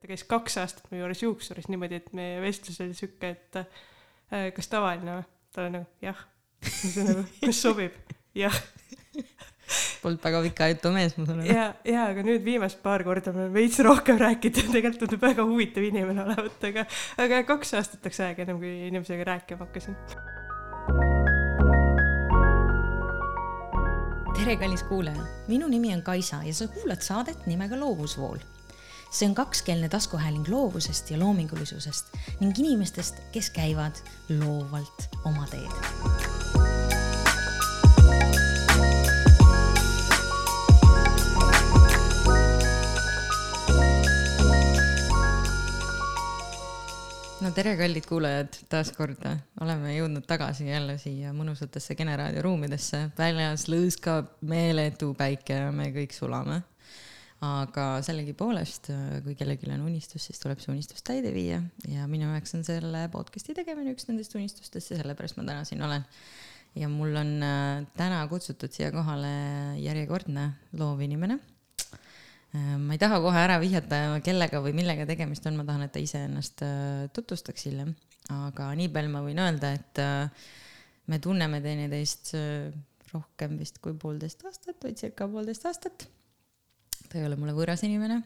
ta käis kaks aastat mu juures juuksuris niimoodi, et meie vestlus oli sihuke, et äh, kas tavaline või? ta oli nagu jah. siis nagu, kas sobib? jah Polnud väga pika jutu mees, ma saan aru. ja, ja aga nüüd viimast paar korda me veits rohkem rääkinud tegelikult tundub väga huvitav inimene olevat, aga, aga kaks aastat läks aega ennem kui inimesega rääkima hakkasin. tere, kallis kuulaja, minu nimi on Kaisa ja sa kuulad saadet nimega Loovusvool see on kakskeelne taskuhääling loovusest ja loomingulisusest ning inimestest, kes käivad loovalt oma teed no tere, kallid kuulajad, taas kord oleme jõudnud tagasi jälle siia mõnusatesse Kene raadio ruumidesse. väljas lõõskab meeletu päike ja me kõik sulame. Aga sellegipoolest, kui kellelgi on unistus, siis tuleb see unistus täide viia ja minu jaoks on selle podcast'i tegemine üks nendest unistustest ja sellepärast ma täna siin olen. ja mul on äh, täna kutsutud siia kohale järjekordne loovinimene Äh, ma ei taha kohe ära vihjata, kellega või millega tegemist on, ma tahan, et ta ise ennast äh, tutvustaks hiljem. aga nii palju ma võin öelda, et me tunneme teineteist rohkem vist kui poolteist aastat või circa poolteist aastat. Ta ei ole mulle võõras inimene.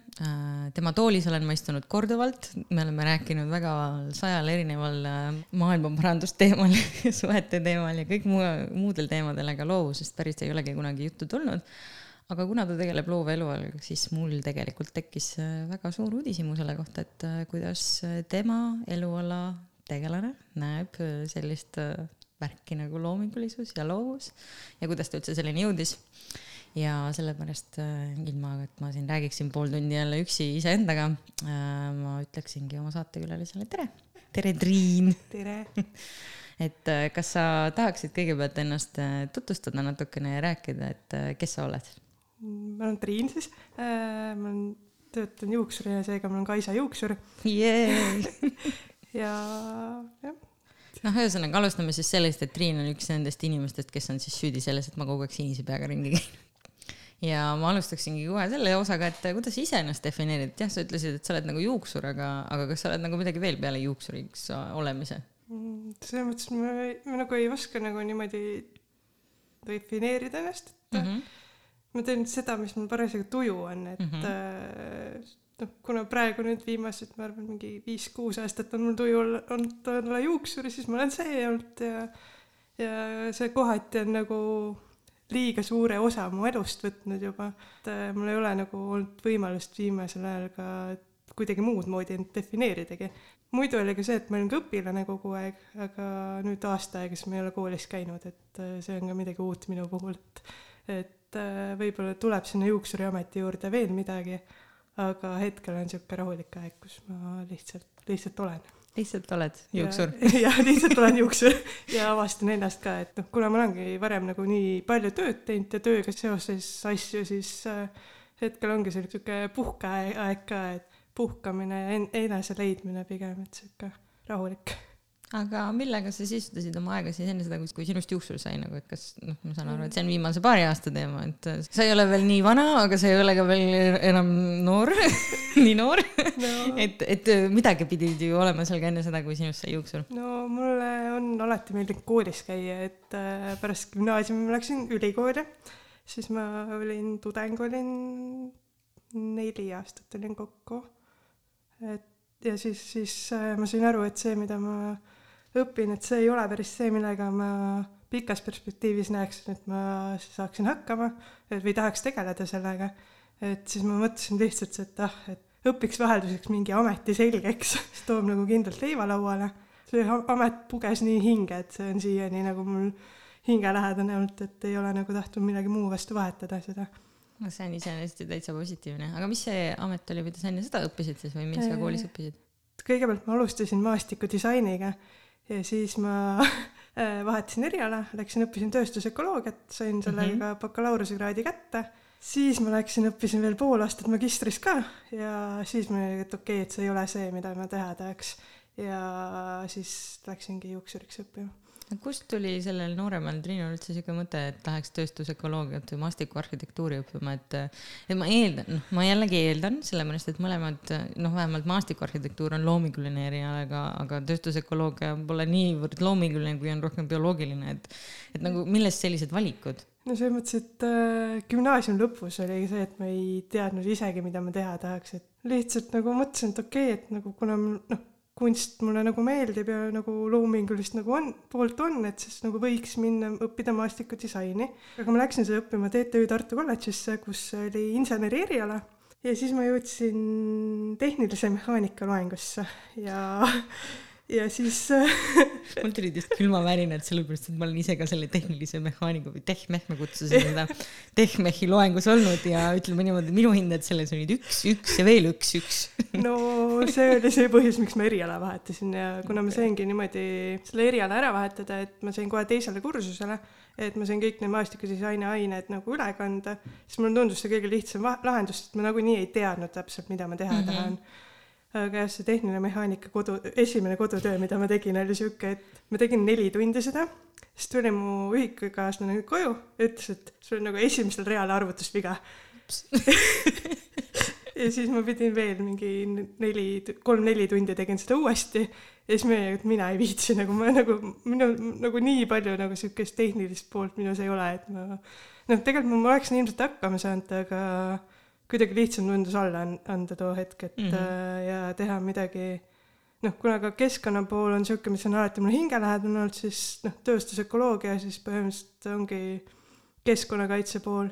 tema toolis olen ma istunud korduvalt, me oleme rääkinud väga sajal erineval maailmaparandusteemal suhete teemal ja kõik muu, muudel teemadel, aga loovusest päris ei olegi kunagi juttu tulnud aga kuna ta tegeleb loova eluaega, siis mul tegelikult tekkis äh, väga suur uudishimu selle kohta, et äh, kuidas äh, tema eluala tegelane näeb sellist värki nagu loomingulisus ja loovus ja kuidas ta üldse selleni jõudis. Ja sellepärast ilma, et ma siin räägiksin pool tundi jälle üksi iseendaga, ma ütleksingi oma saatekülalisele tere. tere, Triin. tere et kas sa tahaksid kõigepealt ennast tutvustada natukene ja rääkida, et kes sa oled? ma olen Triin siis äh,, ma olen, töötan juuksuri ja seega ma olen Kaisa juuksur yeah. ja jah. noh, ühesõnaga alustame siis sellest, et Triin on üks nendest inimestest, kes on siis süüdi selles, et ma kogu aeg sinise peaga ringi käin ja ma alustaksingi kohe selle osaga, et kuidas sa ise ennast defineerid, jah, sa ütlesid, et sa oled nagu juuksur, aga, aga kas sa oled nagu midagi veel peale juuksuriks olemise? Mm, selles mõttes ma, ma nagu ei oska nagu niimoodi defineerida ennast, et mm -hmm ma teen seda, mis mul parasjagu tuju on, et mm -hmm. noh, kuna praegu nüüd viimased, ma arvan, mingi viis-kuus aastat on mul tuju olnud olla juuksur, siis ma olen see olnud ja ja see kohati on nagu liiga suure osa mu elust võtnud juba, et äh, mul ei ole nagu olnud võimalust viimasel ajal ka kuidagi muud moodi end defineeridagi. muidu oli ka see, et ma olin ka õpilane kogu aeg, aga nüüd aasta aega siis ma ei ole koolis käinud, et äh, see on ka midagi uut minu puhul, et et äh, võib-olla tuleb sinna juuksuriameti juurde veel midagi, aga hetkel on niisugune rahulik aeg, kus ma lihtsalt, lihtsalt olen. Lihtsalt oled juuksur? jah, lihtsalt olen juuksur ja avastan ennast ka, et noh, kuna ma olengi varem nagu nii palju tööd teinud ja tööga seoses asju, siis äh, hetkel ongi see niisugune puhkeaeg ka, et puhkamine ja enese leidmine pigem, et niisugune rahulik aga millega sa sisutasid oma aega siis enne seda, kui sinust juuksur sai nagu, et kas noh, ma saan aru, et see on viimase paari aasta teema, et sa ei ole veel nii vana, aga sa ei ole ka veel enam noor nii noor no. et, et midagi pidid ju olema seal ka enne seda, kui sinust sai juuksur. no mulle on alati meeldinud koolis käia, et äh, pärast gümnaasiumi ma läksin ülikooli, siis ma olin tudeng, olin neli aastat olin kokku. et ja siis, siis äh, ma sain aru, et see, mida ma õpin, et see ei ole päris see, millega ma pikas perspektiivis näeksin, et ma saaksin hakkama või tahaks tegeleda sellega. et siis ma mõtlesin lihtsalt, et ah, et õpiks vahelduseks mingi ameti selgeks, siis toob nagu kindlalt leiva lauale. see amet puges nii hinge, et see on siiani nagu mul hingelähedane olnud, et ei ole nagu tahtnud millegi muu vastu vahetada seda no see on iseenesest ju täitsa positiivne, aga mis see amet oli, mida sa enne seda õppisid siis või mis sa koolis õppisid? kõigepealt ma alustasin maastikudisainiga ja siis ma äh, vahetasin eriala, läksin õppisin tööstusökoloogiat, sain sellega mm -hmm. bakalaureusekraadi kätte. siis ma läksin, õppisin veel pool aastat magistris ka ja siis ma olin, et okei okay,, et see ei ole see, mida ma teha tahaks. ja siis läksingi juuksuriks õppima. Kust tuli sellel nooremal Triinul üldse siuke mõte, et läheks tööstusökoloogiat või maastikuarhitektuuri õppima, et, et ma eeldan, noh, ma jällegi eeldan, sellepärast et mõlemad, noh, vähemalt maastikuarhitektuur on loominguline eriala, aga, aga tööstusökoloogia pole niivõrd loominguline, kui on rohkem bioloogiline, et, et nagu millest sellised valikud? no selles mõttes, et äh, gümnaasiumi lõpus oli see, et ma ei teadnud isegi, mida ma teha tahaks, et lihtsalt nagu mõtlesin, et okei okay,, et nagu kuna noh kunst mulle nagu meeldib ja nagu loomingulist nagu on, poolt on, et siis nagu võiks minna õppida maastikodisaini. aga ma läksin seda õppima TTÜ Tartu kolledžisse, kus oli inseneri eriala ja siis ma jõudsin tehnilise mehaanika loengusse ja ja siis mul tulid just külmavärinad, sellepärast et ma olen ise ka selle tehnilise mehaaniku või tehmeh, me kutsusime seda tehmehi loengus olnud ja ütleme niimoodi, minu hinded selles olid üks, üks ja veel üks, üks. no see oli see põhjus, miks ma eriala vahetasin ja kuna ma saingi niimoodi selle eriala ära vahetada, et ma sain kohe teisele kursusele, et ma sain kõik need maastikudisaini ained nagu üle kanda, siis mulle tundus see kõige lihtsam lahendus, sest ma nagunii ei teadnud täpselt, mida ma teha mm -hmm. tahan aga jah, see tehniline mehaanika kodu, esimene kodutöö, mida ma tegin, oli sihuke, et ma tegin neli tundi seda, siis tuli mu ühikukaaslane koju ja ütles, et sul on nagu esimesel real arvutusviga. Ja siis ma pidin veel mingi neli, kolm-neli tundi tegin seda uuesti. Ja siis ma olin, et mina ei viitsi nagu ma nagu minu nagu nii palju nagu siukest tehnilist poolt minus ei ole, et ma noh, tegelikult ma oleksin ilmselt hakkama saanud, aga kuidagi lihtsam tundus alla anda too hetk, et mm -hmm. ja teha midagi. Noh, kuna ka keskkonna pool on niisugune, mis on alati mulle hingelähedane olnud, siis noh, tööstusökoloogia siis põhimõtteliselt ongi keskkonnakaitse pool,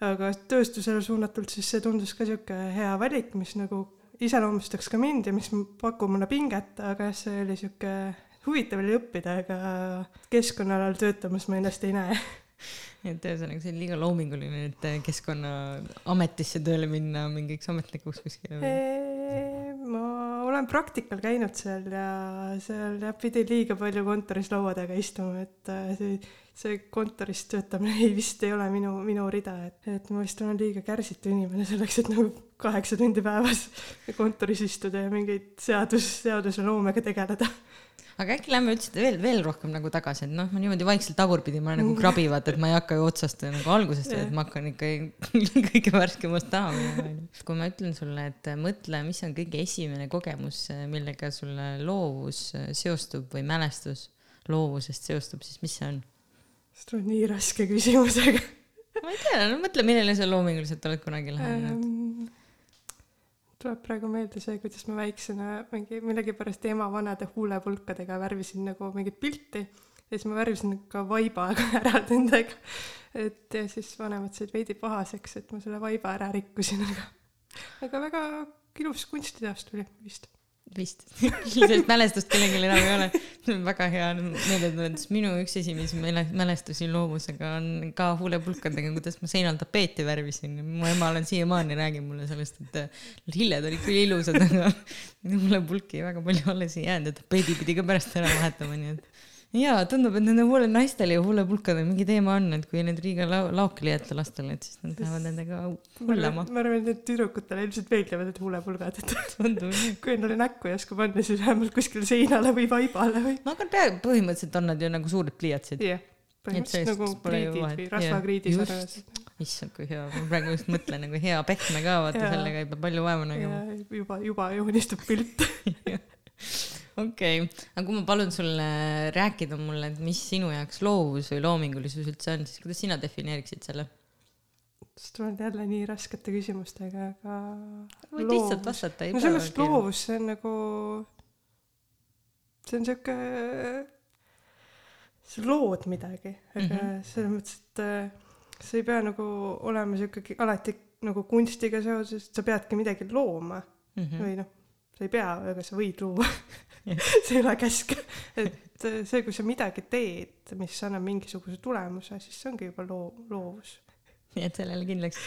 aga tööstusele suunatult siis see tundus ka niisugune hea valik, mis nagu iseloomustaks ka mind ja mis pakub mulle pinget, aga jah, see oli niisugune huvitav oli õppida, aga keskkonnaalal töötamas ma ennast ei näe et ühesõnaga, see on liiga loominguline, et Keskkonnaametisse tööle minna mingiks ametnikuks kuskile ma olen praktikal käinud seal ja seal jah, pidi liiga palju kontoris laua taga istuma, et äh, see, see kontoris töötamine ei, vist ei ole minu, minu rida, et, et ma vist olen liiga kärsitu inimene selleks, et nagu kaheksa tundi päevas kontoris istuda ja mingeid seadus, seadusloomega tegeleda aga äkki lähme üldse veel, veel rohkem nagu tagasi, et noh, ma niimoodi vaikselt tagurpidi, ma nagu krabi, vaata, et ma ei hakka ju otsast nagu algusest, et ma hakkan ikka kõige värskemast taha minema, onju. kui ma ütlen sulle, et mõtle, mis on kõige esimene kogemus, millega sulle loovus seostub või mälestus loovusest seostub, siis mis see on? see tuleb nii raske küsimusega ma ei tea, no mõtle, millele sa loominguliselt oled kunagi lähenenud um tuleb praegu meelde see, kuidas ma väiksena mingi millegipärast ema vanade huulepulkadega värvisin nagu mingit pilti ja siis ma värvisin ka vaibaga ära nendega. et ja siis vanemad said veidi pahaseks, et ma selle vaiba ära rikkusin, aga, aga väga ilus kunstiteos tuli vist vist sellist mälestust kellelgi enam ei ole. see on väga hea meeldetuletus. minu üks esimesi mälestusi loovusega on ka huulepulkadega, kuidas ma seinal tapeeti värvisin. mu ema on siiamaani räägib mulle sellest, et lilled olid küll ilusad, aga huulepulki väga palju alles ei jäänud ja tapeedi pidi ka pärast ära vahetama, nii et jaa, tundub, et nende huule naistel ja huulepulkadel mingi teema on, et kui need liiga lau laokile jätta lastele, et siis nad lähevad nendega hullama. ma arvan, et tüdrukutele ilmselt meeldivad need huulepulgad, et kui endale näkku ei oska panna, siis vähemalt kuskile seinale või vaibale või. no aga peaaegu põhimõtteliselt on nad ju nagu suured pliiatsid. yeah., põhimõtteliselt nagu kriidid või rasvakriidid sarnased. issand, kui hea, ma praegu just mõtlen nagu hea pehme ka, vaata sellega ei pea palju vaeva nägema. juba, juba joonistub pilt okei okay., aga kui ma palun sulle rääkida mulle, et mis sinu jaoks loovus või loomingulisus üldse on, siis kuidas sina defineeriksid selle? sa tuled jälle nii raskete küsimustega, aga. võid lihtsalt vastata. no selles mõttes loovus, see on nagu, see on sihuke, sa lood midagi, aga mm -hmm. selles mõttes, et äh, sa ei pea nagu olema sihuke alati nagu kunstiga seoses, sa peadki midagi looma mm -hmm. või noh, sa ei pea, aga sa võid luua see ei ole käsk. et see, kui sa midagi teed, mis annab mingisuguse tulemuse, siis see ongi juba loo-, loovus. nii et sellele kindlaks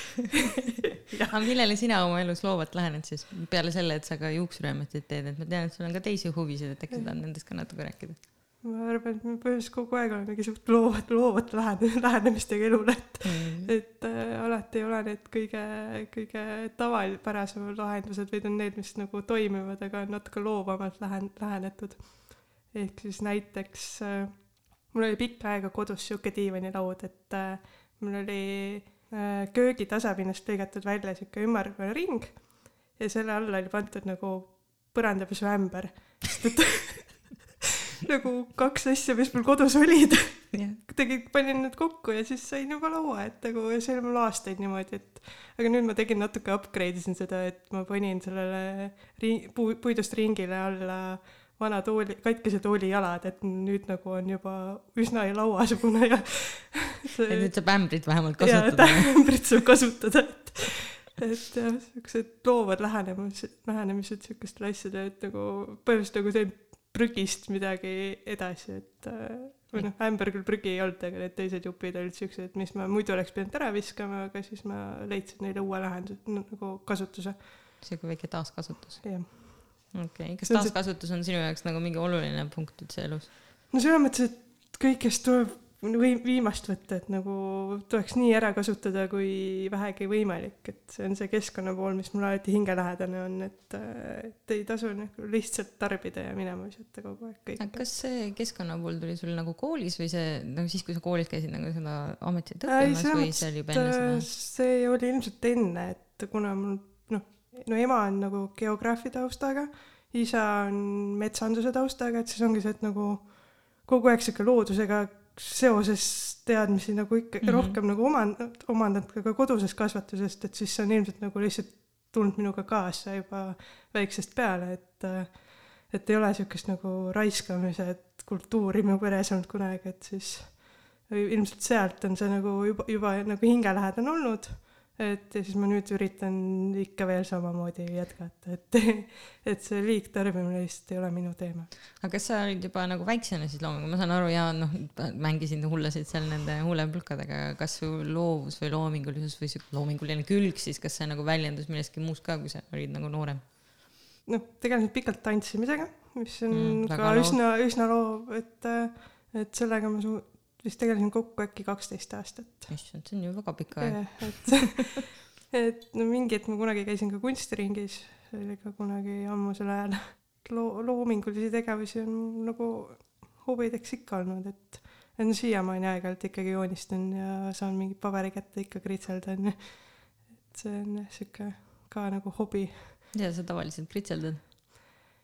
aga millele sina oma elus loovalt lähened siis, peale selle, et sa ka juuksuräämetit teed, et ma tean, et sul on ka teisi huvisid, et äkki sa tahad nendest ka natuke rääkida? Ma arvan, et me põhimõtteliselt kogu aeg oleme suht loovat, loovat lähen-, lähenemistega elule, et mm., et äh, alati ei ole need kõige, kõige tavapärasemad lahendused, vaid on need, mis nagu toimivad, aga on natuke loovamalt lähen-, lähenetud. ehk siis näiteks äh, mul oli pikka aega kodus sihuke diivanilaud, et äh, mul oli äh, köögi tasapinnast lõigatud välja sihuke ümmargune ring ja selle alla oli pandud nagu põrandapesuämber, sest et nagu kaks asja, mis mul kodus olid jah, tegin, panin need kokku ja siis sain juba laua, et nagu ja see oli mul aastaid niimoodi, et aga nüüd ma tegin natuke upgrade isin seda, et ma panin sellele ri-, puu, puidust ringile alla vana tooli, katkise tooli jalad, et nüüd nagu on juba üsna lauasugune ja et see nüüd saab ämbrit vähemalt kasutada. ämbrit saab kasutada, et et jah, siuksed loovad lähenemised, lähenemised siukestele asjadele, et nagu põhimõtteliselt nagu teen prügist midagi edasi, et äh, või noh, ämber küll prügi ei olnud, aga need teised jupid olid siuksed, mis ma muidu oleks pidanud ära viskama, aga siis ma leidsin neile uue lahenduse, nagu kasutuse, sihuke väike taaskasutus. jah. okei okay., kas taaskasutus on sinu jaoks nagu mingi oluline punkt üldse elus? no selles mõttes, et kõigest tuleb või viimast võtta, et nagu tuleks nii ära kasutada, kui vähegi võimalik, et see on see keskkonna pool, mis mulle alati hingelähedane on, et, et ei tasu nagu lihtsalt tarbida ja minema visata kogu aeg kõike. kas see keskkonna pool tuli sul nagu koolis või see nagu siis, kui sa koolis käisid nagu seda ametit Ei, õppimas selles või see oli juba enne seda? see oli ilmselt enne, et kuna mul noh, no ema on nagu geograafi taustaga, isa on metsanduse taustaga, et siis ongi see, et nagu kogu aeg sihuke loodusega seoses teadmisi nagu ikka mm. -hmm. rohkem nagu omand-, omandanud ka, ka kodusest kasvatusest, et siis see on ilmselt nagu lihtsalt tulnud minuga kaasa juba väiksest peale, et et ei ole niisugust nagu raiskamise kultuuri mu peres olnud kunagi, et siis ilmselt sealt on see nagu juba, juba nagu hingelähedane olnud, et ja siis ma nüüd üritan ikka veel samamoodi jätkata, et et see liigtarbimine lihtsalt ei ole minu teema. aga kas sa olid juba nagu väiksena siis loomingu, ma saan aru ja noh, mängisid hullasid seal nende huulepulkadega, kas su loovus või loomingulisus või sihuke loominguline külg siis, kas see nagu väljendus milleski muus ka, kui sa olid nagu noorem? noh, tegelesin pikalt tantsimisega, mis on Mm, ka loov. üsna, üsna loov, et et sellega ma su-, vist tegelesin kokku äkki kaksteist aastat. issand, see on ju väga pikk aeg. et, et no mingi hetk ma kunagi käisin ka kunstiringis, see oli ka kunagi ammusel ajal. loo-, loomingulisi tegevusi on nagu hobideks ikka olnud, et no siiamaani aeg-ajalt ikkagi joonistan ja saan mingi paberi kätte ikka kritseldan et see on jah, sihuke ka nagu hobi mida sa tavaliselt kritseldad?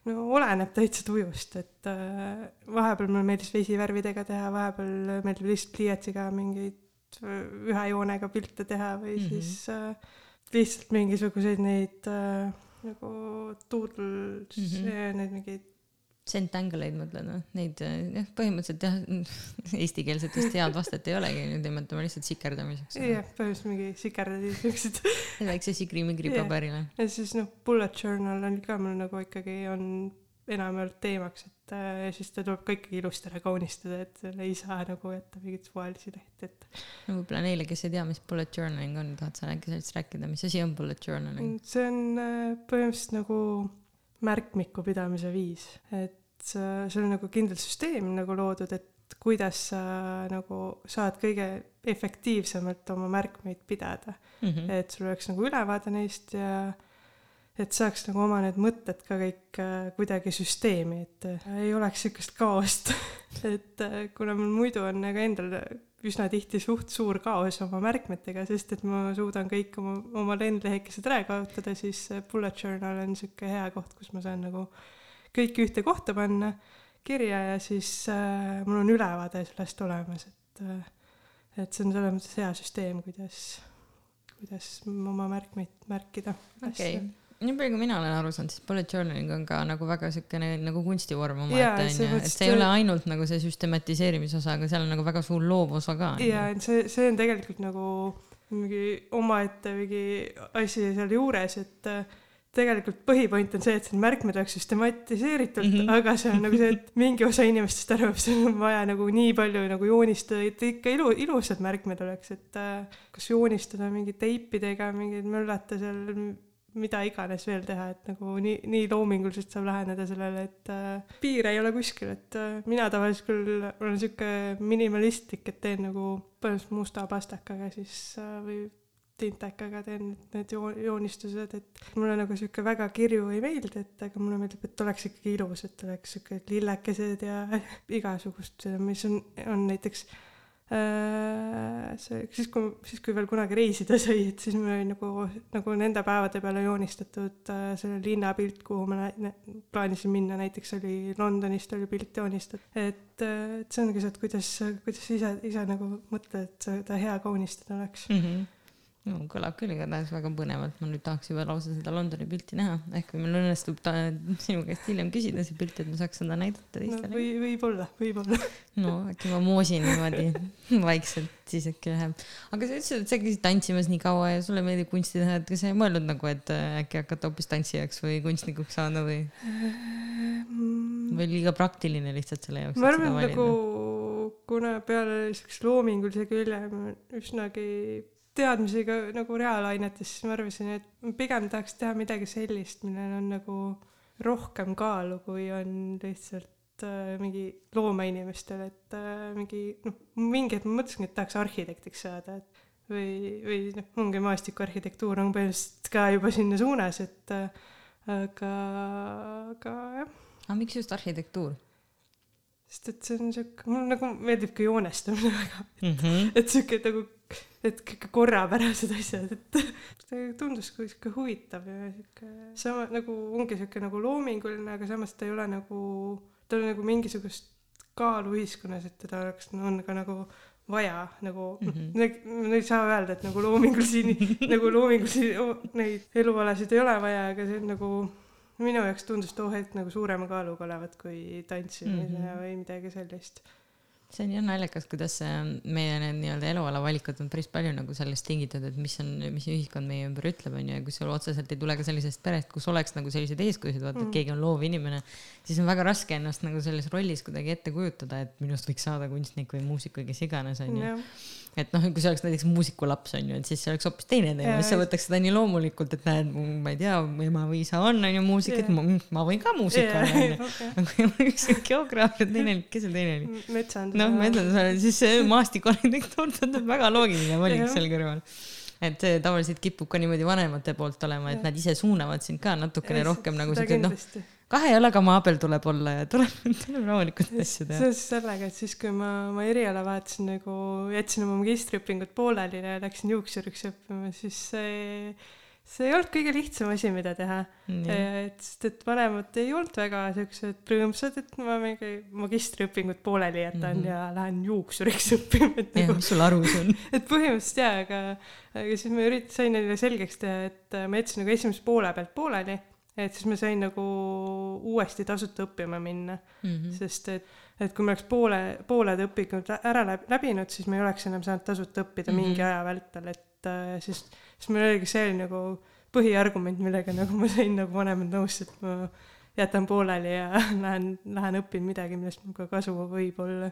No oleneb täitsa tujust, et äh, vahepeal mulle meeldis vesivärvidega teha, vahepeal meeldib lihtsalt pliiatsiga mingeid äh, ühe joonega pilte teha või mm. -hmm. siis äh, lihtsalt mingisuguseid neid nagu doodles mm. -hmm., neid mingeid Centangle'id mõtled või? Neid jah, põhimõtteliselt jah, eestikeelset vist head vastet ei olegi, nüüd nimetame lihtsalt sikerdamiseks. jah, põhimõtteliselt mingi sikerdad ja siuksed. väikse sigri-migri Jah. paberile. ja siis noh, bullet journal on ka mul nagu ikkagi on enamjaolt teemaks, et äh, siis ta tuleb ka ikkagi ilusti ära kaunistada, et selle ei saa nagu jätta mingeid suvalisi lehti, et no võib-olla neile, kes ei tea, mis bullet journaling on, tahad sa äkki sellest rääkida, mis asi on bullet journaling? see on äh, põhimõtteliselt nagu märkmiku pidamise viis, et sa- sul on nagu kindel süsteem nagu loodud, et kuidas sa nagu saad kõige efektiivsemalt oma märkmeid pidada, Mhm. et sul oleks nagu ülevaade neist ja et saaks nagu oma need mõtted ka kõik äh, kuidagi süsteemi, et äh, ei oleks sihukest kaost. et äh, kuna mul muidu on nagu endal üsna tihti suht suur kaos oma märkmetega, sest et ma suudan kõik oma, oma lendlehekesed ära kaotada, siis bullet journal on sihuke hea koht, kus ma saan nagu kõik ühte kohta panna kirja ja siis äh, mul on ülevaade sellest olemas, et äh, et see on selles mõttes hea süsteem, kuidas, kuidas oma märkmeid märkida. okei, nii palju kui mina olen aru saanud, siis bullet journaling on ka nagu väga siukene nagu kunstivorm omaette onju, et see ei ole ainult nagu see süstematiseerimise osa, aga seal on nagu väga suur loovusosa ka. ja et see, see on tegelikult nagu mingi omaette mingi asi seal juures, et äh, tegelikult põhipoint on see, et need märkmed oleks süstematiseeritud mm. -hmm. aga see on nagu see, et mingi osa inimestest arvab, sul on vaja nagu nii palju nagu joonistada, et ikka ilu, ilusad märkmed oleks, et äh, kas joonistada mingi teipidega, mingeid möllata seal, mida iganes veel teha, et nagu nii, nii loominguliselt saab läheneda sellele, et äh, piire ei ole kuskil, et äh, mina tavaliselt küll olen sihuke minimalistlik, et teen nagu põhimõtteliselt musta pastakaga siis äh, või tintekaga teen need joo- joonistused, et mulle nagu sihuke väga kirju ei meeldi, et aga mulle meeldib, et oleks ikkagi ilus, et oleks sihuke lillekesed ja igasugust, mis on, on näiteks see, siis kui, siis kui veel kunagi reisida sai, et siis mul oli nagu, nagu nende päevade peale joonistatud äh, selle linnapilt, kuhu ma plaanisin minna, näiteks oli Londonist oli pilt joonistatud. et, äh, et see ongi see, et kuidas, kuidas ise, ise nagu mõtled, et seda hea kaunistada oleks mm. -hmm no kõlab küll igatahes väga põnevalt, ma nüüd tahaks juba lausa seda Londoni pilti näha, ehk kui meil õnnestub ta sinu käest hiljem küsida see pilt, et ma saaks seda näidata teistele no,. või, võib-olla, võib-olla. no äkki ma moosin niimoodi vaikselt, siis äkki läheb. aga sa ütlesid, et sa käisid tantsimas nii kaua ja sulle meeldib kunsti teha, et kas sa ei mõelnud nagu, et äh, äkki hakata hoopis tantsijaks või kunstnikuks saada või? Või liiga praktiline lihtsalt selle jaoks? ma arvan, nagu kuna peale siukse loomingulise külje ma üsnagi teadmisega nagu reaalainetes, siis ma arvasin, et pigem tahaks teha midagi sellist, millel on nagu rohkem kaalu, kui on lihtsalt äh, mingi loomeinimestel, et äh, mingi noh, mingi hetk ma mõtlesingi, et tahaks arhitektiks saada, et või, või noh, ongi maastikuarhitektuur on põhimõtteliselt ka juba sinna suunas, et äh, aga, aga jah. aga miks just arhitektuur? sest et see on siuke, mulle nagu meeldib ka joonestamine väga, et mm, -hmm. et siuke nagu et kõik korrapärased asjad, et see tundus kui sihuke huvitav ja sihuke sama nagu ongi sihuke nagu loominguline, aga samas ta ei ole nagu, tal on nagu mingisugust kaalu ühiskonnas, et teda oleks, on ka nagu vaja nagu mm, -hmm. ei saa öelda, et nagu loomingulisi nagu loomingulisi neid elualasid ei ole vaja, aga see on nagu minu jaoks tundus too hetk nagu suurema kaaluga olevat kui tantsimine mm -hmm. või midagi sellist see on jah naljakas, kuidas meie need nii-öelda eluala valikud on päris palju nagu sellest tingitud, et mis on, mis ühiskond meie ümber ütleb, onju, ja kui sul otseselt ei tule ka sellisest perest, kus oleks nagu selliseid eeskujusid, vaata mm., et keegi on loov inimene, siis on väga raske ennast nagu selles rollis kuidagi ette kujutada, et minust võiks saada kunstnik või muusik või kes iganes, onju et noh, kui see oleks näiteks muusikulaps on ju, et siis see oleks hoopis teine teema, siis sa võtaks seda nii loomulikult, et näed, ma ei tea, ema või isa on on ju muusik, et ma, ma võin ka muusik olla onju. aga kui üks geograaf ja teine, kes see teine oli? metsandus. noh, metsandus, siis see maastikuarhitektuur tundub väga loogiline valik seal kõrval. Et see tavaliselt kipub ka niimoodi vanemate poolt olema, et nad ise suunavad sind ka natukene rohkem nagu siuke noh kahe jalaga maa peal tuleb olla ja tuleb, tuleb rahulikult asju teha. seoses sellega, et siis, kui ma oma eriala vahetasin nagu, jätsin oma magistriõpingud pooleli ja läksin juuksuriks õppima, siis see, see ei olnud kõige lihtsam asi, mida teha mm.. et, sest et vanemad ei olnud väga siuksed rõõmsad, et ma mingi magistriõpingud pooleli jätan mm -hmm. ja lähen juuksuriks õppima, et nagu. mis sul arus on et põhimõtteliselt jaa, aga, aga siis ma ürit-, sain neile selgeks teha, et ma jätsin nagu esimese poole pealt pooleli et siis ma sain nagu uuesti tasuta õppima minna mm, -hmm. sest et, et kui ma oleks poole, pooled õpingud ära läbinud, siis ma ei oleks enam saanud tasuta õppida mm -hmm. mingi aja vältel, et äh, siis, siis mul oligi see nagu põhiargument, millega nagu ma sain nagu vanemad nõusse, et ma jätan pooleli ja lähen, lähen õpin midagi, millest mul ka kasu võib olla.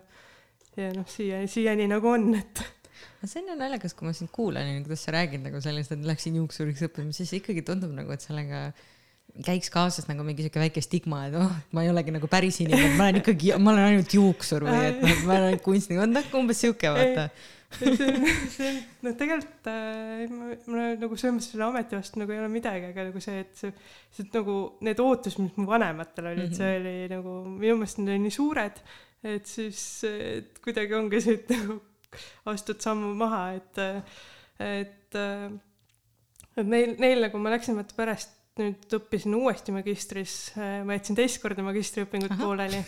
ja noh, siia, siiani nagu on, et aga see on ju naljakas, kui ma sind kuulan, kuidas sa räägid nagu sellest, et läksin juuksuriks õppima, siis ikkagi tundub nagu, et sellega käiks kaasas nagu mingi sihuke väike stigma, et oh, ma ei olegi nagu päris inimene, ma olen ikkagi, ma olen ainult juuksur või et noh, ma olen kunstnik, noh umbes sihuke vaata. see on, on, noh, tegelikult äh, mul nagu selles mõttes selle ameti vastu nagu ei ole midagi, aga nagu see, et see, see nagu need ootused, mis mu vanematel olid mm, -hmm. see oli nagu minu meelest need olid nii suured, et siis et kuidagi ongi see, et nagu astud sammu maha, et, et, et neil, neil nagu ma läksin vaata pärast nüüd õppisin uuesti magistris, ma jätsin teist korda magistriõpingud pooleli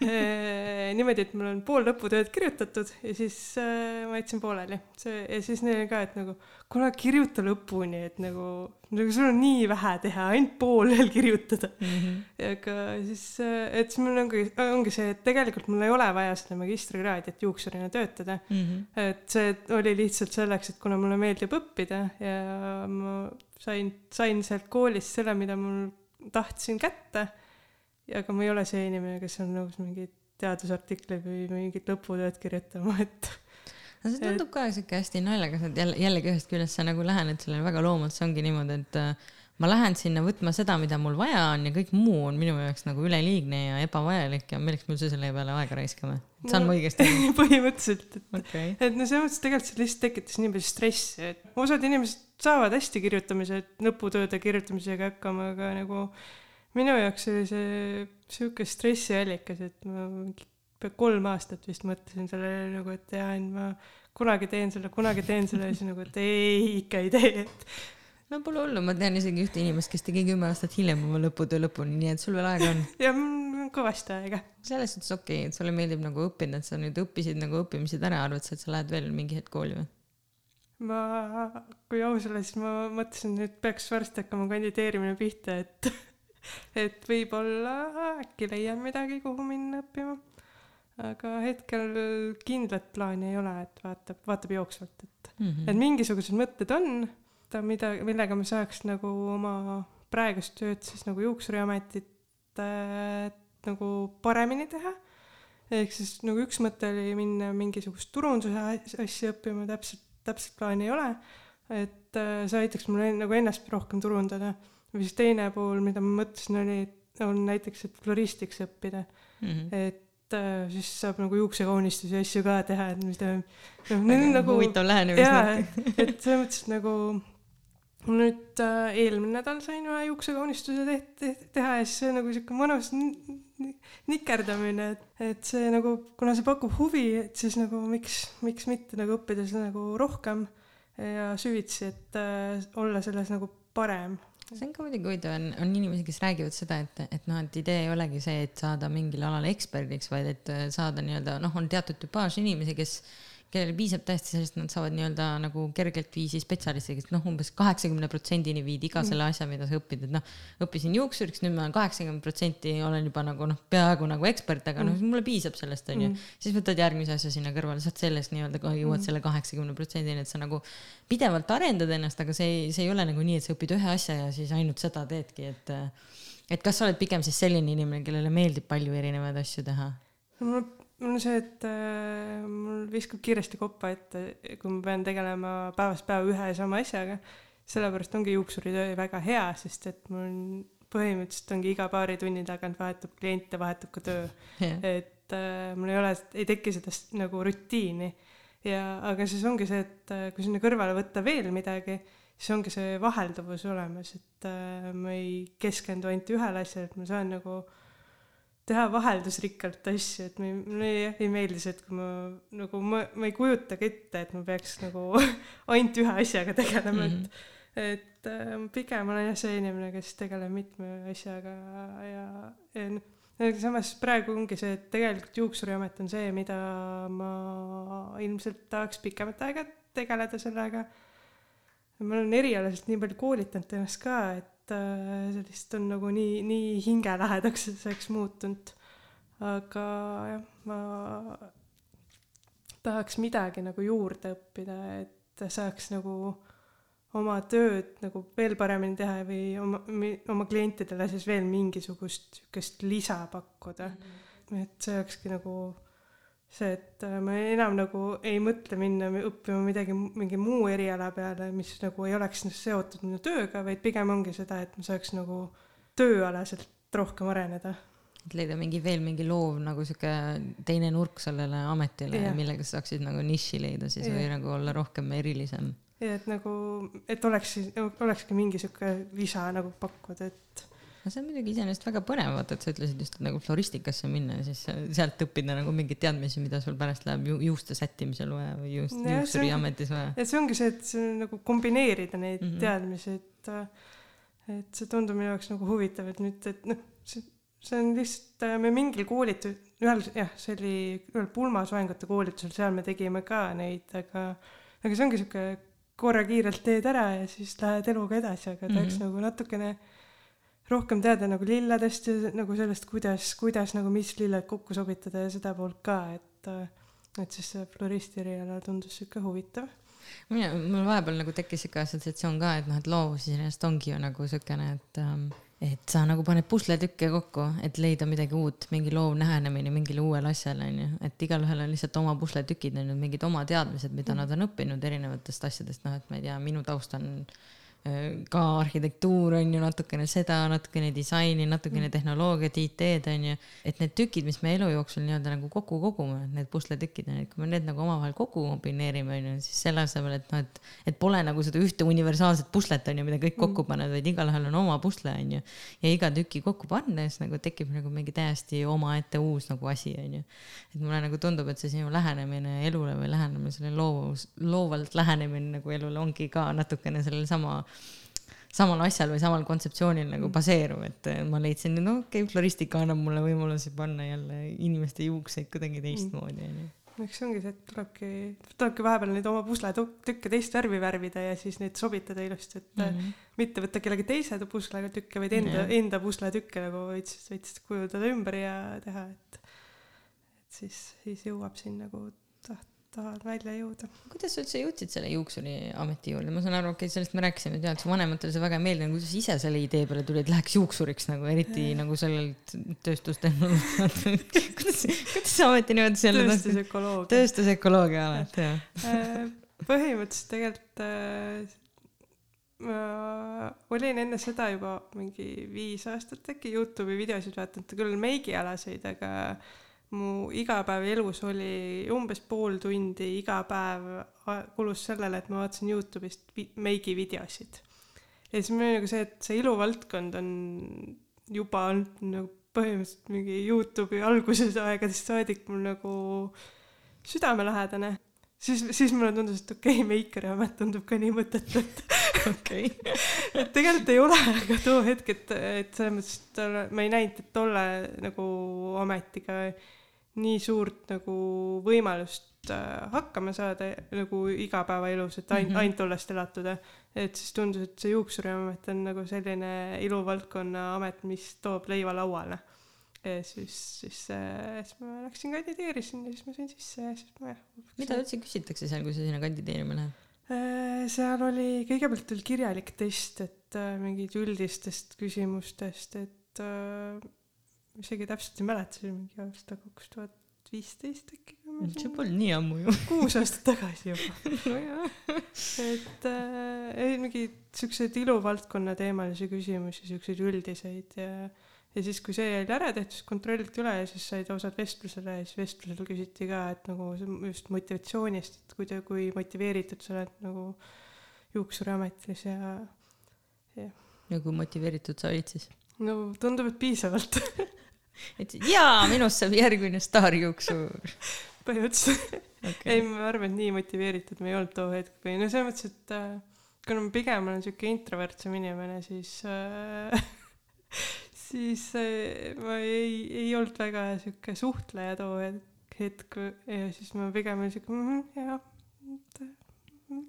niimoodi, et mul on pool lõputööd kirjutatud ja siis äh, ma jätsin pooleli. see ja siis neile ka, et nagu kuule, kirjuta lõpuni, et nagu, nagu sul on nii vähe teha, ainult pool veel kirjutada mm. -hmm. aga siis, äh, et siis mul ongi, ongi see, et tegelikult mul ei ole vaja seda magistrikraadi, et juuksurina töötada mm. -hmm. et see oli lihtsalt selleks, et kuna mulle meeldib õppida ja ma sain, sain sealt koolist selle, mida mul tahtsin kätte. Aga ma ei ole see inimene, kes on nõus mingeid teadusartikleid või mingit lõputööd kirjutama, et no see tundub et... ka siuke hästi naljakas, et jälle, jällegi ühest küljest sa nagu lähened sellele väga loomalt, see ongi niimoodi, et äh, ma lähen sinna võtma seda, mida mul vaja on ja kõik muu on minu jaoks nagu üleliigne ja ebavajalik ja milleks me üldse selle peale aega raiskame. saan ma õigesti aru? põhimõtteliselt, et okei. et no selles mõttes tegelikult see lihtsalt tekitas nii palju stressi, et osad inimesed saavad hästi kirjutamise, lõputööde kirjutamisega hakkama, aga nagu minu jaoks oli see sihuke stressiallikas, et ma mingi kolm aastat vist mõtlesin sellele nagu, et jaa, et ma kunagi teen selle, kunagi teen selle ja siis nagu, et ei, ikka ei tee, et no pole hullu, ma tean isegi ühte inimest, kes tegi kümme aastat hiljem oma lõputöö lõpuni, nii et sul veel aega on. ja mul on kõvasti aega. selles suhtes okei okay,, et sulle meeldib nagu õppida, et sa nüüd õppisid nagu õppimised ära, arvad sa, et sa lähed veel mingi hetk kooli või? ma, kui aus olla, siis ma mõtlesin, et peaks varsti hakkama kandideerimine pihta, et et võib-olla äkki leian midagi, kuhu minna õppima. aga hetkel kindlat plaani ei ole, et vaatab, vaatab jooksvalt, et Mm -hmm. et mingisugused mõtted on, mida, millega ma saaks nagu oma praegust tööd siis nagu juuksuriametit äh, nagu paremini teha. ehk siis nagu üks mõte oli minna mingisugust turunduse as- asja õppima, täpselt, täpselt plaani ei ole. et äh, see aitaks mul en- nagu ennast rohkem turundada. Või siis teine pool, mida ma mõtlesin, oli, on näiteks, et floristiks õppida, mm -hmm. et äh, siis saab nagu juuksekaunistusi ja asju ka teha, et mida noh, need on nagu huvitav lähenemisnurk., et selles mõttes et nagu nüüd äh, eelmine nädal sain ühe juuksekaunistuse teht- teht- teha ja siis see nagu sihuke mõnus nikerdamine, et, et see nagu, kuna see pakub huvi, et siis nagu miks, miks mitte nagu õppida seda nagu rohkem ja süvitsi, et äh, olla selles nagu parem. See on ka muidugi huvitav, on, on inimesi, kes räägivad seda, et, et noh, et idee ei olegi see, et saada mingil alal eksperdiks, vaid et äh, saada nii-öelda noh, on teatud tüpaaž inimesi, kes, kellel piisab tõesti sellest, nad saavad nii-öelda nagu kergelt viisi spetsialistiks, noh, umbes kaheksakümne protsendini viid iga selle asja, mida sa õpid, et noh, õppisin juuksuriks, nüüd ma kaheksakümmend protsenti olen juba nagu noh, peaaegu nagu ekspert, aga noh, mulle piisab sellest, onju. siis võtad järgmise asja sinna kõrvale, saad sellest nii-öelda jõuad selle kaheksakümne protsendini, et sa nagu pidevalt arendad ennast, aga see ei, see ei ole nagu nii, et sa õpid ühe asja ja siis ainult seda teedki, et et kas sa oled pigem siis selline inimene, kellele meeldib palju erinevaid asju teha? mul, on see, et äh, mul viskab kiiresti koppa ette, kui ma pean tegelema päevast päeva ühe ja sama asjaga. sellepärast ongi juuksuritöö väga hea, sest et mul on põhimõtteliselt ongi iga paari tunni tagant vahetub kliente, vahetub ka töö. et äh, mul ei ole, ei teki seda nagu rutiini ja, aga siis ongi see, et äh, kui sinna kõrvale võtta veel midagi, siis ongi see vahelduvus olemas, et äh, ma ei keskendu ainult ühele asjale, et ma saan nagu teha vaheldusrikkalt asju, et ma ei, mulle ei, ei meeldi see, et kui ma nagu ma, ma ei kujutagi ette, et ma peaks nagu ainult ühe asjaga tegelema mm, -hmm. et, et äh, pigem olen jah see inimene, kes tegeleb mitme asjaga ja, ja noh, samas praegu ongi see, et tegelikult juuksuriamet on see, mida ma ilmselt tahaks pikemat aega tegeleda sellega. ma olen erialaselt nii palju koolitanud ennast ka, et äh, sellist on nagu nii, nii hingelähedaks selleks muutunud. aga jah, ma tahaks midagi nagu juurde õppida, et saaks nagu oma tööd nagu veel paremini teha või oma, oma klientidele siis veel mingisugust sihukest lisa pakkuda mm. -hmm. et see olekski nagu see, et äh, ma enam nagu ei mõtle minna õppima midagi, mingi muu eriala peale, mis nagu ei oleks seotud minu tööga, vaid pigem ongi seda, et ma saaks nagu tööalaselt rohkem areneda. et leida mingi veel mingi loov nagu sihuke teine nurk sellele ametile millega sa saaksid nagu niši leida siis või Jah. nagu olla rohkem erilisem. ja et nagu, et oleks olekski mingi sihuke lisa nagu pakkuda, et no see on muidugi iseenesest väga põnev, vaata, et sa ütlesid just, et nagu floristikasse minna ja siis sealt õppida nagu mingeid teadmisi, mida sul pärast läheb ju juuste sättimisel vaja või juust, juuksuriametis vaja. et see ongi see, et see on nagu kombineerida neid mm Mhm. -hmm. teadmisi, et et see tundub minu jaoks nagu huvitav, et nüüd, et noh, see, see on lihtsalt, me mingil koolitusel, ühel jah, see oli ühel pulmasoengute koolitusel, seal me tegime ka neid, aga aga see ongi sihuke korra kiirelt teed ära ja siis lähed eluga edasi, aga tahaks mm Mhm. -hmm. nagu natukene rohkem teada nagu lilledest ja nagu sellest, kuidas, kuidas nagu mis lilled kokku sobitada ja seda poolt ka, et et siis see floristi eriala tundus sihuke huvitav. Mina, mul vahepeal nagu tekkis siuke assotsiatsioon ka, et noh, et loovus iseenesest ongi ju nagu siukene, et ähm, et sa nagu paned pusletükke kokku, et leida midagi uut, mingi loov lähenemine mingile uuele asjale onju, et igalühel on lihtsalt oma pusletükid onju, mingid oma teadmised, mida nad on õppinud erinevatest asjadest, noh et ma ei tea, minu taust on ka arhitektuur on ju natukene seda, natukene disaini, natukene tehnoloogiat, IT-d on ju. et need tükid, mis me elu jooksul nii-öelda nagu kokku kogume, need pusletükid, et kui me need nagu omavahel kokku kombineerime, on ju, siis selle asemel, et noh, et, et pole nagu seda ühte universaalset puslet, on ju, mida kõik kokku paned, vaid igalühel on oma pusle, on ju. ja iga tüki kokku pannes nagu tekib nagu mingi täiesti omaette uus nagu asi, on ju. et mulle nagu tundub, et see sinu lähenemine elule või lähenemine sellele loovus, loovalt lähenemine nagu elule ongi ka natukene sellel sama samal asjal või samal kontseptsioonil nagu baseeruv, et ma leidsin, no okei okay,, floristika annab mulle võimalusi panna jälle inimeste juukseid kuidagi teistmoodi, onju eks see ongi see, et tulebki, tulebki vahepeal neid oma pusletükke teist värvi värvida ja siis neid sobitada ilusti, et mm -hmm. mitte võtta kellegi teise puslega tükke, vaid enda mm, -hmm. enda pusletükke nagu veits, veits kujundada ümber ja teha, et, et siis, siis jõuab siin nagu tahavad välja jõuda. kuidas sa üldse jõudsid selle juuksuriameti juurde, ma saan aru, okei okay,, sellest me rääkisime, tead, su vanematele see väga ei meeldinud, kuidas ise selle idee peale tulid, läheks juuksuriks nagu, eriti äh. nagu sellelt tööstustehnoloogialt kuidas, kuidas see ameti niimoodi selle tööstusökoloogia. tööstusökoloogia amet, jah äh, põhimõtteliselt tegelikult äh, ma olin enne seda juba mingi viis aastat äkki Youtube'i videosid vaadanud, küll meigialaseid, aga mu igapäevaelus oli umbes pool tundi iga päev kulus sellele, et ma vaatasin Youtube'ist meigivideosid. ja siis mul oli nagu see, et see iluvaldkond on juba olnud nagu põhimõtteliselt mingi Youtube'i alguses aegadest saadik mul nagu südamelähedane. siis, siis mulle tundus, et okei okay,, meikeri amet tundub ka nii mõttetu, et okei okay. et tegelikult ei ole, aga too hetk, et, et selles mõttes, et ma ei näinud, et tolle nagu ametiga nii suurt nagu võimalust äh, hakkama saada nagu igapäevaelus, et ainult mm -hmm. ainult tollest elatuda. et siis tundus, et see juuksuriamet on nagu selline iluvaldkonna amet, mis toob leiva lauale. siis, siis äh,, siis ma läksin kandideerisin ja siis ma sain sisse ja siis ma jah. mida üldse küsitakse seal, kui sa sinna kandideerima lähed? Äh, seal oli, kõigepealt oli kirjalik test, et mingid üldistest küsimustest, et isegi täpselt ei mäleta, see oli mingi aasta kaks tuhat viisteist äkki. see polnud nii ammu ju. kuus aastat tagasi juba nojah. et äh, mingi siukseid iluvaldkonna teemalisi küsimusi, siukseid üldiseid ja ja siis, kui see oli ära tehtud, siis kontrolliti üle ja siis said osad vestlusele ja siis vestlusel küsiti ka, et nagu just motivatsioonist, et kui, kui motiveeritud sa oled nagu juuksuriametis ja, jah. ja kui motiveeritud sa olid siis? no tundub, et piisavalt et jaa, minust saab järgmine staarjuuksur. põhimõtteliselt okay.. ei, ma arvan, et nii motiveeritud ma ei olnud too hetk või no selles mõttes, et äh, kuna ma pigem olen siuke introvertsem inimene, siis äh, siis äh, ma ei, ei olnud väga siuke suhtleja too hetk ja siis ma pigem olin siuke mm, jah,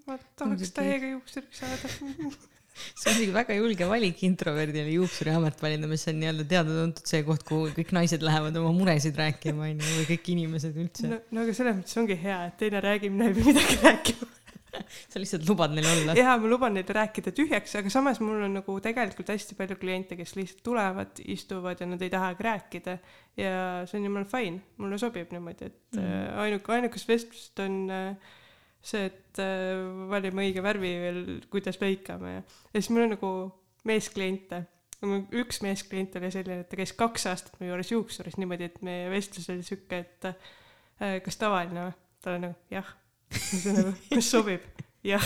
ma tahaks täiega juuksuriks saada see on muidugi väga julge valik introverdile juuksuriamet valida, mis on nii-öelda teada-tuntud see koht, kuhu kõik naised lähevad oma muresid rääkima, onju, või kõik inimesed üldse. no, no aga selles mõttes ongi hea, et teine räägib, mina ei pea midagi rääkima sa lihtsalt lubad neil olla? jaa, ma luban neil rääkida tühjaks, aga samas mul on nagu tegelikult hästi palju kliente, kes lihtsalt tulevad, istuvad ja nad ei tahagi rääkida. ja see on jumala fine, mulle sobib niimoodi, et mm ainuke, ainukest vestlust on äh, see, et äh, valime õige värvi veel, kuidas lõikame ja, ja siis mul on nagu meeskliente. üks meesklient oli selline, et ta käis kaks aastat mu juures juuksuris niimoodi, et meie vestlus oli sihuke, et äh, kas tavaline või? ta oli nagu jah. siis nagu, kas sobib? jah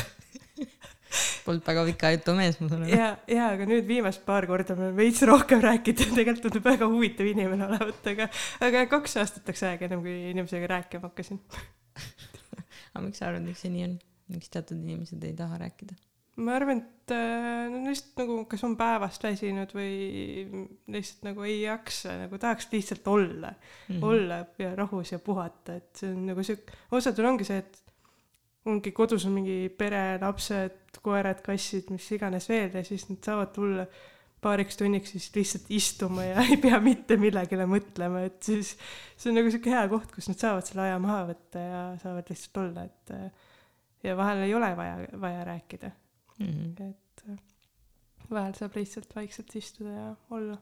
Polnud väga pika jutu mees, ma saan aru. ja, ja aga nüüd viimast paar korda me oleme veits rohkem rääkinud ja tegelikult tundub väga huvitav inimene olevat, aga, aga kaks aastat läks aega ennem kui inimesega rääkima hakkasin aga miks sa arvad, miks see nii on, miks teatud inimesed ei taha rääkida? ma arvan, et äh, no lihtsalt nagu kas on päevast väsinud või lihtsalt nagu ei jaksa, nagu tahaks lihtsalt olla mm, -hmm. olla ja rahus ja puhata, et see on nagu sihuke, osadel ongi see, et ongi kodus on mingi pere, lapsed, koerad, kassid, mis iganes veel ja siis nad saavad tulla paariks tunniks siis lihtsalt istuma ja ei pea mitte millegile mõtlema, et siis see on nagu sihuke hea koht, kus nad saavad selle aja maha võtta ja saavad lihtsalt olla, et ja vahel ei ole vaja, vaja rääkida mm. -hmm. et vahel saab lihtsalt vaikselt istuda ja olla.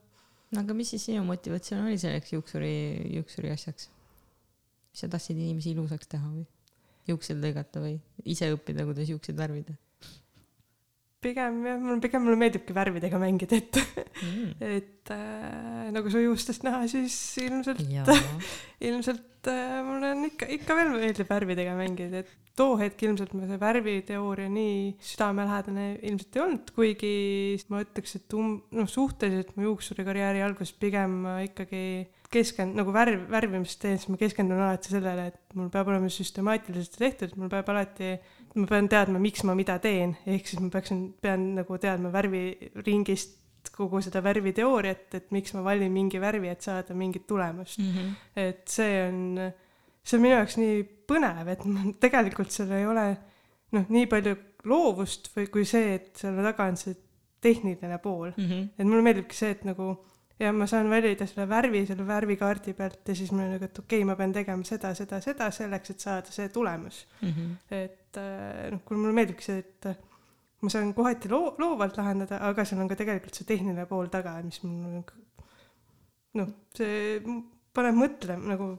no aga mis siis sinu motivatsioon oli selleks juuksuri, juuksuri asjaks? sa tahtsid inimesi ilusaks teha või juukseid lõigata või ise õppida, kuidas juukseid värvida? Pigem jah, mul pigem mulle meeldibki värvidega mängida, et mm. et äh, nagu su juustest näha, siis ilmselt, ilmselt äh, mulle on ikka, ikka veel meeldib värvidega mängida, et too hetk ilmselt ma see värviteooria nii südamelähedane ilmselt ei olnud, kuigi ma ütleks, et um-, noh, suhteliselt mu juuksurikarjääri alguses pigem ma ikkagi keskend-, nagu värv, värvimist teen, siis ma keskendun alati sellele, et mul peab olema süstemaatiliselt tehtud, mul peab alati ma pean teadma, miks ma mida teen, ehk siis ma peaksin, pean nagu teadma värviringist kogu seda värviteooriat, et miks ma valin mingi värvi, et saada mingit tulemust mm. -hmm. et see on, see on minu jaoks nii põnev, et ma tegelikult seal ei ole noh, nii palju loovust või kui see, et selle taga on see tehniline pool mm. -hmm. et mulle meeldibki see, et nagu ja ma saan valida selle värvi selle värvikaardi pealt ja siis mul on nagu, et okei okay,, ma pean tegema seda, seda, seda selleks, et saada see tulemus mm. -hmm. et äh, noh, kuule mulle meeldibki see, et ma saan kohati loo-, loovalt lahendada, aga seal on ka tegelikult see tehniline pool taga, mis mul nagu noh, see paneb mõtlema nagu,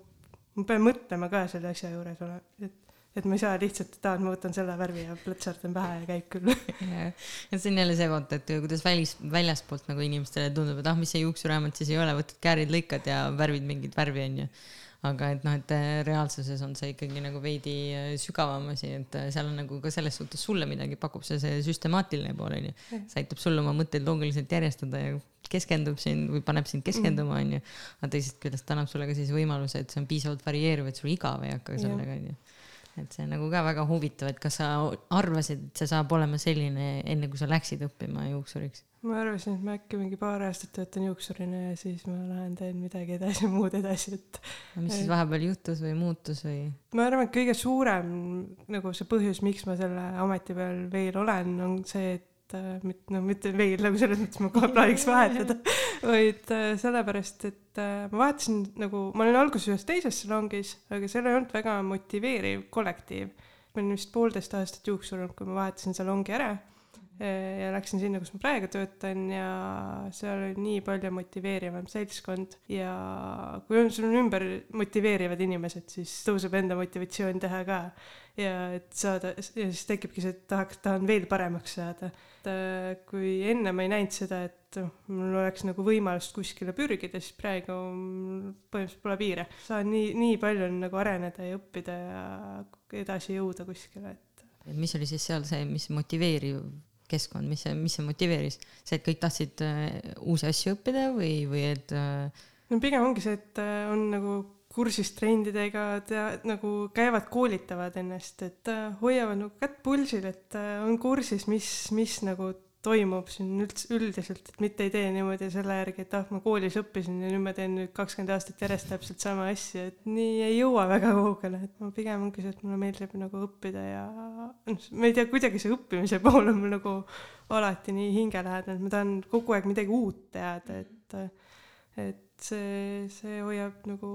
ma pean mõtlema ka selle asja juures ole, et et ma ei saa lihtsalt, et aa, et ma võtan selle värvi ja plõtsardan pähe ja käib küll. ja see on jälle see vaata, et kuidas välis, väljastpoolt nagu inimestele tundub, et ah, mis see juuksuräämat siis ei ole, võtad käärid, lõikad ja värvid mingit värvi, onju aga et noh, et äh, reaalsuses on see ikkagi nagu veidi äh, sügavam asi, et äh, seal on nagu ka selles suhtes sulle midagi pakub see, see süstemaatiline pool onju. see aitab sul oma mõtteid loogiliselt järjestada ja keskendub sind või paneb sind keskenduma onju. aga teisest küljest annab sulle ka siis võimaluse, et see on piisavalt varieeruv, et sul igav ei hakka sellega onju et see on nagu ka väga huvitav, et kas sa arvasid, et see saab olema selline, enne kui sa läksid õppima juuksuriks? ma arvasin, et ma äkki mingi paar aastat töötan juuksurina ja siis ma lähen teen midagi edasi, muud edasi, et. mis siis vahepeal juhtus või muutus või? ma arvan, et kõige suurem nagu see põhjus, miks ma selle ameti peal veel olen, on see, et et äh, no mitte veel nagu selles mõttes ma kohe plaaniks vahetada, vaid äh, sellepärast, et äh, ma vahetasin nagu, ma olin alguses ühes teises salongis, aga seal ei olnud väga motiveeriv kollektiiv. ma olin vist poolteist aastat juuksur olnud, kui ma vahetasin salongi ära ja läksin sinna, kus ma praegu töötan ja seal oli nii palju motiveerivam seltskond. Ja kui on sul on ümber motiveerivad inimesed, siis tõuseb enda motivatsioon teha ka. Ja et saada ja siis tekibki see, et tahaks, tahan veel paremaks saada. Et äh, kui enne ma ei näinud seda, et mul oleks nagu võimalust kuskile pürgida, siis praegu põhimõtteliselt pole piire. saan nii, nii palju nagu areneda ja õppida ja edasi jõuda kuskile, et mis oli siis seal see, mis motiveeriv keskkond, mis see, mis see motiveeris, see, et kõik tahtsid uh, uusi asju õppida või, või et uh...? no pigem ongi see, et uh, on nagu kursis trendidega, nagu käivad, koolitavad ennast, et äh, hoiavad nagu kätt pulsil, et äh, on kursis, mis, mis nagu toimub siin üldse üldiselt, et mitte ei tee niimoodi selle järgi, et ah, ma koolis õppisin ja nüüd ma teen nüüd kakskümmend aastat järjest täpselt sama asja, et nii ei jõua väga kaugele, et ma pigem ongi see, et mulle meeldib nagu õppida ja noh, ma ei tea, kuidagi see õppimise pool on mul nagu alati nii hingelähedane, et ma tahan kogu aeg midagi uut teada, et et see, see hoiab nagu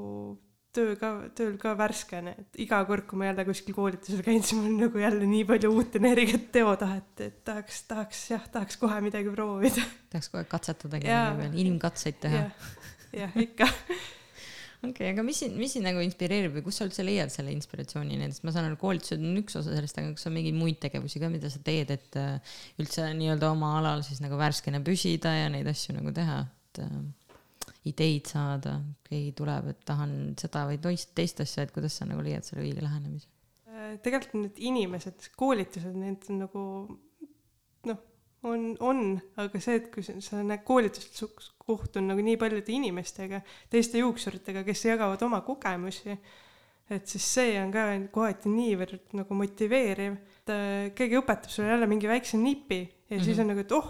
töö ka, tööl ka värskena, et iga kord, kui ma jälle kuskil koolitusel käin, siis mul nagu jälle nii palju uut energiat teotahet, et tahaks, tahaks jah, tahaks kohe midagi proovida. tahaks kohe katsetada kellegi peal, inimkatseid teha ja,. jah, ikka okei okay,, aga mis sind, mis sind nagu inspireerib või kust sa üldse leiad selle inspiratsiooni nendest, ma saan aru, koolitused on üks osa sellest, aga kas on mingeid muid tegevusi ka, mida sa teed, et äh, üldse nii-öelda oma alal siis nagu värskena püsida ja neid asju nagu teha, et äh, ideid saada, keegi tuleb, et tahan seda või teist, asja, et kuidas sa nagu leiad selle õige lähenemise? Äh, tegelikult need inimesed, koolitused, need on nagu noh, on, on, aga see, et kui sa näed koolitustel kohtun nagu nii paljude inimestega, teiste juuksuritega, kes jagavad oma kogemusi, et siis see on ka kohati niivõrd nagu motiveeriv, et äh, keegi õpetab sulle jälle mingi väikse nipi ja mm -hmm. siis on nagu, et oh,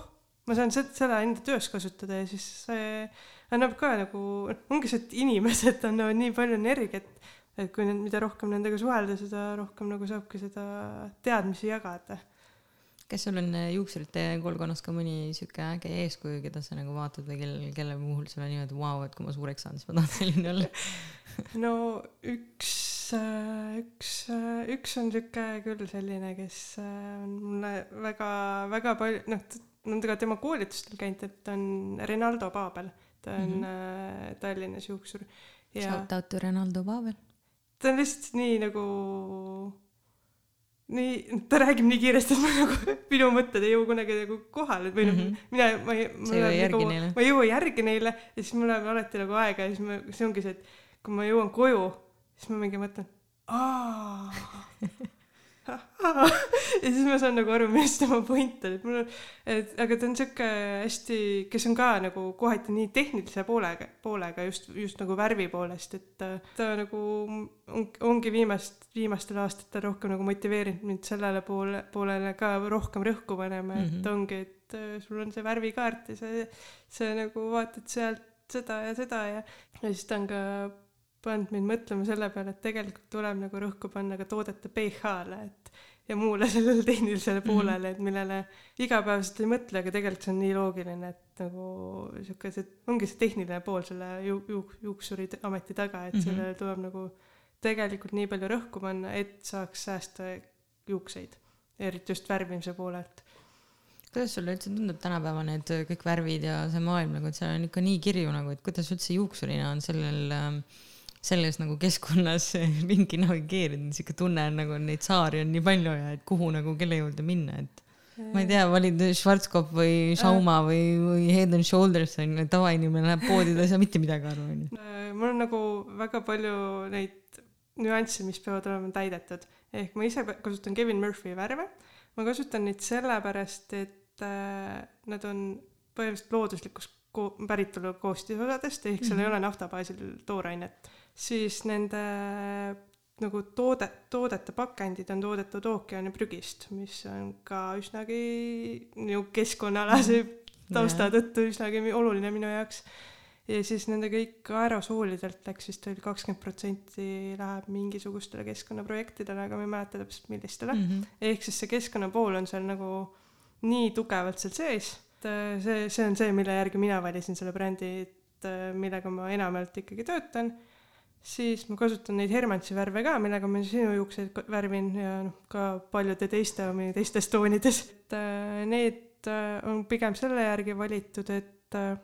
ma saan seda enda töös kasutada ja siis see annab ka nagu, ongi see, et inimesed annavad nii palju energiat, et kui nüüd, mida rohkem nendega suhelda, seda rohkem nagu saabki seda teadmisi jagada. kas sul on äh, juuksurite koolkonnas ka mõni sihuke äge eeskuju, keda sa nagu vaatad või kelle, kelle puhul sul on niimoodi, vau, et kui ma suureks saan, siis ma tahan selline olla no üks, äh, üks, äh, üks on sihuke küll selline, kes on mulle väga, väga palju, noh, nendega tema koolitustel käinud, et on Rinaldo Paabel ta on mm -hmm. Tallinnas juuksur. Shout out to Renaldo Pavel. ta on lihtsalt nii nagu nii ta räägib nii kiiresti et ma nagu minu mõtted ei jõua kunagi nagu kohale või noh mm -hmm. mina ma ei sa ei jõua järgi nagu, neile ma ei jõua järgi neile ja siis mul läheb alati nagu aega ja siis ma see ongi see et kui ma jõuan koju siis ma mingi mõtlen aa ja siis ma saan nagu aru, mis tema point on, et mul on, et aga ta on sihuke hästi, kes on ka nagu kohati nii tehnilise poolega, poolega just, just nagu värvi poolest, et ta, ta nagu on, ongi viimast, viimastel aastatel rohkem nagu motiveerinud mind sellele poole, poolele ka rohkem rõhku panema. Mm, -hmm. et ongi, et äh, sul on see värvikaart ja see, see nagu vaatad sealt seda ja seda ja, ja siis ta on ka pannud mind mõtlema selle peale, et tegelikult tuleb nagu rõhku panna ka toodete pH-le, et ja muule sellele tehnilisele poolele, et millele igapäevaselt ei mõtle, aga tegelikult see on nii loogiline, et nagu sihuke see, ongi see tehniline pool selle ju-, ju-, juuksuri ameti taga, et Mhm. sellele tuleb nagu tegelikult nii palju rõhku panna, et saaks säästa juukseid, eriti just värvimise poolelt. kuidas sulle üldse tundub tänapäeva need kõik värvid ja see maailm nagu, et seal on ikka nii kirju nagu, et kuidas üldse juuksurina on sellel ähm, selles nagu keskkonnas ringi navigeerida, sihuke tunne on nagu neid saari on nii palju ja et kuhu nagu kelle juurde minna, et ma ei tea, valid Schwarzkopf või Schauma või, või Head and Shoulders on ju, tavainimene läheb poodi, ta ei saa mitte midagi aru, onju. Äh, mul on nagu väga palju neid nüansse, mis peavad olema täidetud. ehk ma ise kasutan Kevin Murphy värve, ma kasutan neid sellepärast, et äh, nad on põhimõtteliselt looduslikust ko- päritolu koostisosadest, ehk seal ei Mhm. ole nafta baasil toorainet, siis nende nagu toode, toodete pakendid on toodetud ookeaniprügist, mis on ka üsnagi nagu keskkonnaalase tausta tõttu üsnagi oluline minu jaoks. ja siis nende kõik aerosoolidelt läks vist veel kakskümmend protsenti läheb mingisugustele keskkonnaprojektidele, aga ma ei mäleta täpselt millistele mm. Mhm. ehk siis see keskkonna pool on seal nagu nii tugevalt seal sees, et äh, see, see on see, mille järgi mina valisin selle brändi, et äh, millega ma enamjaolt ikkagi töötan siis ma kasutan neid Hermantsi värve ka, millega ma sinu juukseid värvin ja noh, ka paljude teiste omi teistes toonides. et äh, need äh, on pigem selle järgi valitud, et äh,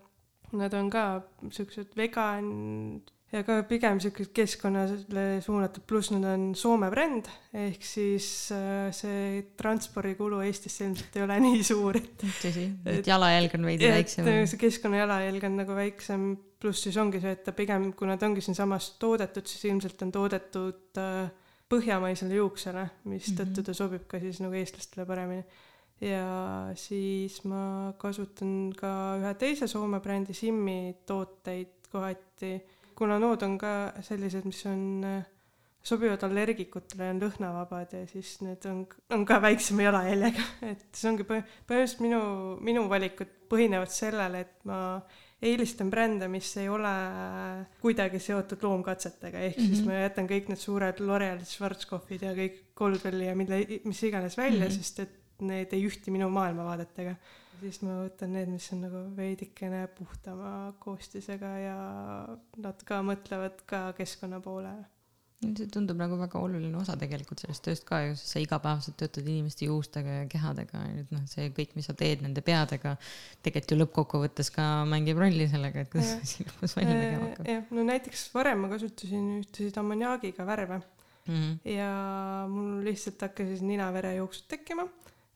nad on ka siuksed vegan ja ka pigem siukesed keskkonnale suunatud, pluss nad on Soome bränd, ehk siis äh, see transpordikulu Eestisse ilmselt ei ole nii suur, et tõsi, Et- jalajälg on veidi väiksem. äh, see keskkonna jalajälg on nagu väiksem, pluss siis ongi see, et ta pigem, kui nad ongi siinsamas toodetud, siis ilmselt on toodetud äh, põhjamaisele juuksele, mistõttu Mhm. ta sobib ka siis nagu eestlastele paremini. ja siis ma kasutan ka ühe teise Soome brändi Simmi tooteid kohati, kuna nood on ka sellised, mis on äh, sobivad allergikutele ja on lõhnavabad ja siis need on, on ka väiksema jalajäljega, et see ongi põh- põhimõtteliselt minu, minu valikud põhinevad sellele, et ma eelistan brände, mis ei ole kuidagi seotud loomkatsetega, ehk mm -hmm. siis Mhm. ma jätan kõik need suured L'Oreal, Schwarzkopfid ja kõik Goldwelli ja mille, mis iganes välja mm. -hmm. sest et need ei ühti minu maailmavaadetega. Siis ma võtan need, mis on nagu veidikene puhtama koostisega ja nad ka mõtlevad ka keskkonna poolele. see tundub nagu väga oluline osa tegelikult sellest tööst ka ju, sest sa igapäevaselt töötad inimeste juustega ja kehadega ja nüüd noh, see kõik, mis sa teed nende peadega, tegelikult ju lõppkokkuvõttes ka mängib rolli sellega, et kuidas see lõpus välja nägema hakkab jah, no näiteks varem ma kasutasin ühtesid ammoniaagiga värve mm. -hmm. ja mul lihtsalt hakkasid ninaverejooksud tekkima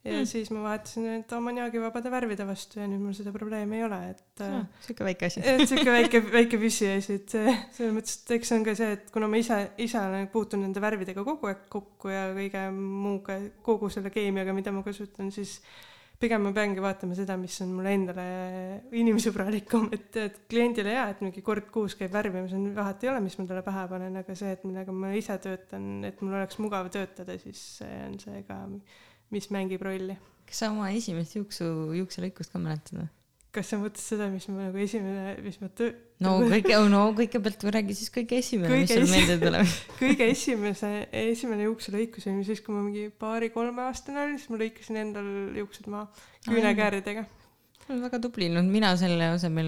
ja Mm. siis ma vahetasin need ammoniaagivabade värvide vastu ja nüüd mul seda probleemi ei ole, et äh, sihuke väike asi. et siuke väike, väike püsiasi, et see, selles mõttes, et eks see on ka see, et kuna ma ise, ise olen puutunud nende värvidega kogu aeg kokku ja kõige muuga, kogu selle keemiaga, mida ma kasutan, siis pigem ma peangi vaatama seda, mis on mulle endale inimsõbralikum, et, et kliendile jaa, et mingi kord kuus käib värvimas, on vahet ei ole, mis ma talle pähe panen, aga see, et millega ma ise töötan, et mul oleks mugav töötada, siis see on see ka, mis mängib rolli. kas sa oma esimest juuksu, juukselõikust ka mäletad või? kas sa mõtled seda, mis ma nagu esimene, mis ma töö-, no kõige, no kõigepealt räägi siis kõige esimene, mis sul meelde tuleb. kõige esimese, esimene juukselõikus oli siis, kui ma mingi paari-kolmeaastane olin, siis ma lõikasin endal juuksed maha küünekääridega. Väga tubli, no mina selle asemel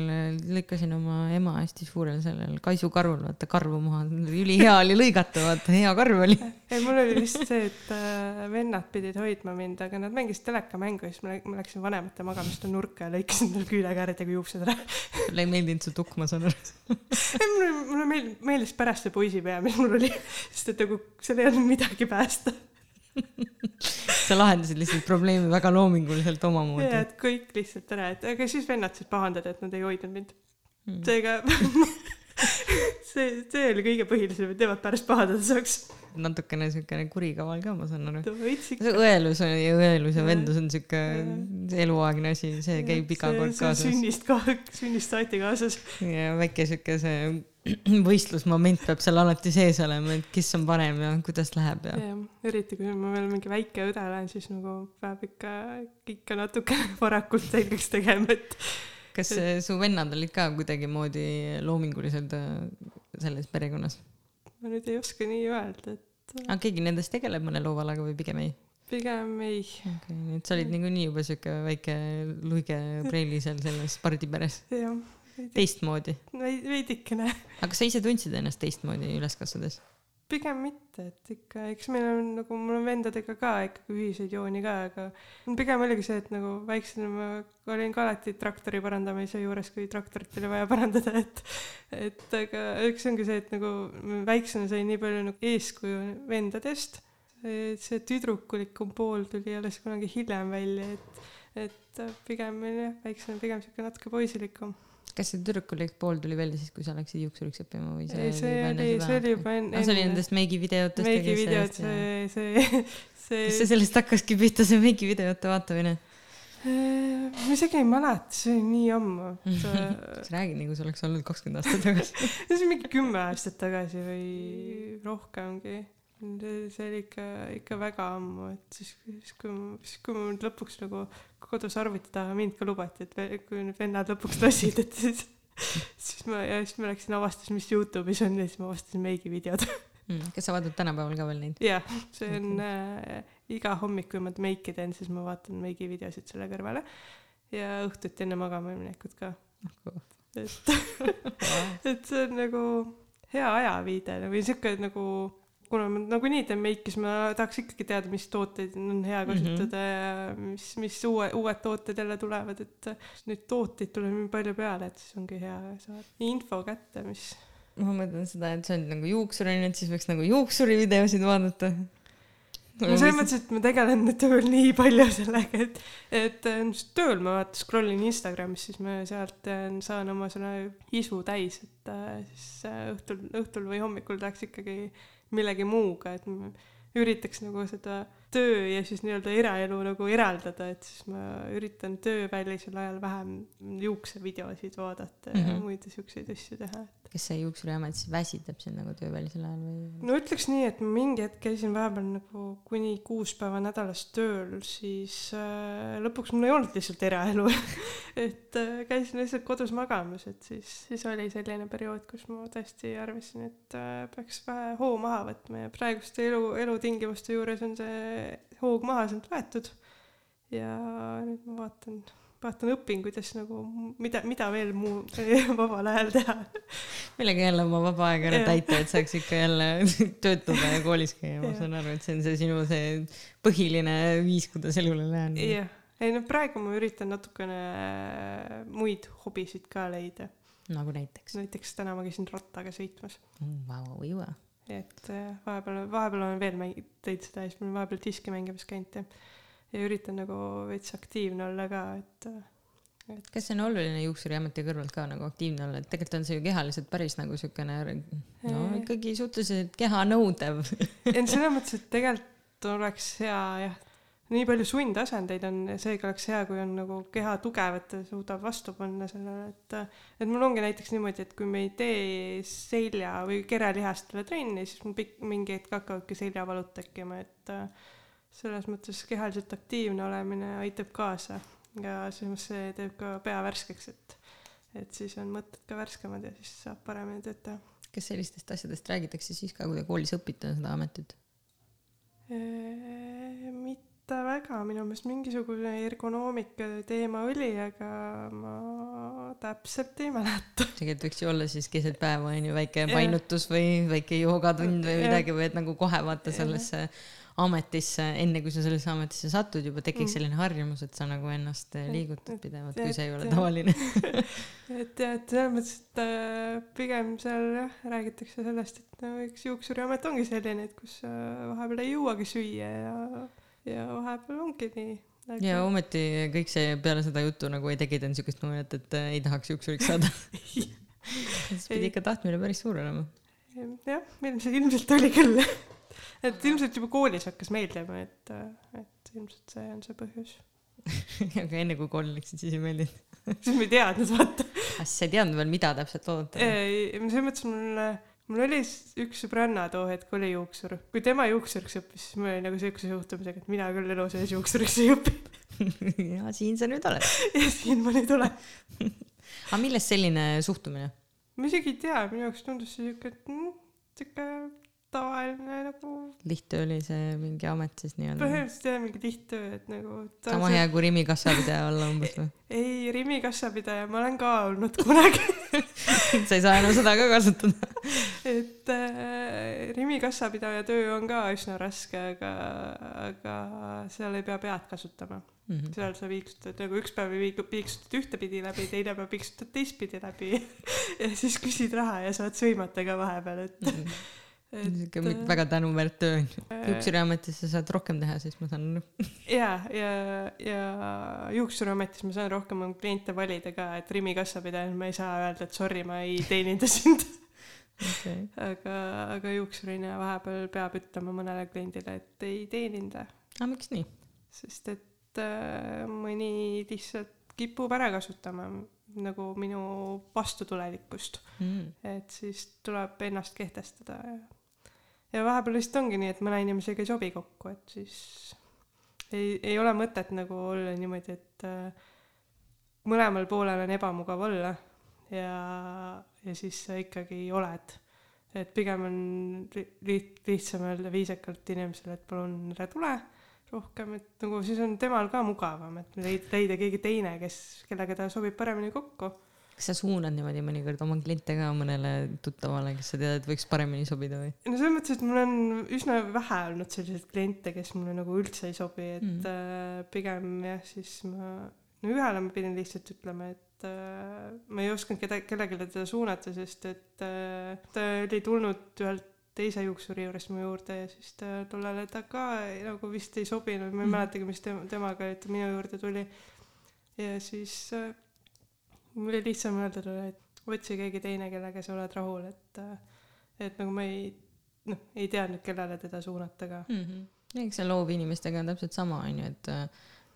lõikasin oma ema hästi suurel sellel kaisukarvul, vaata karvu maha, ülihea oli lõigata, vaata hea karv oli. ei, mul oli lihtsalt see, et äh, vennad pidid hoidma mind, aga nad mängisid telekamängu ja siis ma, ma läksin vanemate magamistoa nurka ja lõikasin endale küünekääridega juuksed ära. sulle ei meeldinud see tukk, ma saan aru. ei, mulle, mulle meeldis, meeldis pärast see poisipea, mis mul oli, sest et nagu seal ei olnud midagi päästa. sa lahendasid lihtsalt probleemi väga loominguliselt omamoodi ja, et kõik lihtsalt ära, et aga siis vennad siis pahandada, et nad ei hoidnud mind. mm.. seega see, see oli kõige põhilisem, et nemad pärast pahandada saaks. natukene siukene kurikaval ka, ma saan aru. õelus on ja õelus ja Jah. vendus on siuke eluaegne asi, see käib iga kord kaasas. sünnist ka, sünnist saati kaasas. ja väike siuke see võistlusmoment peab seal alati sees olema, et kes on parem ja kuidas läheb ja. jah, eriti kui ma veel mingi väike õde olen, siis nagu peab ikka, ikka natuke varakult selgeks tegema, et kas see, su vennad olid ka kuidagimoodi loomingulised äh, selles perekonnas? ma nüüd ei oska nii öelda, et aga keegi nendest tegeleb mõne loovalaga või pigem ei? pigem ei. okei, nii et sa olid niikuinii juba siuke väike luige preili seal selles pardiperes. jah, teistmoodi. veidikene. aga kas sa ise tundsid ennast teistmoodi üles kasvades? pigem mitte, et ikka, eks meil on nagu, mul on vendadega ka ikkagi ühiseid jooni ka, aga pigem oligi see, et nagu väiksena ma olin ka alati traktori parandamise juures, kui traktorit oli vaja parandada, et et aga üks ongi see, et nagu väiksena sain nii palju nagu eeskuju vendadest, see tüdrukulikum pool tuli alles kunagi hiljem välja, et et pigem jah, väiksena pigem siuke natuke poisilikum. Kas see tüdrukulik pool tuli välja siis, kui sa läksid juuksuriks õppima või ei, see oli, see oli juba enne. see oli nendest meigivideotest. meigivideod, see, see, see kas see sellest hakkaski pihta, see meigivideote vaatamine? Ma isegi ei mäleta, see oli nii ammu, et äh, sa räägid nagu see oleks olnud kakskümmend aastat tagasi. see oli mingi kümme aastat tagasi või rohkemgi. See oli ikka, ikka väga ammu, et siis, siis kui, siis kui mul lõpuks nagu kodus arvuti taha mind ka lubati, et kui need vennad lõpuks lasid, et siis, siis ma, ja siis ma läksin avastasin, mis Youtube'is on ja siis ma avastasin meigivideod. Mm, kas sa vaatad tänapäeval ka veel neid? jah, see on äh, iga hommik, kui ma meiki teen, siis ma vaatan meigivideosid selle kõrvale ja õhtuti enne magama minekut ka, et et see on nagu hea ajaviide või sihuke nagu kuna ma nagunii teen meiki, siis ma tahaks ikkagi teada, mis tooteid on hea kasutada mm -hmm. ja mis, mis uue, uued tooted jälle tulevad, et neid tooteid tuleb nii palju peale, et siis ongi hea saada info kätte, mis ma mõtlen seda, et sa oled nagu juuksur onju, et siis võiks nagu juuksurivideosid vaadata. no selles mõttes, et ma tegelen nüüd tööl nii palju sellega, et, et äh, tööl ma vaata scroll in Instagramis, siis ma sealt äh, saan oma selle isu täis, et äh, siis õhtul, õhtul või hommikul tahaks ikkagi millegi muuga, et üritaks nagu seda töö ja siis nii-öelda eraelu nagu eraldada, et siis ma üritan töövälisel ajal vähem juuksevideosid vaadata ja mm Mhm. -hmm. muid siukseid asju teha. kas see juuksuriamet siis väsitab sind nagu töövälisel ajal või? no ütleks nii, et mingi hetk käisin vahepeal nagu kuni kuus päeva nädalas tööl, siis äh, lõpuks mul ei olnud lihtsalt eraelu et äh, käisin lihtsalt kodus magamas, et siis, siis oli selline periood, kus ma tõesti arvasin, et äh, peaks vähe hoo maha võtma ja praeguste elu, elutingimuste juures on see hoog maha sealt võetud. ja nüüd ma vaatan, vaatan õpin, kuidas nagu, mida, mida veel muu vabal ajal teha millega jälle oma vaba aega ära täita, et saaks ikka jälle töötada ja koolis käia, ma saan aru, et see on see sinu see põhiline viis, kuidas elule läheneda. jah, ei no praegu ma üritan natukene muid hobisid ka leida. nagu näiteks. näiteks täna ma käisin rattaga sõitmas, Vau, jõua. Et äh, vahepeal, vahepeal olen veel mäng-, teinud seda ja siis ma olen vahepeal diski mängimas käinud ja ja üritan nagu veits aktiivne olla ka, et äh, kas see on oluline juuksuriameti kõrvalt ka nagu aktiivne olla, et tegelikult on see ju kehaliselt päris nagu siukene no ikkagi suhteliselt kehanõudev. et selles mõttes, et tegelikult oleks hea jah, nii palju sundasendeid on, seega oleks hea, kui on nagu keha tugev, et suudab vastu panna sellele, et et mul ongi näiteks niimoodi, et kui me ei tee selja või kerelihastele trenni, siis mul pikk, mingi hetk hakkavadki seljavalud tekkima, et äh, selles mõttes kehaliselt aktiivne olemine aitab kaasa ja samas see teeb ka pea värskeks, et et siis on mõtted ka värskemad ja siis saab paremini tööd teha. kas sellistest asjadest räägitakse siis ka, kui te koolis õpite seda ametit? Eee, mitte väga, minu meelest mingisugune ergonoomika teema oli, aga ma täpselt ei mäleta. tegelikult võiks ju olla siis keset päeva onju väike Jah. painutus või väike joogatund või midagi või et nagu kohe vaata sellesse ametisse, enne kui sa sellesse ametisse satud, juba tekiks Mm. selline harjumus, et sa nagu ennast liigutad pidevalt, kui see ei ole tavaline. et jah, et selles mõttes, et äh, pigem seal jah, räägitakse sellest, et no üks juuksuriamet ongi selline, et kus äh, vahepeal ei jõuagi süüa ja ja vahepeal ongi nii aga.... ja ometi kõik see peale seda juttu nagu ei tekitanud siukest tunnet, et äh, ei tahaks juuksuriks saada siis pidi ikka tahtmine päris suur olema. jah, ilmselt, ilmselt oli küll et ilmselt juba koolis hakkas meeldima, et, äh, et ilmselt see on see põhjus aga enne kui kooli läksid, siis ei meeldinud siis ma ei teadnud, vaata. sa ei teadnud veel, mida täpselt oodata? selles mõttes mul, mul oli üks sõbranna too hetk oli juuksur. kui tema juuksuriks õppis, siis mul oli nagu siukse suhtumisega, et mina küll elu sees juuksuriks ei õpi ja siin sa nüüd oled. ja siin ma nüüd olen aga millest selline suhtumine? ma isegi ei tea, minu jaoks tundus see siuke, et mm, siuke tavaline nagu. lihttöö oli see mingi amet siis nii-öelda? põhimõtteliselt jah, mingi lihttöö, et nagu. sama hea kui Rimi kassapidaja olla umbes või? ei, Rimi kassapidaja ma olen ka olnud kunagi sa ei saa enam seda ka kasutada et äh, Rimi kassapidaja töö on ka üsna raske, aga, aga seal ei pea pead kasutama mm. -hmm. seal sa piiksutad nagu üks päev piiksutad ühtepidi läbi, teine päev piiksutad teistpidi läbi ja siis küsid raha ja saad sõimata ka vahepeal, et mm. -hmm et... väga tänuväärt töö on ju. juuksuriametis sa saad rohkem teha, siis ma saan ja, ja, ja juuksuriametis ma saan rohkem kliente valida ka, et Rimi kassapidajana ma ei saa öelda, et sorry, ma ei teeninda sind okay.. aga, aga juuksurina vahepeal peab ütlema mõnele kliendile, et ei teeninda. aga miks nii? sest et äh, mõni lihtsalt kipub ära kasutama nagu minu vastutulelikkust mm.. et siis tuleb ennast kehtestada ja ja vahepeal lihtsalt ongi nii, et mõne inimesega ei sobi kokku, et siis ei, ei ole mõtet nagu olla niimoodi, et äh, mõlemal poolel on ebamugav olla ja, ja siis sa ikkagi oled. et pigem on liht-, lihtsam öelda viisakalt inimesele, et palun ära tule rohkem, et nagu siis on temal ka mugavam, et leida, leida keegi teine, kes, kellega ta sobib paremini kokku kas sa suunad niimoodi mõnikord oma kliente ka mõnele tuttavale, kes sa tead, et võiks paremini sobida või? no selles mõttes, et mul on üsna vähe olnud selliseid kliente, kes mulle nagu üldse ei sobi, et mm. äh, pigem jah, siis ma, no ühele ma pidin lihtsalt ütlema, et äh, ma ei osanud keda, kellelegi teda suunata, sest et äh, ta oli tulnud ühelt teise juuksuri juures mu juurde ja siis ta tollele ta ka nagu vist ei sobinud, ma ei mm. mäletagi, mis tema, temaga, et minu juurde tuli. ja siis äh, mul oli lihtsam öelda talle, et otsi keegi teine, kellega sa oled rahul, et, et nagu ma ei, noh, ei teadnud, kellele teda suunata ka mm. -hmm. eks see loovinimestega on täpselt sama, on ju, et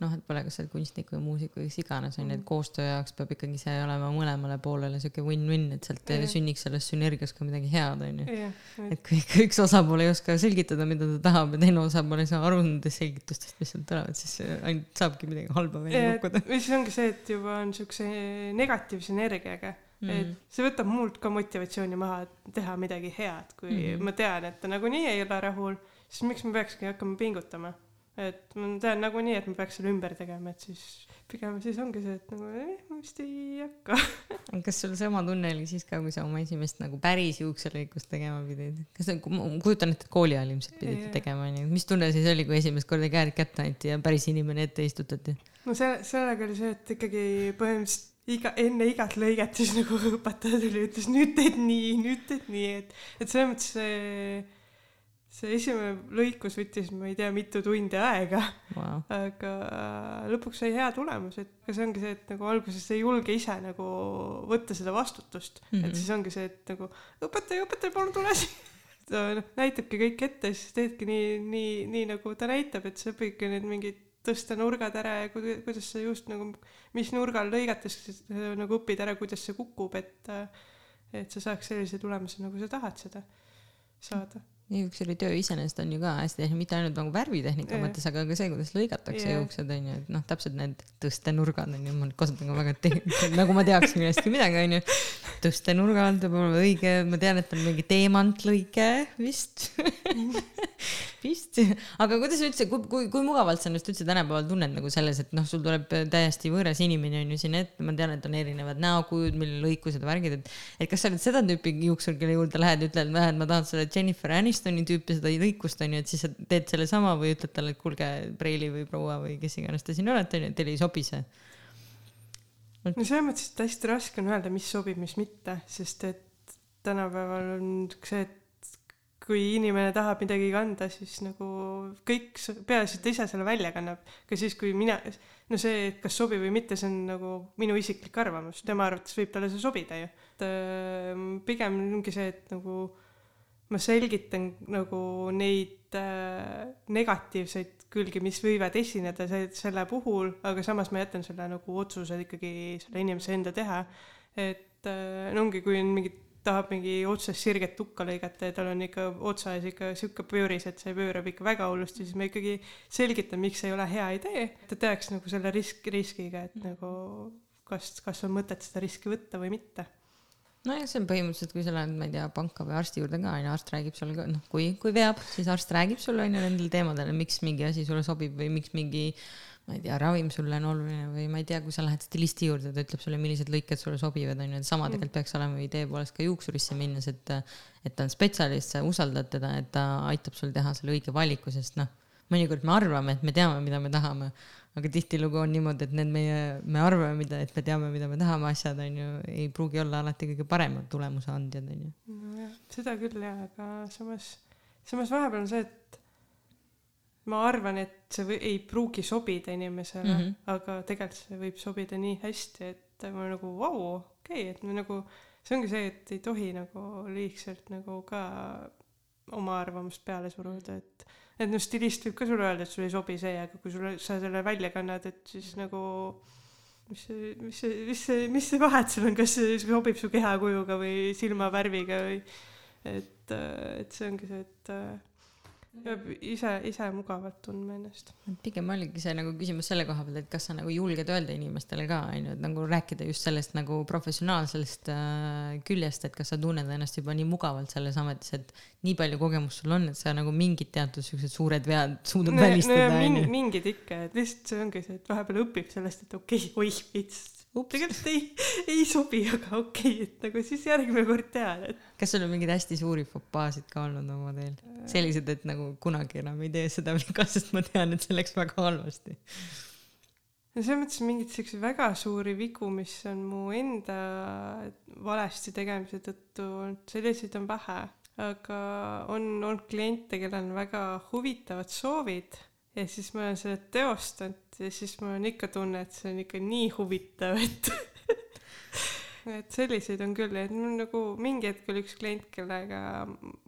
noh, et pole, kas sa oled kunstnik või muusik või kes iganes on ju, et mm. koostöö jaoks peab ikkagi see olema mõlemale poolele sihuke win-win, et sealt yeah. sünniks sellest sünergiast ka midagi head, on ju et kui ikka üks osapool ei oska selgitada, mida ta tahab ja teine osapool ei saa aru nendest selgitustest, mis sealt tulevad, siis ainult saabki midagi halba välja yeah, kukkuda. või siis ongi see, et juba on siukse negatiivse energiaga Mm -hmm. et see võtab mult ka motivatsiooni maha, et teha midagi head, kui mm -hmm. ma tean, et ta nagunii ei ole rahul, siis miks ma peakski hakkama pingutama et ma tean nagunii, et ma peaks selle ümber tegema, et siis pigem siis ongi see, et nagu eh, ma vist ei hakka kas sul sama tunne oli siis ka, kui sa oma esimest nagu päris juukselõikust tegema pidid? kas, ma kujutan ette, et kooli ajal ilmselt pidid yeah. tegema, onju. mis tunne siis oli, kui esimest korda käed kätte anti ja päris inimene ette istutati? no see, sellega oli see, et ikkagi põhimõtteliselt iga, enne igat lõiget siis nagu õpetaja tuli, ütles nüüd teed nii, nüüd teed nii, et, et selles mõttes see see esimene lõikus võttis, ma ei tea, mitu tundi aega. Wow.. aga lõpuks sai hea tulemus, et aga see ongi see, et nagu alguses ei julge ise nagu võtta seda vastutust. Mm, -hmm. et siis ongi see, et nagu õpetaja, õpetaja, palun tule siia. Ta noh, näitabki kõik ette siis teedki nii, nii, nii nagu ta näitab, et sa õpidki need mingid tõsta nurgad ära ja kuidas sa just nagu, mis nurgal lõigates nagu õpid ära, kuidas see kukub, et et sa saaks sellise tulemuse, nagu sa tahad seda saada juuksuri töö iseenesest on ju ka hästi tehniline, mitte ainult nagu värvitehnika yeah. mõttes, aga ka see, kuidas lõigatakse yeah. juuksed on ju, et noh, täpselt need tõstenurgad on ju, ma kasutan ka väga te-, nagu ma teaks millestki midagi on ju. tõstenurgad peab olema õige, ma tean, et on mingi teemantlõike vist vist, aga kuidas üldse, kui, kui, kui mugavalt sa ennast üldse tänapäeval tunned nagu selles, et noh, sul tuleb täiesti võõras inimene on ju sinna ette, ma tean, et on erinevad näokujud, millel lõikused, värgid, et, et kas sa oled seda tüüpi juuksur, kelle juurde lähed ütled, et ma tahan selle Jennifer Anistoni tüüpi seda lõikust on ju, et siis sa teed sellesama või ütled talle, et kuulge, preili või proua või kes iganes te siin olete, on ju, teile ei sobi see no selles mõttes, et hästi raske on öelda, mis sobib, mis mitte, sest et tänapäeval on see, et kui inimene tahab midagi kanda, siis nagu kõik, peaasi, et ta ise selle välja kannab. ka siis, kui mina, no see, kas sobib või mitte, see on nagu minu isiklik arvamus, tema arvates võib talle see sobida ju. et äh, pigem ongi see, et nagu ma selgitan nagu neid äh, negatiivseid külgi, mis võivad esineda see, selle puhul, aga samas ma jätan selle nagu otsuse ikkagi selle inimese enda teha. et äh, no ongi, kui on mingid tahab mingi otsest sirget tukka lõigata ja tal on ikka otsa ees ikka sihuke pööris, et see pöörab ikka väga hullusti, siis ma ikkagi selgitan, miks see ei ole hea idee. ta teaks nagu selle risk, riskiga, et nagu kas, kas on mõtet seda riski võtta või mitte nojah, see on põhimõtteliselt, kui sa lähed, ma ei tea, panka või arsti juurde ka, onju, arst räägib sulle ka, noh, kui, kui veab, siis arst räägib sulle, onju, nendel teemadel, miks mingi asi sulle sobib või miks mingi ma ei tea, ravim sulle on oluline või ma ei tea, kui sa lähed stilisti juurde, ta ütleb sulle, millised lõiked sulle sobivad, on ju, et sama mm. tegelikult peaks olema idee poolest ka juuksurisse minnes, et et ta on spetsialist, sa usaldad teda, et ta aitab sul teha selle õige valiku, sest noh, mõnikord me arvame, et me teame, mida me tahame, aga tihtilugu on niimoodi, et need meie, me arvame, mida, et me teame, mida me tahame, asjad on ju, ei pruugi olla alati kõige paremad tulemuse andjad, on ju. nojah, seda küll jah, aga samas, samas vahepeal on see, et ma arvan, et see või, ei pruugi sobida inimesele mm, -hmm. aga tegelikult see võib sobida nii hästi, et ma nagu vau wow,, okei okay,, et me nagu, see ongi see, et ei tohi nagu liigselt nagu ka oma arvamust peale suruda, et et noh, stilist võib ka sulle öelda, et sulle ei sobi see, aga kui sulle, sa selle välja kannad, et siis nagu mis see, mis see, mis see, mis see vahet seal on, kas see sobib su kehakujuga või silmavärviga või et, et see ongi see, et peab ise, ise mugavalt tundma ennast. pigem oligi see nagu küsimus selle koha pealt, et kas sa nagu julged öelda inimestele ka, on ju, et nagu rääkida just sellest nagu professionaalsest äh, küljest, et kas sa tunned ennast juba nii mugavalt selles ametis, et nii palju kogemust sul on, et sa nagu mingid teatud siuksed suured vead suudad no, välistada no. Min, mingid ikka, et lihtsalt see ongi see, et vahepeal õpib sellest, et okei okay,, oih, veits tegelikult ei, ei sobi, aga okei okay,, et nagu siis järgmine kord tead, et. kas sul on mingeid hästi suuri fopaasid ka olnud oma teel? sellised, et nagu kunagi enam ei tee seda viga, sest ma tean, et see läks väga halvasti. no selles mõttes mingeid siukseid väga suuri vigu, mis on mu enda valesti tegemise tõttu olnud, selliseid on vähe, aga on olnud kliente, kellel on väga huvitavad soovid ja siis ma olen seda teostanud ja siis mul on ikka tunne, et see on ikka nii huvitav, et et selliseid on küll, et mul nagu mingi hetk oli üks klient, kellega,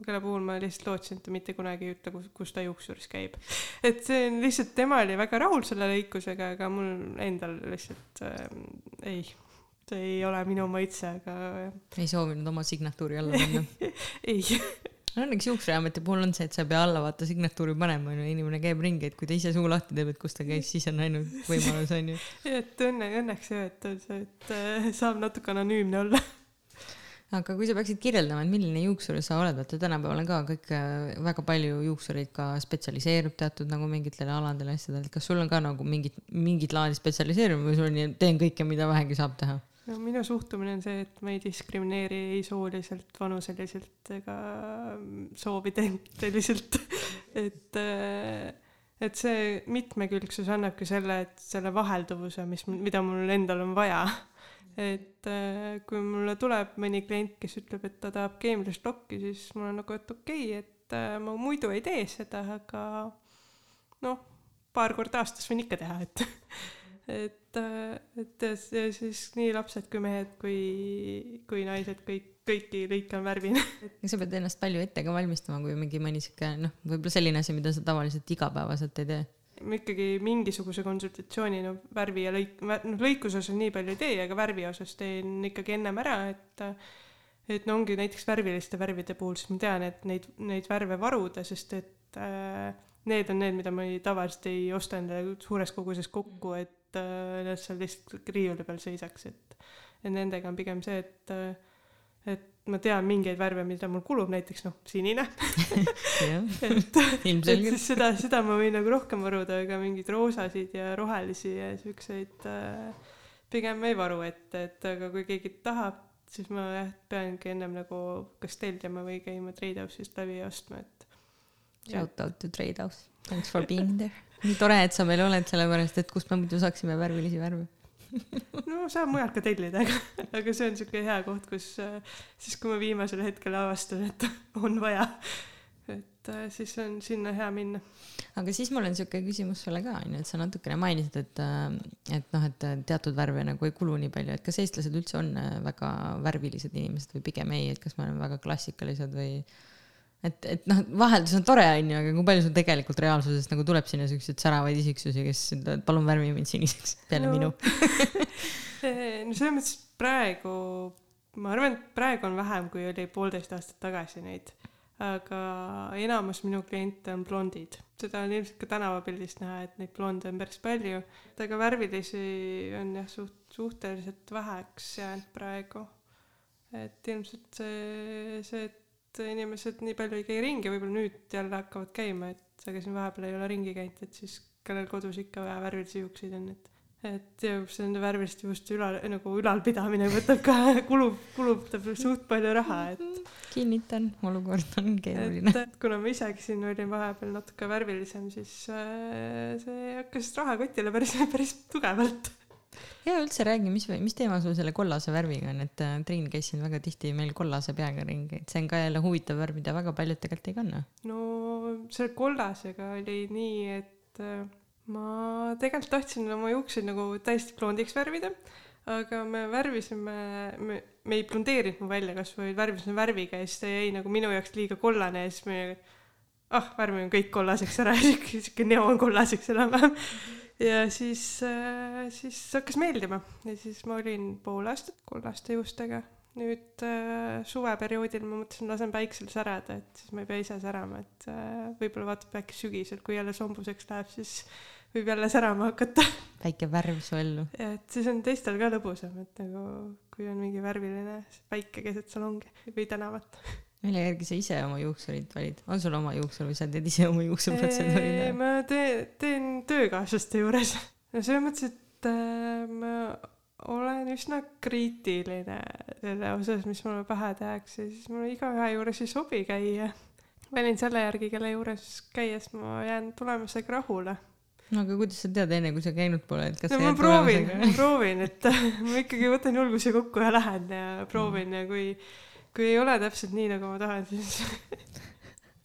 kelle puhul ma lihtsalt lootsin, et ta mitte kunagi ei ütle, kus, kus ta juuksuris käib. et see on lihtsalt, tema oli väga rahul selle lõikusega, aga mul endal lihtsalt äh, ei, see ei ole minu maitse, aga. ei soovinud oma signatuuri alla panna ei õnneks juuksuriameti puhul on see, et sa ei pea alla vaata signatuuri panema, onju, inimene käib ringi, et kui ta ise suu lahti teeb, et kus ta käis, siis on ainult võimalus, onju. et õnne, õnneks jah, et et äh, saab natuke anonüümne olla aga kui sa peaksid kirjeldama, et milline juuksur sa oled, vaata tänapäeval on ka kõik äh, väga palju juuksureid ka spetsialiseerub teatud nagu mingitele aladele, asjadele, et kas sul on ka nagu mingit, mingit laadi spetsialiseerumine või sul on nii, et teen kõike, mida vähegi saab teha? No minu suhtumine on see, et ma ei diskrimineeri ei sooliselt, vanuseliselt ega soovidentiliselt et, et see mitmekülgsus annabki selle, et selle vahelduvuse, mis, mida mul endal on vaja. et kui mulle tuleb mõni klient, kes ütleb, et ta tahab keemilist lokki, siis mul on nagu, et okei okay,, et ma muidu ei tee seda, aga noh, paar korda aastas võin ikka teha, et et, et siis nii lapsed kui mehed kui, kui naised, kõik, kõiki lõike on värvin. sa pead ennast palju ette ka valmistama, kui mingi mõni sihuke noh, võib-olla selline asi, mida sa tavaliselt igapäevaselt ei tee ma ikkagi mingisuguse konsultatsiooni, no värvi ja lõik, noh lõikuse osas nii palju ei tee, aga värvi osas teen ikkagi ennem ära, et et no ongi näiteks värviliste värvide puhul, siis ma tean, et neid, neid värve varuda, sest et äh, need on need, mida ma ei, tavaliselt ei osta endale suures koguses kokku, et et äh, need seal lihtsalt riiuli peal seisaks, et et nendega on pigem see, et äh, et ma tean mingeid värve, mida mul kulub, näiteks noh, sinine et, et siis seda, seda ma võin nagu rohkem varuda, aga mingeid roosasid ja rohelisi ja siukseid äh, pigem ei varu ette, et aga kui keegi tahab, siis ma jah, peangi ennem nagu kas tellima või käima Trade House'ist läbi ostma, et. Shout out to Trade House, thanks for being there. Nii tore, et sa meil oled, sellepärast et kust me muidu saaksime värvilisi värve. No saab mujalt ka tellida, aga, aga see on siuke hea koht, kus siis, kui ma viimasel hetkel avastan, et on vaja, et äh, siis on sinna hea minna. aga siis mul on siuke küsimus sulle ka onju, et sa natukene mainisid, et, äh, et noh, et teatud värve nagu ei kulu nii palju, et kas eestlased üldse on äh, väga värvilised inimesed või pigem ei, et kas me oleme väga klassikalised või et, et noh, vaheldus on tore, onju, aga kui palju sul tegelikult reaalsuses nagu tuleb sinna siukseid säravaid isiksusi, kes ütlevad, palun värvi mind siniseks peale no. minu no selles mõttes praegu, ma arvan, et praegu on vähem, kui oli poolteist aastat tagasi neid aga enamus minu kliente on blondid. seda on ilmselt ka tänavapildist näha, et neid blonde on päris palju. aga värvilisi on jah, suht, suhteliselt väheks jäänud praegu. et ilmselt see, see, et inimesed nii palju ei käi ringi, võib-olla nüüd jälle hakkavad käima, et aga siin vahepeal ei ole ringi käinud, et siis kellel kodus ikka vaja värvilisi juukseid on, et et ju see nende värviliste juuste ülal, nagu ülalpidamine võtab ka, kulub, kulutab suht palju raha, et. kinnitan, olukord on keeruline. et kuna ma isegi siin olin vahepeal natuke värvilisem, siis äh, see hakkas rahakotile päris, päris tugevalt. Ja üldse räägi, mis, mis teema sul selle kollase värviga on, et äh, Triin käis siin väga tihti meil kollase peaga ringi, et see on ka jälle huvitav värv, mida väga paljud tegelikult ei kanna. no selle kollasega oli nii, et äh, ma tegelikult tahtsin oma juukseid nagu täiesti blondiks värvida, aga me värvisime, me, me ei blondeerinud mu välja kasvõi, värvisime värviga ja siis ta jäi nagu minu jaoks liiga kollane ja siis me ah, värvime kõik kollaseks ära, sihuke neoonkollaseks enam-vähem. Ja siis äh,, siis hakkas meeldima ja siis ma olin pool aastat kollaste juustega. nüüd äh, suveperioodil ma mõtlesin, lasen päiksel särada, et siis ma ei pea ise särama, et äh, võib-olla vaatab äkki sügisel, kui jälle sombuseks läheb, siis võib jälle särama hakata. väike värv su ellu. et siis on teistel ka lõbusam, et nagu kui on mingi värviline päike keset salongi või tänavat. Mille järgi sa ise oma juuksurid valid, on sul oma juuksur või sa teed ise oma juuksurprotseduuri teha? ma teen, teen töökaaslaste juures. no selles mõttes, et äh, ma olen üsna kriitiline selle osas, mis mulle pähe tehakse, siis mulle igaühe juures ei sobi käia. valin selle järgi, kelle juures käies ma jään tulemusega rahule no aga kuidas sa tead enne, kui sa käinud pole, et kas no ma proovin, ma proovin, et ma ikkagi võtan julguse kokku ja lähen ja proovin mm. ja kui, kui ei ole täpselt nii, nagu ma tahan, siis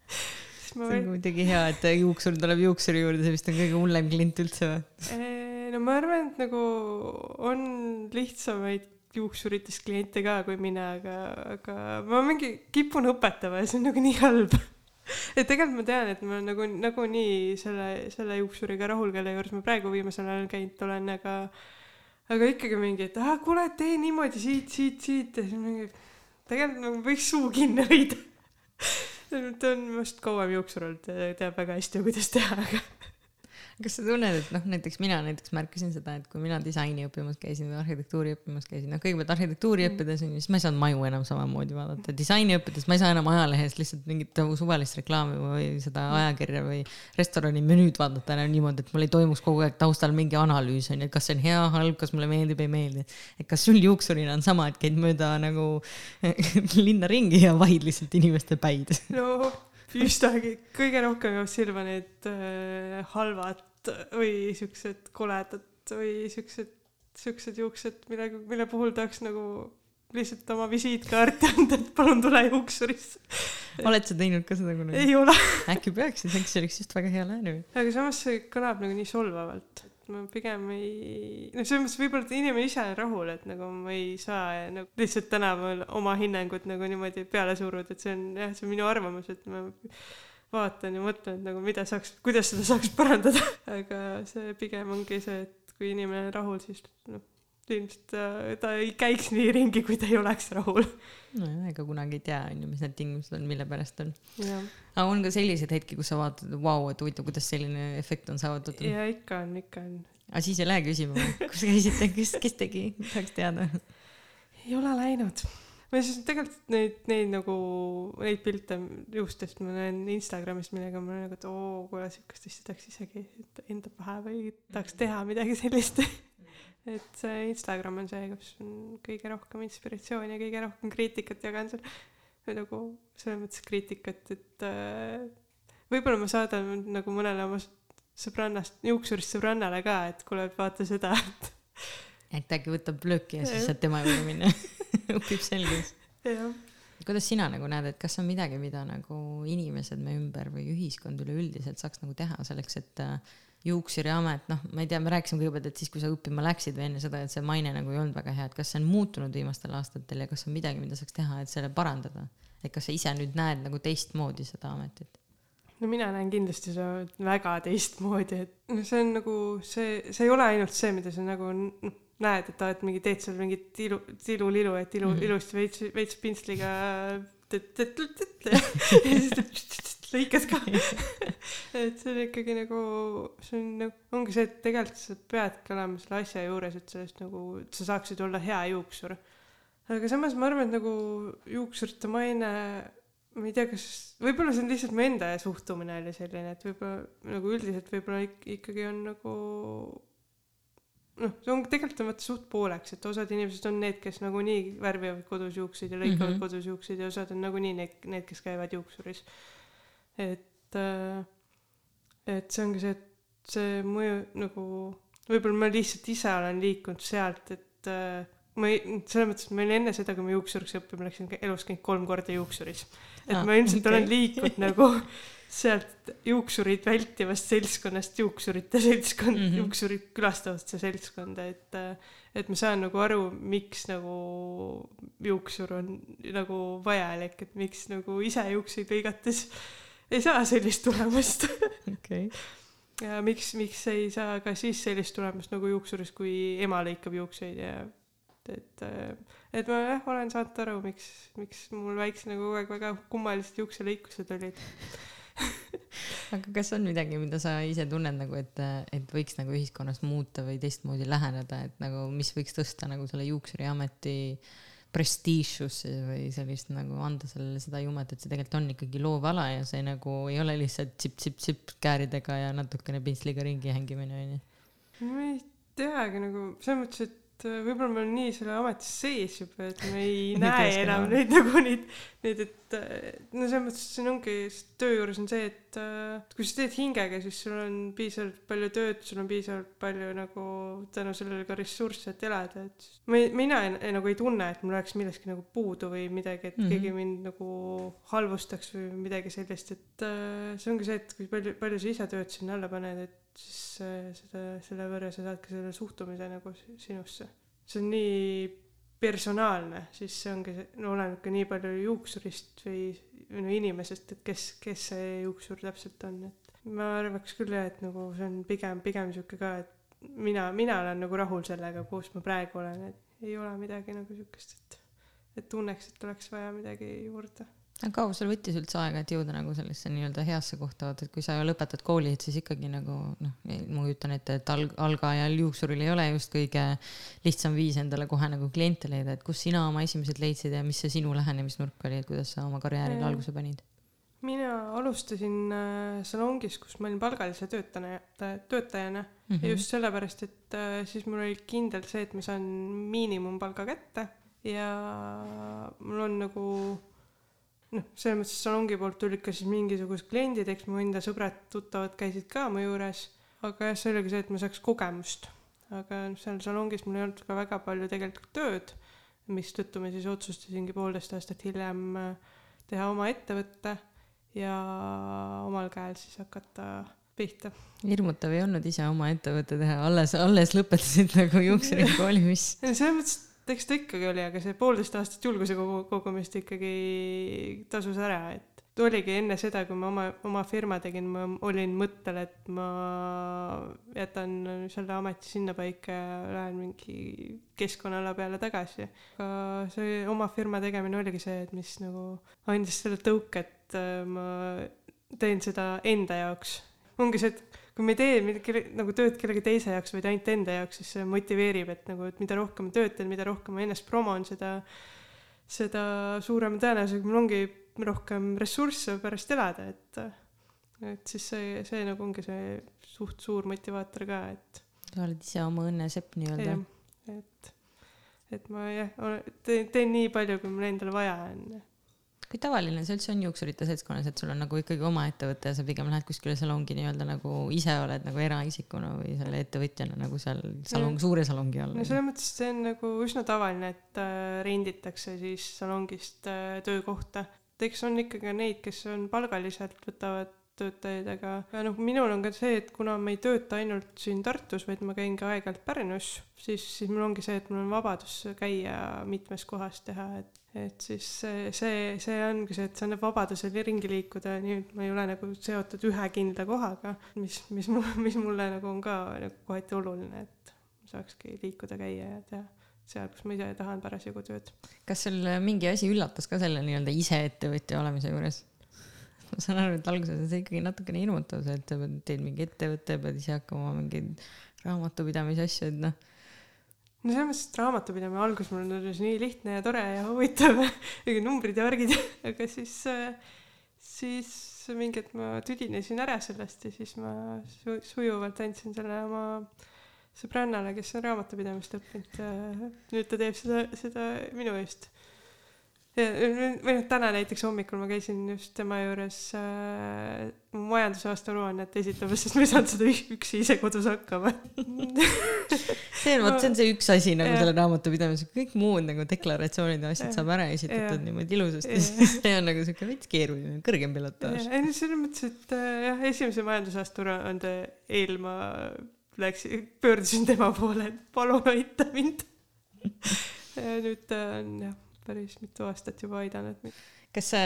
siis ma see on kuidagi hea, et juuksur tuleb juuksuri juurde, see vist on kõige hullem klient üldse või? no ma arvan, et nagu on lihtsamaid juuksuritest kliente ka kui mina, aga, aga ma mingi kipun õpetama ja see on nagu nii halb et tegelikult ma tean, et ma nagu nagunii selle, selle juuksuriga rahul, kelle juures ma praegu viimasel ajal käinud olen, aga aga ikkagi mingi, et ah, kuule, tee niimoodi siit, siit, siit ja siis mingi, tegelikult nagu võiks suu kinni hoida. Ta on minust kauem juuksur olnud teab väga hästi, kuidas teha, aga kas sa tunned, et noh, näiteks mina näiteks märkasin seda, et kui mina disaini õppimas käisin või arhitektuuri õppimas käisin, noh, kõigepealt arhitektuuri õppides on ju, siis ma ei saanud maju enam samamoodi vaadata. disaini õppides ma ei saa enam ajalehest lihtsalt mingit suvalist reklaami või seda ajakirja või restorani menüüd vaadata enam niimoodi, et mul ei toimuks kogu aeg taustal mingi analüüs on ju, et kas see on hea, halb, kas mulle meeldib, ei meeldi. et kas sul juuksurina on sama, et käid mööda nagu linna ringi ja vahid lihtsalt inimeste päid? no üsnagi, kõige rohkem jääb silma need äh, halvad või siuksed koledad või siuksed, siuksed juuksed, millega, mille puhul tahaks nagu lihtsalt oma visiitkaarti anda, et palun tule juuksurisse. oled sa teinud ka seda kunagi? ei ole äkki peaks, siis äkki see oleks just väga hea lähenemine. aga samas see kõlab nagu nii solvavalt, et ma pigem ei, no selles mõttes võib-olla, inimene ise on rahul, et nagu ma ei saa nagu lihtsalt tänaval oma hinnangut nagu niimoodi peale suruda, et see on jah, see on minu arvamus, et ma vaatan ja mõtlen nagu mida saaks, kuidas seda saaks parandada aga see pigem ongi see, et kui inimene on rahul, siis noh, ilmselt ta, ta ei käiks nii ringi, kui ta ei oleks rahul. nojah, ega kunagi ei tea, on ju, mis need tingimused on, mille pärast on. aga on ka selliseid hetki, kus sa vaatad, vau, et huvitav, kuidas selline efekt on saavutatud? ja ikka on, ikka on. aga siis ei lähe küsima, kus käisite, kes, kes tegi, tahaks teada. ei ole läinud ma siis tegelikult neid, neid nagu, neid pilte juustest ma näen Instagramis, millega ma nagu, et oo, kuule siukest asja tahaks isegi enda pähe või tahaks teha midagi sellist. Et see Instagram on see, kus on kõige rohkem inspiratsiooni ja kõige rohkem kriitikat jagan seal. või nagu selles mõttes kriitikat, et äh, võib-olla ma saadan nagu mõnele oma sõbrannast, juuksurist sõbrannale ka, et kuule, vaata seda, et et äkki võtab lööki ja siis saad tema juurde minna õpib selgeks. kuidas sina nagu näed, et kas on midagi, mida nagu inimesed meie ümber või ühiskond üleüldiselt saaks nagu teha selleks, et äh, juuksuriamet, noh, ma ei tea, me rääkisime kõigepealt, et siis, kui sa õppima läksid või enne seda, et see maine nagu ei olnud väga hea, et kas see on muutunud viimastel aastatel ja kas on midagi, mida saaks teha, et selle parandada? et kas sa ise nüüd näed nagu teistmoodi seda ametit? no mina näen kindlasti seda väga teistmoodi, et noh, see on nagu see, see ei ole ainult see, mida sa nagu noh, näed, et et mingi teed seal mingit ilu, ilu-lilu, et ilu mm, -hmm. ilusti veits, veits pintsliga ja siis lõikad ka et see on ikkagi nagu, see on nagu, ongi see, et tegelikult sa peadki olema selle asja juures, et sellest nagu, et sa saaksid olla hea juuksur. aga samas ma arvan, et nagu juuksurite maine, ma ei tea, kas, võib-olla see on lihtsalt mu enda suhtumine oli selline, et võib-olla nagu üldiselt võib-olla ik ikkagi on nagu noh, see on tegelikult on vaata suht pooleks, et osad inimesed on need, kes nagunii värvivad kodus juukseid ja lõikavad mm -hmm. kodus juukseid ja osad on nagunii need, need, kes käivad juuksuris et, äh, et see ongi see, et see mõju nagu, võib-olla ma lihtsalt ise olen liikunud sealt, et äh, ma ei, selles mõttes, et ma olin enne seda, kui ma juuksuriks õppima läksin, elus käinud kolm korda juuksuris. et ah, ma ilmselt okay. olen liikunud nagu sealt juuksurid vältivast seltskonnast juuksurite seltskond mm, -hmm. juuksurit külastavasse seltskonda, et et ma saan nagu aru, miks nagu juuksur on nagu vajalik, et miks nagu ise juukseid lõigates ei saa sellist tulemust okay. ja miks, miks ei saa ka siis sellist tulemust nagu juuksuris, kui ema lõikab juukseid ja et, et ma jah, olen saanud aru, miks, miks mul väiksena kogu aeg väga kummalised juukselõikused olid aga kas on midagi, mida sa ise tunned nagu, et, et võiks nagu ühiskonnas muuta või teistmoodi läheneda, et nagu, mis võiks tõsta nagu selle juuksuriameti prestiižsusse või sellist nagu anda sellele seda jumet, et see tegelikult on ikkagi loov ala ja see nagu ei ole lihtsalt tsipp-tsipp-tsipp kääridega ja natukene pintsliga ringi hängimine onju. ma ei teagi nagu selles mõttes, et võib-olla me oleme nii selle ametis sees juba, et me ei näe enam. neid nagu neid, neid, et äh, no selles mõttes siin ongi, töö juures on see, et äh, kui sa teed hingega, siis sul on piisavalt palju tööd, sul on piisavalt palju nagu tänu sellele ka ressursse, et elada, et ma ei, mina ei, ei, nagu ei tunne, et mul oleks millestki nagu puudu või midagi, et mm -hmm. keegi mind nagu halvustaks või midagi sellist, et see ongi see, et kui palju, palju sa ise tööd sinna alla paned, et siis seda, selle võrra sa saad ka selle suhtumise nagu sinusse. see on nii personaalne, siis see ongi, no oleneb ka nii palju juuksurist või, no inimesest, et kes, kes see juuksur täpselt on, et ma arvaks küll jah, et nagu see on pigem, pigem sihuke ka, et mina, mina olen nagu rahul sellega, kus ma praegu olen, et ei ole midagi nagu siukest, et, et tunneks, et oleks vaja midagi juurde aga kaua sul võttis üldse aega, et jõuda nagu sellesse nii-öelda heasse kohta, vaata, et kui sa lõpetad kooli, et siis ikkagi nagu noh, ma kujutan ette, et alg-, algajal juuksuril ei ole just kõige lihtsam viis endale kohe nagu kliente leida, et kus sina oma esimesed leidsid ja mis see sinu lähenemisnurk oli, et kuidas sa oma karjäärile alguse panid? mina alustasin äh, salongis, kus ma olin palgalise töötajana, töötajana. Mm -hmm. ja just sellepärast, et äh, siis mul oli kindel see, et ma saan miinimumpalga kätte. Ja mul on nagu noh, selles mõttes salongi poolt tulid ka siis mingisugused kliendid, eks mu enda sõbrad-tuttavad käisid ka mu juures, aga jah, see oligi see, et ma saaks kogemust. aga seal salongis mul ei olnud ka väga palju tegelikult tööd, mistõttu ma siis otsustasingi poolteist aastat hiljem äh, teha oma ettevõtte ja omal käel siis hakata pihta. hirmutav ei olnud ise oma ettevõtte teha, alles, alles lõpetasid nagu juuksurikooli, mis selles mõttes eks ta ikkagi oli, aga see poolteist aastat julguse kogu, kogumist ikkagi tasus ära, et oligi enne seda, kui ma oma, oma firma tegin, ma olin mõttel, et ma jätan selle ameti sinnapaika ja lähen mingi keskkonnaala peale tagasi. aga see oma firma tegemine oligi see, et mis nagu andis selle tõuke, et ma teen seda enda jaoks. ongi see, et kui me ei tee midagi nagu tööd kellegi teise jaoks, vaid ainult enda jaoks, siis see motiveerib, et nagu, et mida rohkem ma töötan, mida rohkem ma ennast promon, seda, seda suurema tõenäosusega mul ongi rohkem ressursse pärast elada, et, et siis see, see nagu ongi see suht suur motivaator ka, et. sa oled ise oma õnne sepp nii-öelda. et, et ma jah, teen, teen nii palju, kui mul endal vaja on kui tavaline see üldse on juuksurite seltskonnas, et sul on nagu ikkagi oma ettevõte ja sa pigem lähed kuskile salongi nii-öelda nagu ise oled nagu eraisikuna või selle ettevõtjana nagu seal salong, suure salongi all? no selles mõttes see on nagu üsna tavaline, et äh, renditakse siis salongist äh, töökohta. eks on ikkagi neid, kes on palgaliselt, võtavad töötajaid, aga, aga noh, minul on ka see, et kuna ma ei tööta ainult siin Tartus, vaid ma käin ka aeg-ajalt Pärnus, siis, siis mul ongi see, et mul on vabadus käia mitmes kohas teha, et et siis see, see, ongi see, et see annab vabaduse ringi liikuda, nii et ma ei ole nagu seotud ühe kindla kohaga, mis, mis, mis mulle nagu on ka nagu kohati oluline, et saakski liikuda, käia ja teha seal, kus ma ise tahan parasjagu tööd. kas sul mingi asi üllatas ka selle nii-öelda iseettevõtja olemise juures? ma saan aru, et alguses on see ikkagi natukene hirmutav, see, et sa pead, teed mingi ettevõtte, pead ise hakkama mingeid raamatupidamise asju, et noh. No selles mõttes, et raamatupidamine alguses mulle tundus nii lihtne ja tore ja huvitav numbrid ja värgid. Aga siis, siis mingi hetk ma tüdinesin ära sellest ja siis ma su sujuvalt andsin selle oma sõbrannale, kes on raamatupidamist õppinud ja nüüd ta teeb seda, seda minu eest või noh, täna näiteks hommikul ma käisin just tema juures äh, majandusaasta aruannet esitamas, sest ma ei saanud seda üksi ise kodus hakkama see on, vot see on see üks asi nagu ja. selle raamatupidamisega, kõik muud nagu deklaratsioonid ja asjad ja. saab ära esitatud niimoodi ilusasti, siis see on nagu siuke veits keeruline, kõrgem pilotaaž. ei no selles mõttes, et äh, jah, esimese majandusaasta aruande eel ma läksin, pöördusin tema poole, et palun aita mind nüüd ta on jah päris mitu aastat juba aidanud mind. kas sa,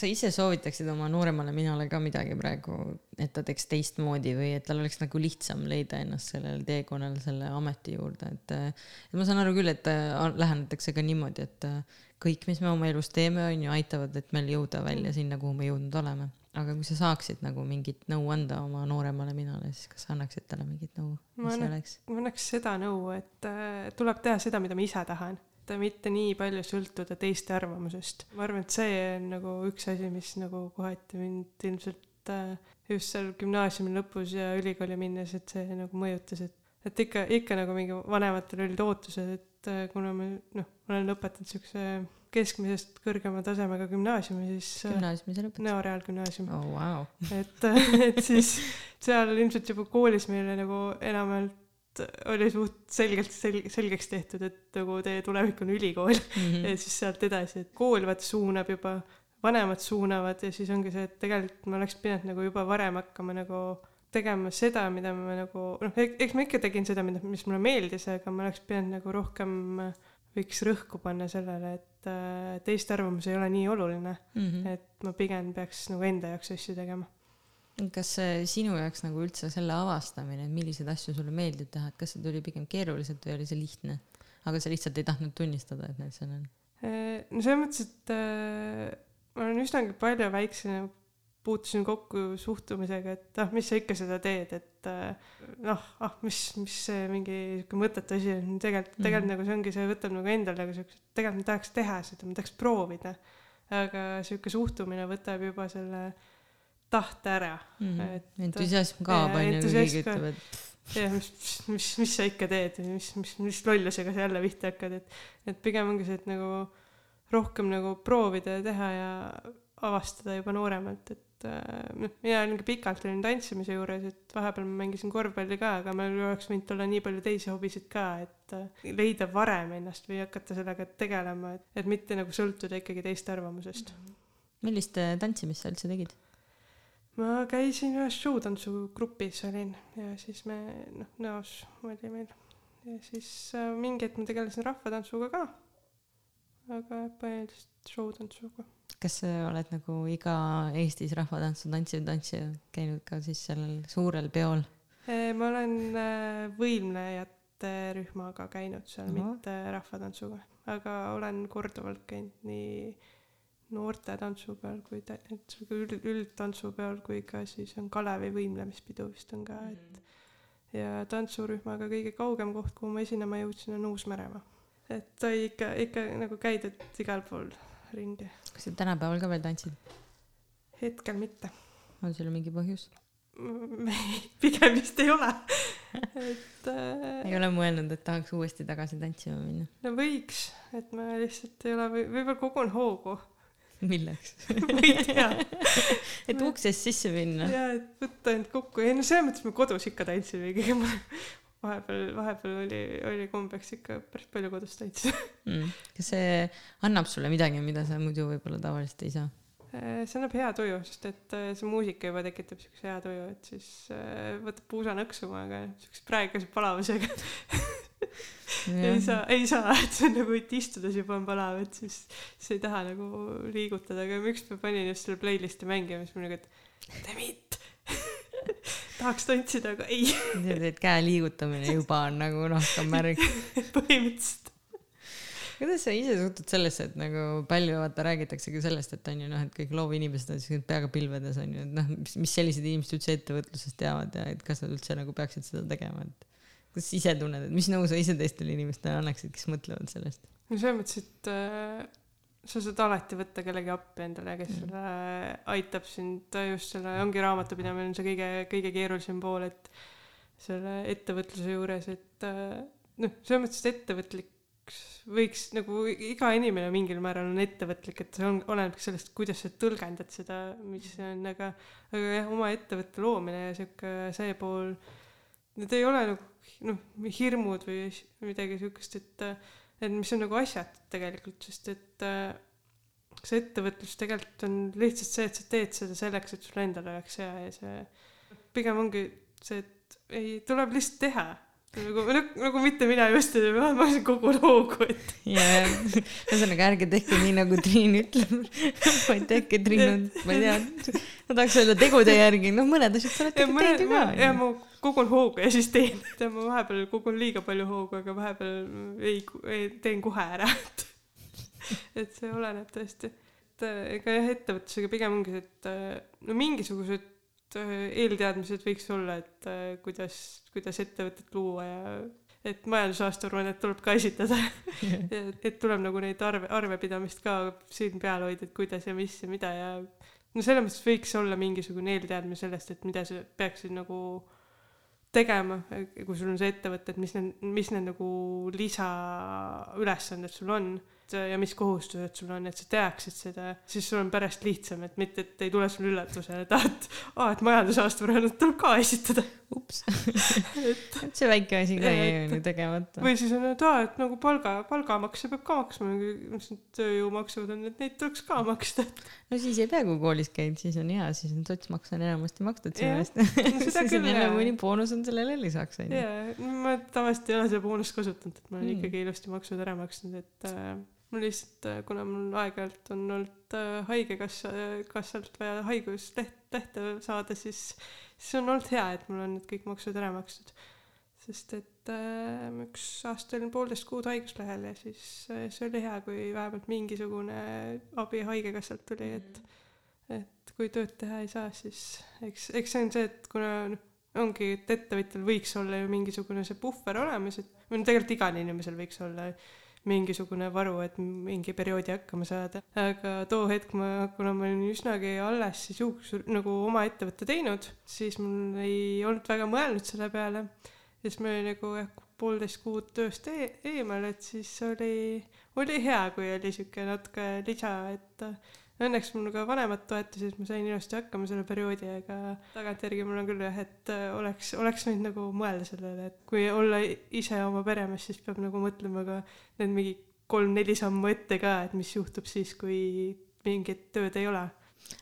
sa ise soovitaksid oma nooremale minale ka midagi praegu, et ta teeks teistmoodi või et tal oleks nagu lihtsam leida ennast sellel teekonnal selle ameti juurde, et, et ma saan aru küll, et äh, lähenetakse ka niimoodi, et äh, kõik, mis me oma elus teeme, on ju, aitavad, et meil jõuda välja sinna, kuhu me jõudnud oleme aga kui sa saaksid nagu mingit nõu anda oma nooremale minale, siis kas sa annaksid talle mingit nõu, see oleks? ma annaks seda nõu, et äh, tuleb teha seda, mida ma ise tahan et mitte nii palju sõltuda teiste arvamusest. ma arvan, et see on nagu üks asi, mis nagu kohati mind ilmselt äh, just seal gümnaasiumi lõpus ja ülikooli minnes, et see nagu mõjutas, et, et ikka, ikka nagu mingi vanematel olid ootused, et äh, kuna ma noh, olen lõpetanud siukse keskmisest kõrgema tasemega gümnaasiumi, siis äh, gümnaasiumi sa lõpetasid? Nõo Reaalgümnaasium oh,. Wow. et, et siis seal ilmselt juba koolis meile nagu enamjaolt oli suht selgelt selg-, selgeks tehtud, et nagu teie tulevik on ülikool mm -hmm. ja siis sealt edasi, et kool vaat suunab juba, vanemad suunavad ja siis ongi see, et tegelikult ma oleks pidanud nagu juba varem hakkama nagu tegema seda, mida ma nagu noh, eks ma ikka tegin seda, mida, mis mulle meeldis, aga ma oleks pidanud nagu rohkem võiks rõhku panna sellele, et teiste arvamus ei ole nii oluline mm. -hmm. et ma pigem peaks nagu enda jaoks asju tegema kas sinu jaoks nagu üldse selle avastamine, et milliseid asju sulle meeldib teha, et kas see tuli pigem keeruliselt või oli see lihtne? aga sa lihtsalt ei tahtnud tunnistada, et need seal on? Äh, no selles mõttes, et äh, ma olen üsnagi palju väiksena puutusin kokku suhtumisega, et ah, mis sa ikka seda teed, et äh, noh, ah, mis, mis see mingi sihuke mõttetu asi on, tegelikult, tegelikult mm -hmm. nagu see ongi, see võtab nagu endale nagu siukse, tegelikult ma tahaks teha seda, ma tahaks proovida. aga sihuke suhtumine võtab juba selle äh, tahte ära mm. entusiasm kaob onju, kui keegi ütleb, et jah, mis, mis, mis sa ikka teed või mis, mis, mis lollusega sa jälle pihta hakkad, et, et pigem ongi see, et nagu rohkem nagu proovida ja teha ja avastada juba nooremalt, et äh, noh, mina olingi pikalt olin tantsimise juures, et vahepeal ma mängisin korvpalli ka, aga meil oleks võinud olla nii palju teisi hobisid ka, et äh, leida varem ennast või hakata sellega tegelema, et, et mitte nagu sõltuda ikkagi teiste arvamusest. millist tantsimist sa üldse tegid? Ma käisin ühes showtantsugrupis olin ja siis me noh, näos oli meil ja siis äh, mingi hetk ma tegelesin rahvatantsuga ka. aga põhiliselt showtantsuga. kas sa oled nagu iga Eestis rahvatantsu tantsiv tantsija käinud ka siis sellel suurel peol? ma olen äh, võimlejate rühmaga käinud seal no., mitte rahvatantsuga, aga olen korduvalt käinud nii noorte tantsupeol kui tä-, et üld, üldtantsupeol kui ka siis on Kalevi võimlemispidu vist on ka, et mm. ja tantsurühmaga kõige kaugem koht, kuhu ma esinema jõudsin, on Uus-Meremaa. et sai ikka, ikka nagu käidud igal pool ringi. kas sa tänapäeval ka veel tantsid? hetkel mitte. on sul mingi põhjus? pigem vist ei ole et äh, ei ole mõelnud, et tahaks uuesti tagasi tantsima minna? no võiks, et ma lihtsalt ei ole või võib-olla kogun hoogu milleks? Ma ei tea. Et uksest sisse minna. Ja et võtta end kokku. Ei no selles mõttes me kodus ikka tantsime ikkagi. Ma vahepeal vahepeal oli oli kombeks ikka päris palju kodus tantsida. Mm. kas see annab sulle midagi mida sa muidu võib-olla tavaliselt ei saa? Äh, see annab hea tuju, sest et äh, see muusika juba tekitab siukse hea tuju, et siis äh, võtab puusa nõksuma, aga siukse praeguse palavusega ei saa, ei saa, et see on nagu, et istudes juba on palav, et siis, siis ei taha nagu liigutada, aga ma ükspäev panin just selle playlist'i mängima, siis ma nagu, et Demit tahaks tantsida, aga ei. et käe liigutamine juba on nagu ka märk põhimõtteliselt. Kuidas sa ise suhtud sellesse, et nagu palju vaata räägitaksegi sellest, et on ju noh, et kõik loovinimesed on siuksed peaga pilvedes on ju, et noh, mis, mis sellised inimesed üldse ettevõtlusest teavad ja et kas nad üldse nagu peaksid seda tegema, et kuidas sa ise tunned, et mis nõu sa ise teistele inimestele annaksid, kes mõtlevad sellest? no selles mõttes, et äh, sa saad alati võtta kellegi appi endale, kes mm. sulle aitab sind just selle, ongi raamatupidamine on see kõige, kõige keerulisem pool, et selle ettevõtluse juures, et äh, noh, selles mõttes, et ettevõtlik võiks nagu iga inimene mingil määral on ettevõtlik, et see on, oleneb sellest, kuidas sa tõlgendad seda, mis on, aga, aga jah, oma ettevõtte loomine ja sihuke see pool, need ei ole nagu noh, hirmud või midagi siukest, et, et mis on nagu asjatud tegelikult, sest et see ettevõtlus tegelikult on lihtsalt see, et sa teed seda selleks, et sul endal oleks hea ja see pigem ongi see, et ei, tuleb lihtsalt teha nagu, nagu, nagu mitte mina just, ma olen kogu loogu, et. ja, ja ühesõnaga ärge tehke nii nagu Triin ütleb, vaid tehke Triin, ma ei tea, ma tahaks öelda tegude järgi, noh, mõned asjad sa oled tegelikult teinud ju ka. ja ma kogun hoogu ja siis teen, tead ma vahepeal kogun liiga palju hoogu, aga vahepeal ei, ei, teen kohe ära, et, et see oleneb tõesti. et ega jah, ettevõtlusega pigem ongi see, et no mingisugused Äh, eelteadmised võiks olla, et äh, kuidas, kuidas ettevõtet luua ja et majandusaasta aruannet tuleb ka esitada. Et tuleb nagu neid arve, arvepidamist ka siin peal hoida, et kuidas ja mis ja mida ja no selles mõttes võiks olla mingisugune eelteadmine sellest, et mida sa peaksid nagu tegema, kui sul on see ettevõte, et mis need, mis need nagu lisaülesanded sul on ja mis kohustused sul on, et sa teaksid seda, siis sul on pärast lihtsam, et mitte, et ei tule sulle aa, et aa, et majandusaasta aruannet tuleb ka esitada. Ups see väike asi ka jäi ju tegemata. või siis on, et aa, et nagu palga, palgamakse peab ka maksma, need tööjõumaksud on, et neid tuleks ka maksta. no siis ei pea, kui koolis käid, siis on hea, siis on sotsmaks on enamasti makstud sinu eest. siis on jälle mõni boonus on sellele lisaks onju. jaa, ma tavaliselt ei ole seda boonust kasutanud, et ma olen mm. ikkagi ilusti maksud ära maksnud, et äh, mul lihtsalt, äh, kuna mul aeg-ajalt on olnud äh, haigekassa, kassalt vaja haigusleht, lehte saada, siis, siis on olnud hea, et mul on need kõik maksud ära makstud. sest et äh, üks aasta olin poolteist kuud haiguslehel ja siis äh, see oli hea, kui vähemalt mingisugune abi haigekassalt tuli, et et kui tööd teha ei saa, siis eks, eks see on see, et kuna noh, ongi, et ettevõtjal võiks olla ju mingisugune see puhver olemas, et või no tegelikult igal inimesel võiks olla mingisugune varu, et mingi perioodi hakkama saada. aga too hetk ma, kuna ma olin üsnagi alles siis juhus nagu oma ettevõtte teinud, siis mul ei olnud väga mõelnud selle peale. ja siis ma olin nagu jah, poolteist kuud tööst e eemal, et siis oli, oli hea, kui oli sihuke natuke lisa, et õnneks mul ka vanemad toetasid, ma sain ilusti hakkama selle perioodi, aga tagantjärgi mul on küll jah, et äh, oleks, oleks võinud nagu mõelda sellele, et kui olla ise oma peremees, siis peab nagu mõtlema ka need mingi kolm-neli sammu ette ka, et mis juhtub siis, kui mingit tööd ei ole.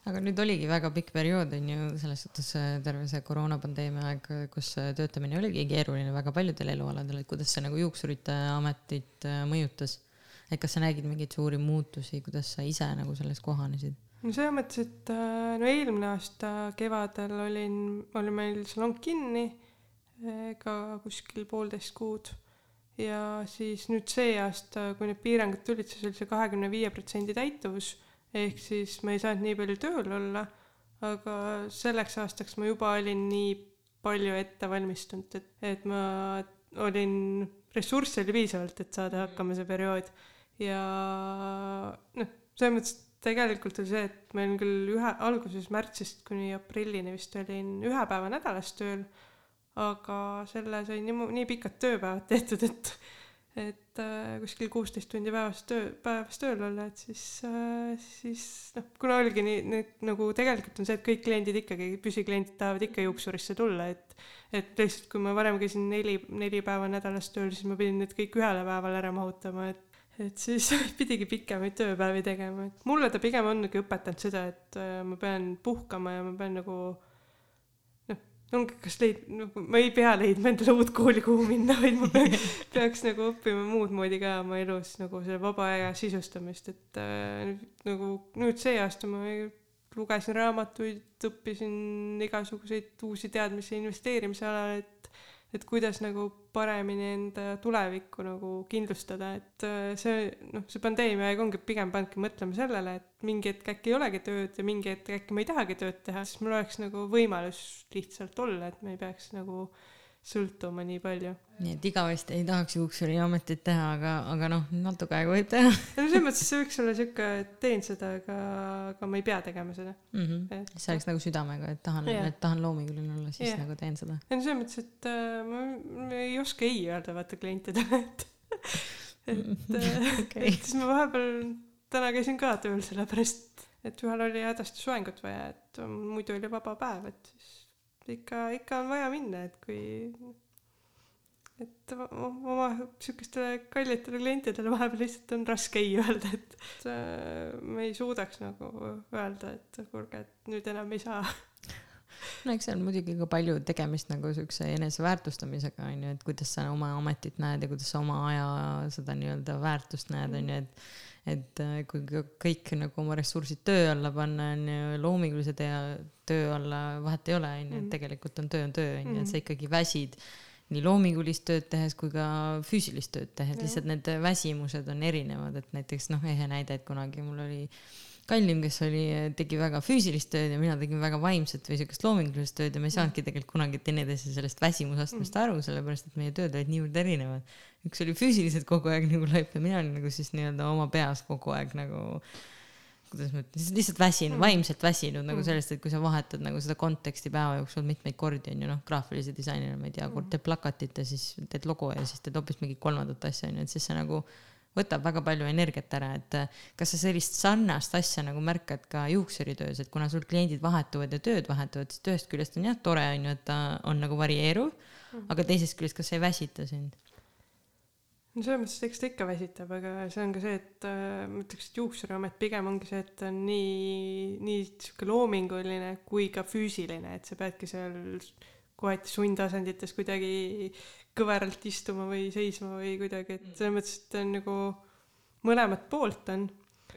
Aga nüüd oligi väga pikk periood on ju selles suhtes äh, terve see koroonapandeemia aeg, kus äh, töötamine oligi keeruline väga paljudel elualadel, et kuidas see nagu juuksurite ametit mõjutas et kas sa nägid mingeid suuri muutusi, kuidas sa ise nagu selles kohanesid? no selles mõttes, et äh, no eelmine aasta kevadel olin, oli meil salong kinni äh, ka kuskil poolteist kuud. Ja siis nüüd see aasta, kui need piirangud tulid, siis oli see kahekümne viie protsendi täituvus. Ehk siis ma ei saanud nii palju tööl olla, aga selleks aastaks ma juba olin nii palju ette valmistunud, et, et ma olin, ressursse oli piisavalt, et saada hakkama see periood ja noh, selles mõttes tegelikult oli see, et ma olin küll ühe, alguses märtsist kuni aprillini vist olin ühe päeva nädalas tööl, aga selle sai nii, nii pikad tööpäevad tehtud, et et äh, kuskil kuusteist tundi päevas töö, päevas tööl olla, et siis äh,, siis noh, kuna oligi nii, nii, nagu tegelikult on see, et kõik kliendid ikkagi, püsikliendid tahavad ikka juuksurisse tulla, et et lihtsalt, kui ma varem käisin neli, neli päeva nädalas tööl, siis ma pidin need kõik ühele päevale ära mahutama, et et siis pidigi pikemaid tööpäevi tegema, et mulle ta pigem ongi õpetanud seda, et äh, ma pean puhkama ja ma pean nagu ongi, kas leid-, nagu ma ei pea leidma endale uut kooli, kuhu minna, vaid ma peaks, peaks nagu õppima muud moodi ka oma elus nagu selle vaba aja sisustamist, et äh, nagu nüüd see aasta ma lugesin raamatuid, õppisin igasuguseid uusi teadmisi investeerimise alal, et et kuidas nagu paremini enda tulevikku nagu kindlustada, et äh, see noh, see pandeemia aeg ongi pigem pannudki mõtlema sellele, et mingi hetk äkki ei olegi tööd ja mingi hetk äkki ma ei tahagi tööd teha, siis mul oleks nagu võimalus lihtsalt olla, et ma ei peaks nagu äh, sõltuma nii palju. nii et igavesti ei tahaks juuksuriametit teha, aga, aga noh, natuke aega võib teha. no selles mõttes see võiks olla sihuke, et teen seda, aga, aga ma ei pea tegema seda mm. -hmm. Et... see oleks nagu südamega, et tahan, et tahan loominguline olla, siis yeah. nagu teen seda. ei no selles mõttes, et äh, ma, ma ei oska ei öelda vaata klientidele, et et äh, okay. et siis ma vahepeal täna käisin ka tööl sellepärast, et ühel oli hädasti soengut vaja, et muidu oli vaba päev, et siis ikka, ikka on vaja minna, et kui, et oma sihukestele kallitele klientidele vahepeal lihtsalt on raske ei öelda, et, äh, me ei suudaks nagu öelda, et kuulge, et nüüd enam ei saa no eks seal on muidugi ka palju tegemist nagu siukse eneseväärtustamisega onju, et kuidas sa oma ametit näed ja kuidas sa oma aja seda nii-öelda väärtust näed onju, et et äh, kui kõik nagu oma ressursid töö alla panna, on ju, loomingulise töö, töö alla vahet ei ole, on ju, et mm. tegelikult on töö on töö, on ju, et sa mm. ikkagi väsid nii loomingulist tööd tehes kui ka füüsilist tööd tehes, lihtsalt need väsimused on erinevad, et näiteks noh, ehe näide, et kunagi mul oli kallim, kes oli, tegi väga füüsilist tööd ja mina tegin väga vaimset või siukest loomingulist tööd ja me ei saanudki tegelikult kunagi teineteise sellest väsimusastmest mm. aru, sellepärast et meie tööd olid niivõrd erinevad. üks oli füüsiliselt kogu aeg nagu laip ja mina olin nagu siis nii-öelda oma peas kogu aeg nagu kuidas ma ütlen, lihtsalt väsinud mm., vaimselt väsinud nagu mm. sellest, et kui sa vahetad nagu seda konteksti päeva jooksul mitmeid kordi on ju noh, graafilise disainina, ma ei tea, kord teed plakatit ja siis teed logo ja siis teed hoopis mingit kolmandat asja on ju, et siis see nagu võtab väga palju energiat ära, et äh, kas sa sellist sarnast asja nagu märkad ka juuksuritöös, et kuna sul kliendid vahetuvad ja tööd vahetuvad, siis ühest küljest on jah tore on ju, et ta on nagu varieeruv mm, -hmm. aga teisest küljest, kas see ei väsita sind? no selles mõttes, eks ta ikka väsitab, aga see on ka see, et äh, ma ütleks, et juuksuriamet pigem ongi see, et ta on nii, nii sihuke loominguline kui ka füüsiline, et sa peadki seal kohati sundtasandites kuidagi kõveralt istuma või seisma või kuidagi, et selles mõttes, et on nagu mõlemat poolt on.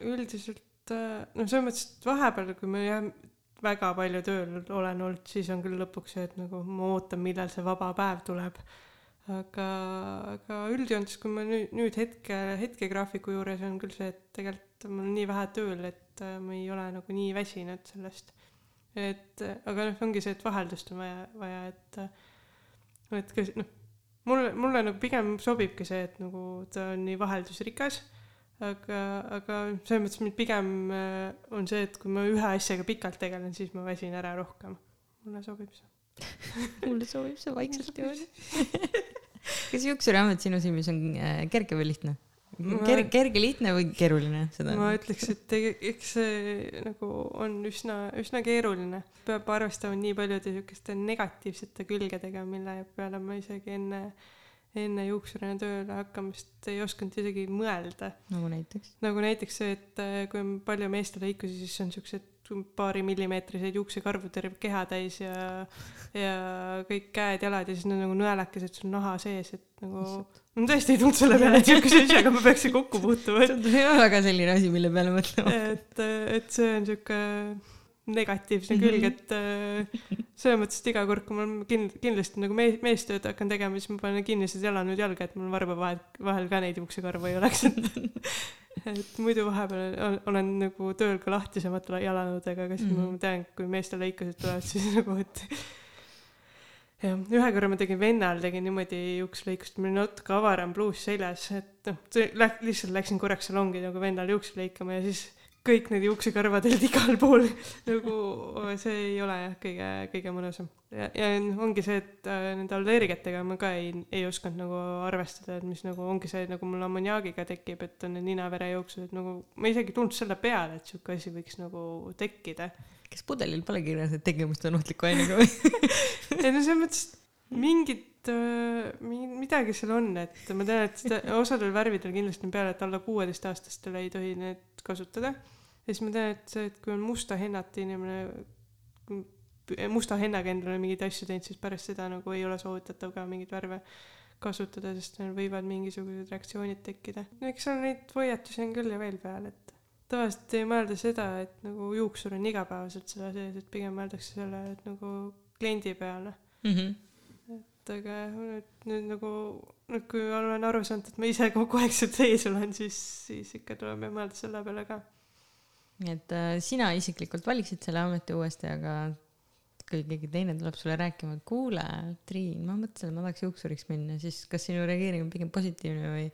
üldiselt äh, no selles mõttes, et vahepeal, kui ma jah väga palju tööl olen olnud, siis on küll lõpuks see, et nagu ma ootan, millal see vaba päev tuleb. aga, aga üldjoontes, kui ma nüüd, nüüd hetke, hetkegraafiku juures on küll see, et tegelikult ma olen nii vähe tööl, et äh, ma ei ole nagu nii väsinud sellest. et aga noh, ongi see, et vaheldust on vaja, vaja, et et kas noh mulle, mulle nagu pigem sobibki see, et nagu ta on nii vaheldusrikas, aga, aga selles mõttes mind pigem äh, on see, et kui ma ühe asjaga pikalt tegelen, siis ma väsin ära rohkem. mulle sobib see mulle sobib see vaikselt niimoodi kas juuksuraamat sinu silmis on äh, kerge või lihtne? Ker-, kerge, lihtne või keeruline seda? ma ütleks, et eks see nagu on üsna, üsna keeruline. peab arvestama nii paljude niisuguste negatiivsete külgedega, mille peale ma isegi enne, enne juuksurina tööle hakkamist ei osanud isegi mõelda. nagu näiteks? nagu näiteks see, et äh, kui on palju meestelõikusi, siis on niisugused paari millimeetriseid juuksekarvu terve keha täis ja, ja kõik käed-jalad ja siis need nagu nõelakesed sul naha sees, et nagu ma tõesti ei tulnud selle peale, et niisuguse asjaga ma peaksin kokku puutuma. see ole väga selline asi, mille peale mõtlema. et, et see on niisugune negatiivne külg, et äh, selles mõttes, et iga kord, kui ma kind-, kindlasti nagu mees, meestööd hakkan tegema, siis ma panen kinnised jalad nüüd jalga, et mul varba vahel, vahel ka neid juuksekarvu ei oleks, et muidu vahepeal olen nagu tööl ka lahtisemate jalanõudega, aga siis mm -hmm. ma tean, kui meeste lõikused tulevad, siis nagu, et jah, ühe korra ma tegin vennal, tegin niimoodi juukselõikust, mul oli natuke avaram pluus seljas, et noh, lihtsalt läksin korraks salongi nagu vennal juukse lõikama ja siis kõik need juuksekarvadelt igal pool. Nagu see ei ole jah kõige kõige mõnusam. Ja, ja ongi see et äh, nende allergiatega ma ka ei ei osanud nagu arvestada et mis nagu ongi see nagu mul ammoniaagiga tekib et on need nina-verejooksud et nagu ma isegi ei tulnud selle peale et sihuke asi võiks nagu tekkida. Kas pudelil pole kirjas et tegemist on ohtliku ainega või? Ei no selles mõttes mingit äh, midagi seal on et ma tean et seda osadel värvidel kindlasti on peal et alla kuueteistaastastele ei tohi need kasutada. Ja siis ma tean et see et kui on musta hennat inimene musta hennaga endale mingeid asju teinud siis pärast seda nagu ei ole soovitatav ka mingeid värve kasutada sest neil võivad mingisugused reaktsioonid tekkida. No eks seal neid hoiatusi on küll ja veel peal et tavaliselt ei mõelda seda et nagu juuksur on igapäevaselt selle sees et pigem mõeldakse selle et nagu kliendi peale. Mm -hmm et aga nüüd, nüüd nagu nüüd, kui olen aru saanud, et ma ise kogu aeg seal sees olen, siis, siis ikka tuleb ju mõelda selle peale ka. et äh, sina isiklikult valiksid selle ameti uuesti, aga kui keegi teine tuleb sulle rääkima, et kuule, Triin, ma mõtlesin, et ma tahaks juuksuriks minna, siis kas sinu reageering on pigem positiivne või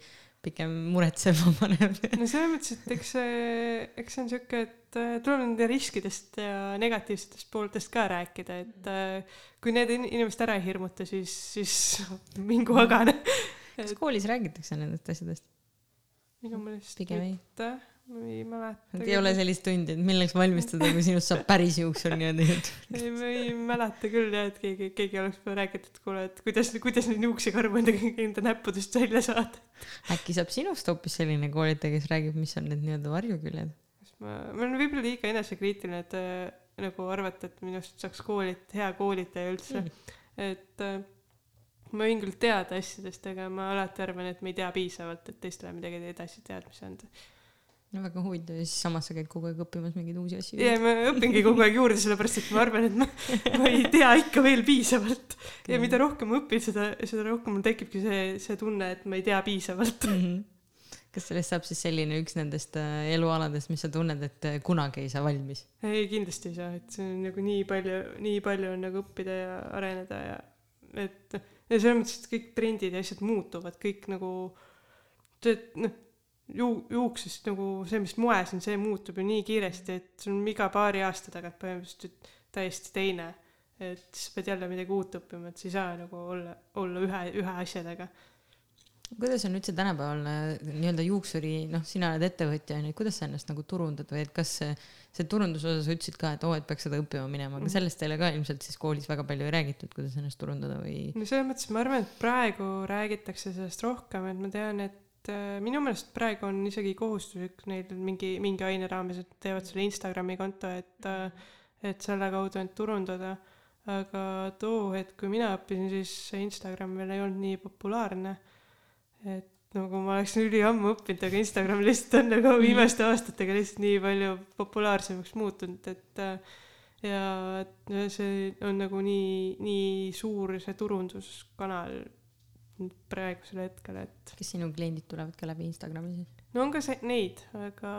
pigem muretsev panev no selles mõttes, et eks see, eks see on sihuke, et äh, tuleb nende riskidest ja negatiivsetest pooltest ka rääkida, et äh, kui need inimesed ära ei hirmuta, siis, siis mingu agane. kas koolis räägitakse nendest asjadest? minu meelest pigem ei mäleta. ei ole sellist tundi, et milleks valmistada, kui sinust saab päris juuksur niimoodi ei, ma ei mäleta küll jah, et keegi, keegi oleks rääkinud, et kuule, et kuidas, kuidas neid juuksekarvu enda, enda näppudest välja saada. äkki saab sinust hoopis selline koolitaja, kes räägib, mis on need nii-öelda varjuküljed? ma, ma olen võib-olla liiga enesekriitiline, et äh, nagu arvata, et minust saaks koolit-, hea koolitaja üldse mm., et äh, ma võin küll teada asjadest, aga ma alati arvan, et ma ei tea piisavalt, et teistele midagi edasi teadmisi anda no väga huvitav ja siis samas sa käid kogu aeg õppimas mingeid uusi asju. ja ma õpingi kogu aeg juurde, sellepärast et ma arvan, et ma, ma ei tea ikka veel piisavalt okay.. ja mida rohkem ma õpin, seda, seda rohkem mul tekibki see, see tunne, et ma ei tea piisavalt mm. -hmm kas sellest saab siis selline üks nendest äh, elualadest, mis sa tunned, et äh, kunagi ei saa valmis? ei, kindlasti ei saa, et see on nagu nii palju, nii palju on nagu õppida ja areneda ja et ja selles mõttes, et kõik trendid ja asjad muutuvad, kõik nagu et noh ju-, juuksest nagu see, mis moes on, see muutub ju nii kiiresti, et sul on iga paari aasta tagant põhimõtteliselt täiesti teine. et siis pead jälle midagi uut õppima, et sa ei saa nagu olla, olla ühe, ühe asja taga. kuidas on üldse tänapäeval nii-öelda juuksuri, noh, sina oled ettevõtja onju, kuidas sa ennast nagu turundad või et kas see, see turunduse osas sa ütlesid ka, et oo, et peaks seda õppima minema, aga mhm. sellest teile ka ilmselt siis koolis väga palju ei räägitud, kuidas ennast turundada või? no selles mõttes ma arvan, et praegu räägitakse sellest rohkem, et ma tean, et et äh, minu meelest praegu on isegi kohustuslik neil mingi, mingi aine raames, et teevad selle Instagrami konto, et, äh, et selle kaudu end turundada. aga too hetk, kui mina õppisin, siis see Instagram veel ei olnud nii populaarne. et nagu ma oleksin üliammu õppinud, aga Instagram lihtsalt on nagu viimaste aastatega lihtsalt nii palju populaarsemaks muutunud, et äh, ja see on nagu nii, nii suur see turunduskanal praegusel hetkel, et. kas sinu kliendid tulevad ka läbi Instagrami siis? no on ka see, neid, aga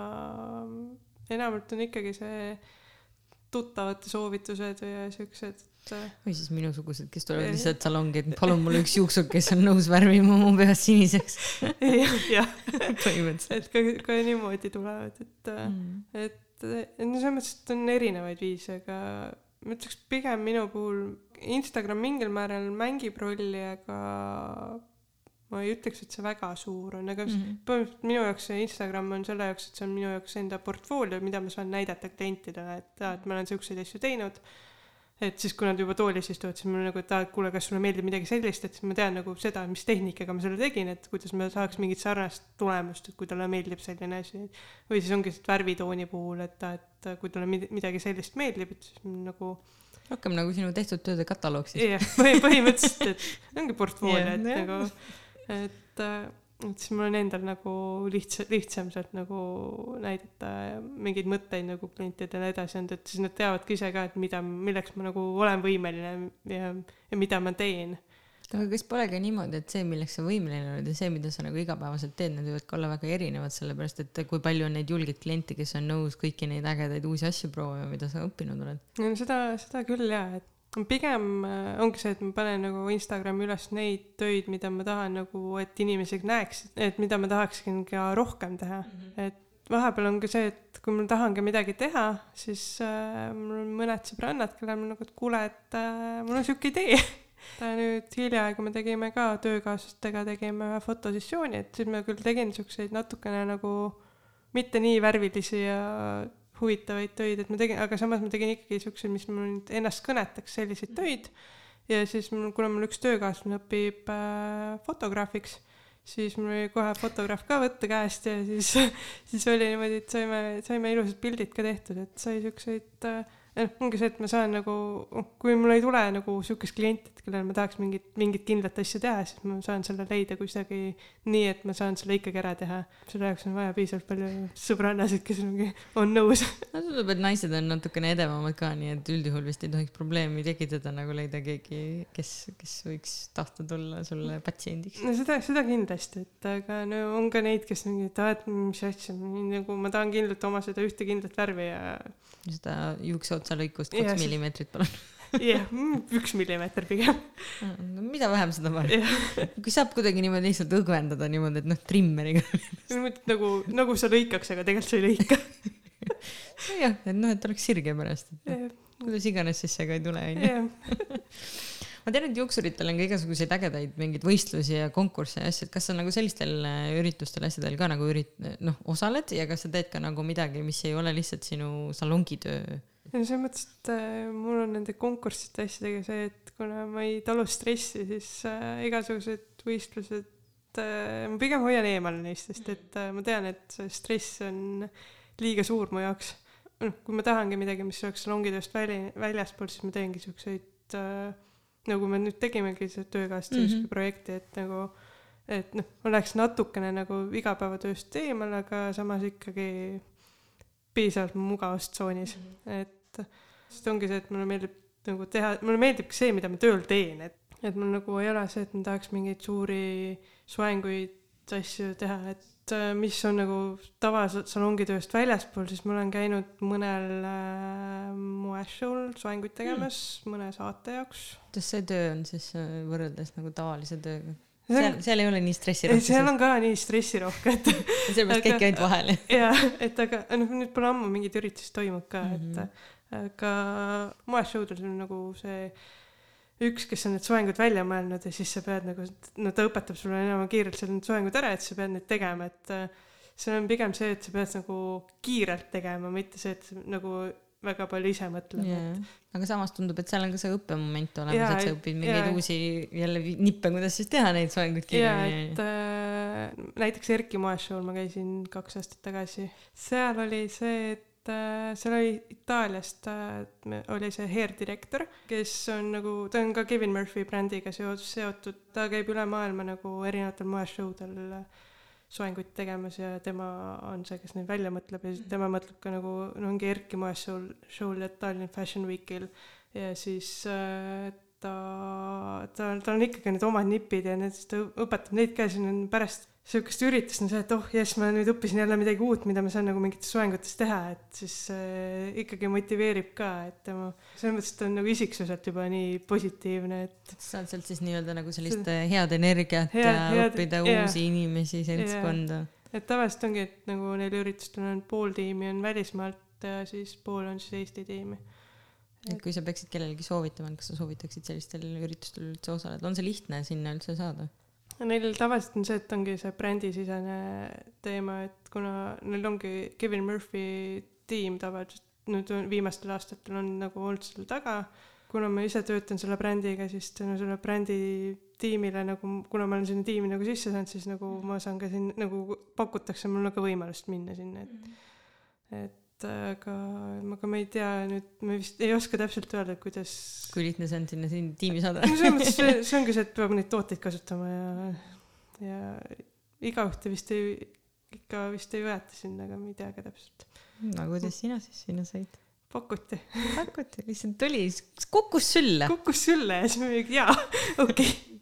enamalt on ikkagi see tuttavate soovitused ja siuksed, et. või siis minusugused, kes tulevad lihtsalt salongi, et palun mulle üks juuksur, kes on nõus värvima mu pead siniseks jah, jah. põhimõtteliselt. et ka, ka niimoodi tulevad, et mm., et no selles mõttes, et on erinevaid viise, aga ma ütleks pigem minu puhul Instagram mingil määral mängib rolli, aga ma ei ütleks, et see väga suur on, aga mm -hmm. põhimõtteliselt minu jaoks see Instagram on selle jaoks, et see on minu jaoks enda portfoolio, mida ma saan näidata klientidele, et aa, et ma olen siukseid asju teinud. et siis, kui nad juba toolis istuvad, siis mul nagu, et aa, et kuule, kas sulle meeldib midagi sellist, et siis ma tean nagu seda, mis tehnikaga ma selle tegin, et kuidas ma saaks mingit sarnast tulemust, et kui talle meeldib selline asi. või siis ongi värvitooni puhul, et aa, et kui talle midagi sellist meeldib, et siis nagu rohkem nagu sinu tehtud tööde kataloog siis. jah, põhimõtteliselt, et ongi portfoolio yeah,, et yeah. nagu, et, äh, et siis mul on endal nagu lihtsa, lihtsam sealt nagu näidata mingeid mõtteid nagu klientidele edasi anda, et siis nad teavadki ise ka, et mida, milleks ma nagu olen võimeline ja, ja mida ma teen aga kas pole ka niimoodi, et see, milleks sa võimeline oled ja see, mida sa nagu igapäevaselt teed, need võivad ka olla väga erinevad, sellepärast et kui palju on neid julgeid kliente, kes on nõus kõiki neid ägedaid uusi asju proovima, mida sa õppinud oled? no seda, seda küll jaa, et pigem äh, ongi see, et ma panen nagu Instagrami üles neid töid, mida ma tahan nagu, et inimesed näeksid, et mida ma tahaksin ka rohkem teha mm, -hmm. et vahepeal on ka see, et kui ma tahangi midagi teha, siis äh, mul on mõned sõbrannad, kellel ma nagu, et kuule, et äh, mul on sihuke idee nüüd hiljaaegu me tegime ka töökaaslastega tegime ühe fotosessiooni, et siis ma küll tegin siukseid natukene nagu mitte nii värvilisi ja huvitavaid töid, et ma tegin, aga samas ma tegin ikkagi siukseid, mis mul nüüd ennast kõnetaks, selliseid töid. ja siis mul, kuna mul üks töökaaslane õpib äh, fotograafiks, siis mul oli kohe fotograaf ka võtta käest ja siis, siis oli niimoodi, et saime, saime ilusad pildid ka tehtud, et sai siukseid äh, noh, ongi see, et ma saan nagu, kui mul ei tule nagu sihukest klienti, et kellel ma tahaks mingit, mingit kindlat asja teha, siis ma saan selle leida kuidagi nii, et ma saan selle ikkagi ära teha. selle jaoks on vaja piisavalt palju sõbrannasid, kes ongi, on nõus. no tundub, et naised on natukene edevamad ka, nii et üldjuhul vist ei tohiks probleemi tekitada, nagu leida keegi, kes, kes võiks tahta tulla sulle patsiendiks. no seda, seda kindlasti, et aga no on ka neid, kes mingi, et aa, et mis asja, nagu ma tahan kindlalt oma seda ühte kindlat värvi ja seda juukseotsa lõikust kaks yes. millimeetrit, palun. jah, mm, üks millimeeter pigem. no mida vähem, seda parem. kui saab kuidagi niimoodi lihtsalt õgvendada niimoodi, et noh, trimmeriga. nagu, nagu sa lõikaks, aga tegelikult sa ei lõika. jah, et noh, et oleks sirge pärast, et noh, kuidas iganes siis see ka ei tule, onju ma tean, et juuksuritel on ka igasuguseid ägedaid mingeid võistlusi ja konkursse ja asju, et kas sa nagu sellistel äh, üritustel, asjadel ka nagu ürit-, noh, osaled ja kas sa teed ka nagu midagi, mis ei ole lihtsalt sinu salongitöö? No selles mõttes, et äh, mul on nende konkursside asjadega see, et kuna ma ei talu stressi, siis äh, igasugused võistlused äh,, ma pigem hoian eemale neist, sest et ma tean, et see stress on liiga suur mu jaoks. noh, kui ma tahangi midagi, mis oleks salongitööst väli, väljaspool, siis ma teengi siukseid nagu me nüüd tegimegi see töökaaslase mm -hmm. projekti, et nagu et noh, oleks natukene nagu igapäevatööst eemal, aga samas ikkagi piisavalt mugavustsoonis mm, -hmm. et sest ongi see, et mulle meeldib nagu teha, mulle meeldibki see, mida ma tööl teen, et, et mul nagu ei ole see, et ma tahaks mingeid suuri soenguid asju teha, et äh, mis on nagu tavasalongitööst väljaspool, siis ma olen käinud mõnel äh, moeshow'l soenguid tegemas mm. mõne saate jaoks. kuidas see töö on siis äh, võrreldes nagu tavalise tööga? seal, seal ei ole nii stressirohke. seal on ka nii stressirohke, et sellepärast käidki ainult vahel. jah, et aga noh, nüüd pole ammu mingit üritust toimub ka mm, -hmm. et mhm. Aga moeshow'del on nagu see üks, kes on need soengud välja mõelnud ja siis sa pead nagu, no ta õpetab sulle enam kiirelt seal need soengud ära, et sa pead neid tegema, et äh, see on pigem see, et sa pead nagu kiirelt tegema, mitte see, et nagu väga palju ise mõtlema yeah.. aga samas tundub, et seal on ka see õppemoment olemas, et sa õpid mingeid yeah. uusi jälle nippe, kuidas siis teha neid soenguid kiiremini. et äh, näiteks Erki moeshow'l ma käisin kaks aastat tagasi, seal oli see, et et äh, seal oli Itaaliast äh, oli see hair direktor, kes on nagu, ta on ka Kevin Murphy brändiga seotud, ta käib üle maailma nagu erinevatel moeshowdel äh, soenguid tegemas ja tema on see, kes neid välja mõtleb. Ja tema mõtleb ka nagu, no ongi Erki moeshow'l, show'l ja Tallinn Fashion Weekil. Ja siis äh, ta, ta, tal on ikkagi need omad nipid ja need, siis ta õpetab neid ka, siis on pärast sihukest üritust on see, et oh jess, ma nüüd õppisin jälle midagi uut, mida ma saan nagu mingites soengutes teha, et siis äh, ikkagi motiveerib ka, et tema selles mõttes, ta on nagu isiksuselt juba nii positiivne, et. saad sealt siis nii-öelda nagu sellist see, head energiat hea, ja head, õppida yeah, uusi inimesi, seltskonda. Et tavaliselt ongi, et nagu neil üritustel on pool tiimi on välismaalt ja siis pool on siis Eesti tiimi et kui sa peaksid kellelegi soovitama, kas sa soovitaksid sellistel üritustel üldse osaleda, on see lihtne sinna üldse saada? Neil tavaliselt on see, et ongi see brändisisene teema, et kuna neil ongi Kevin Murphy tiim tavaliselt nüüd viimastel aastatel on nagu olnud seal taga, kuna ma ise töötan selle brändiga, siis tänu selle brändi tiimile nagu, kuna ma olen sinna tiimi nagu sisse saanud, siis nagu ma saan ka siin nagu pakutakse mulle ka võimalust minna sinna, et mhm. et aga, aga ma ei tea nüüd, ma vist ei oska täpselt öelda, kuidas. kui lihtne see on sinna siin tiimi saada no selles mõttes see, see ongi see, et peab neid tooteid kasutama ja, ja igaühte vist ei, ikka vist ei võeta sinna, aga ma ei tea ka täpselt. no kuidas sina siis sinna said? pakuti. pakuti, lihtsalt tuli, kukkus sülle. kukkus sülle ja siis ma mingi jaa, okei okay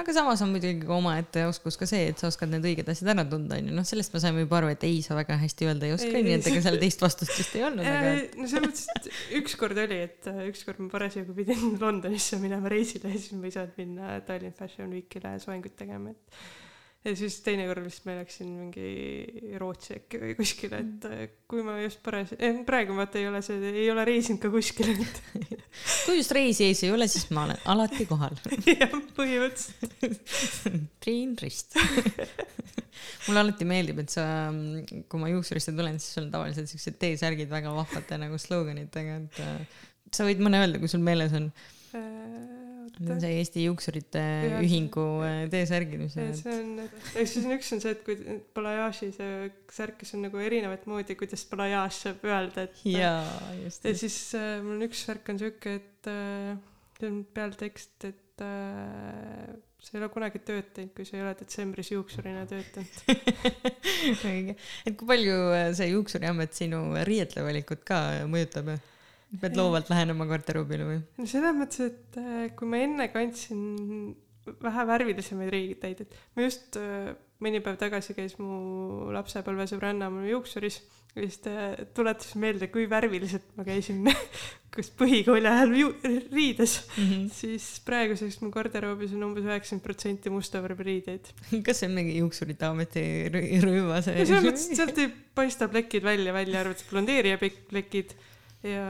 aga samas on muidugi omaette oskus ka see, et sa oskad need õiged asjad ära tunda, onju. noh, sellest me saime juba aru, et ei, sa väga hästi öelda ei oska, nii et ega seal teist vastust vist ei olnud. aga no selles mõttes, et ükskord oli, et äh, ükskord ma parasjagu pidin Londonisse minema reisile ja siis ma ei saanud minna Tallinn Fashion Weekile soengut tegema, et ja siis teinekord vist ma läksin mingi Rootsi äkki või kuskile, et äh, kui ma just parajasti eh,, praegu vaata ei ole see, ei ole reisinud ka kuskile, et kui just reisi ees ei ole, siis ma olen alati kohal. Jah, põhimõtteliselt. Triin Rist. Mulle alati meeldib, et sa, kui ma juuksurisse tulen, siis sul on tavaliselt siuksed T-särgid väga vahvate nagu sloganitega, et äh, sa võid mõne öelda, kui sul meeles on. Äh, Need on see Eesti Juuksurite ja, Ühingu äh, T-särgid, mis see on, ehk siis üks on see, et kui Balayashi see särk, kes on nagu erinevat moodi, kuidas Balayash saab öelda, et jaa, just. ja siis äh, mul on üks särk on siuke, et äh, see on peal tekst, et äh, sa ei ole kunagi tööd teinud, kui sa ei ole detsembris juuksurina töötanud õige, et kui palju äh, see juuksuriamet sinu riietevalikut ka mõjutab? Pead loovalt lähenema garderoobile või? no selles mõttes, et äh, kui ma enne kandsin vähe värvilisemaid riideid, et ma just äh, mõni päev tagasi käis mu lapsepõlvesõbranna mul juuksuris ja siis ta tuletas meelde, kui värviliselt ma käisin kas põhikooli ajal ju, riides mm, -hmm. siis praeguseks mu garderoobis on umbes üheksakümmend protsenti musta värvi riideid. kas see on mingi juuksurite ameti rõivas? no selles mõttes, et sealt ei paista plekid välja, välja arvatud blondeerija plekid ja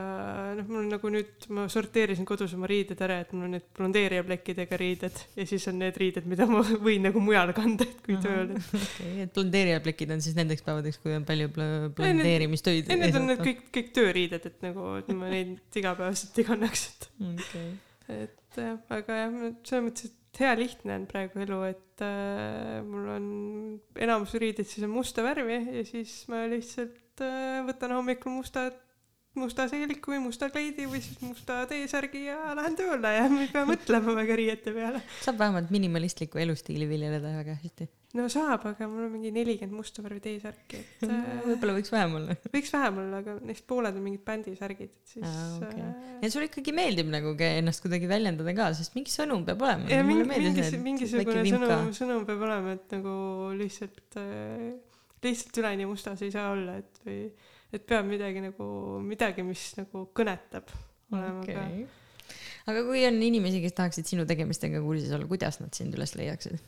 noh, mul nagu nüüd ma sorteerisin kodus oma riided ära, et mul on need blondeerija plekkidega riided ja siis on need riided, mida ma võin nagu mujal kanda, et kui tööl. okei, et blondeerija plekid on siis nendeks päevadeks, kui on palju blondeerimistöid. ei, need on need kõik, kõik tööriided, et nagu, et ma neid igapäevaselt ei kannaks, et okay.. et aga jah, selles mõttes, et hea lihtne on praegu elu, et äh, mul on enamus riideid siis on musta värvi ja siis ma lihtsalt äh, võtan hommikul mustad musta seeliku või musta kleidi või siis musta T-särgi ja lähen tööle ja ma ei pea mõtlema väga riiete peale. saab vähemalt minimalistlikku elustiili viljeleda väga hästi. no saab, aga mul on mingi nelikümmend musta värvi T-särki, et äh, võib-olla võiks vähem olla. võiks vähem olla, aga neist pooled on mingid bändisärgid, et siis ah,. Okay. Äh... ja sulle ikkagi meeldib nagu ennast kuidagi väljendada ka, sest mingi sõnum peab olema. ja mingi, mingi, mingisugune sõnum, sõnum peab olema, et nagu lihtsalt äh,, lihtsalt üleni mustas ei saa olla, et või et peab midagi nagu, midagi, mis nagu kõnetab olema okay. ka. aga kui on inimesi, kes tahaksid sinu tegemistega kursis olla, kuidas nad sind üles leiaksid?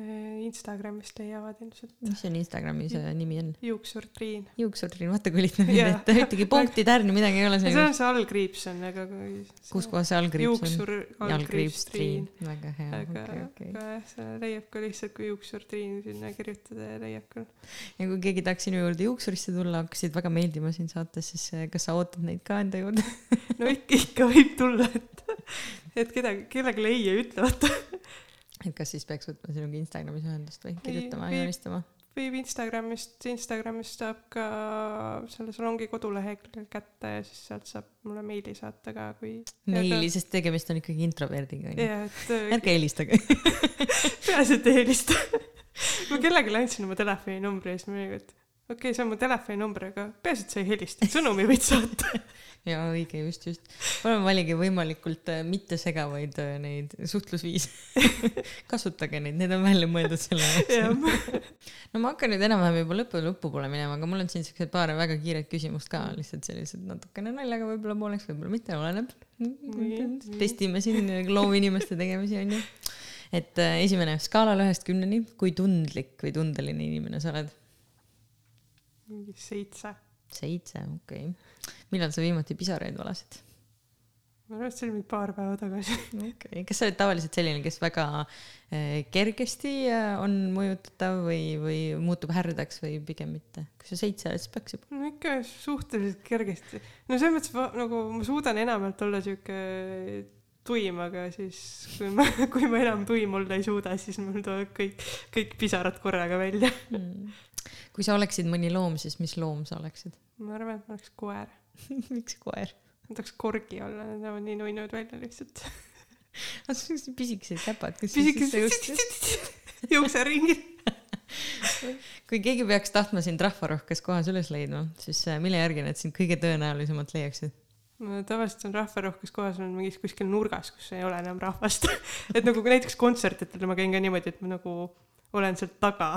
Äh, Instagramist leiavad ilmselt. mis on Instagrami see nimi on? juuksurtriin. juuksurtriin, vaata kui lihtne yeah. ette, ühtegi punkti, tärni, midagi ei ole seal. see on see allkriips on, aga kui. kus kohas see allkriips on? juuksur, allkriips, triin. väga hea. okay,, okay. aga jah, see leiab ka lihtsalt, kui juuksurtriin sinna kirjutada ja leiab küll. ja kui keegi tahaks sinu juurde juuksurisse tulla, hakkasid väga meeldima sind saates, siis eh, kas sa ootad neid ka enda juurde no ikka, ikka võib tulla, et, et kedagi, kellelegi ei ütle, vaata et kas siis peaks võtma sinuga Instagramis ühendust või kirjutama ja joonistama? võib Instagramist, Instagramist saab ka selle salongi kodulehekülge kätte ja siis sealt saab mulle meili saata ka, kui. meili, sest tegemist on ikkagi introverdiga onju. Äh, ärge helistage peaasi, et ei helista ma kellelegi andsin oma telefoninumbri ja siis ma olin, et okei okay,, see on mu telefoninumber, aga peaasi, et sa ei helista, sõnumi võid saata ja õige, just, just. palun valige võimalikult äh, mittesegavaid äh, neid suhtlusviise kasutage neid, need on välja mõeldud selle jaoks no ma hakkan nüüd enam-vähem juba lõpu, lõpu poole minema, aga mul on siin siuksed paar väga kiiret küsimust ka, lihtsalt sellised natukene naljaga võib-olla pooleks, võib-olla mitte, oleneb. testime siin loovinimeste tegemisi, onju. et äh, esimene skaalal ühest kümneni, kui tundlik või tundeline inimene sa oled? Mingi seitse seitse, okei okay.. millal sa viimati pisaraid valasid? ma arvan, et see oli mingi paar päeva tagasi. okei okay., kas sa oled tavaliselt selline, kes väga eh, kergesti eh, on mõjutatav või, või muutub härdaks või pigem mitte? kui sa seitse oled, siis peaks juba. no ikka suhteliselt kergesti. no selles mõttes nagu ma suudan enamalt olla sihuke tuim, aga siis kui ma, kui ma enam tuim olla ei suuda, siis mul tulevad kõik, kõik pisarad korraga välja mm kui sa oleksid mõni loom, siis mis loom sa oleksid? ma arvan, et ma oleks koer miks koer? ma tahaks korgi olla, need näevad nii nunnud välja lihtsalt aga sul on pisikesed käpad, kas pisikesed juukseringid kui keegi peaks tahtma sind rahvarohkes kohas üles leidma, siis äh, mille järgi nad sind kõige tõenäolisemalt leiaksid? no tavaliselt on rahvarohkes kohas on mingis kuskil nurgas, kus ei ole enam rahvast et nagu näiteks kontsertidel ma käin ka niimoodi, et ma nagu olen seal taga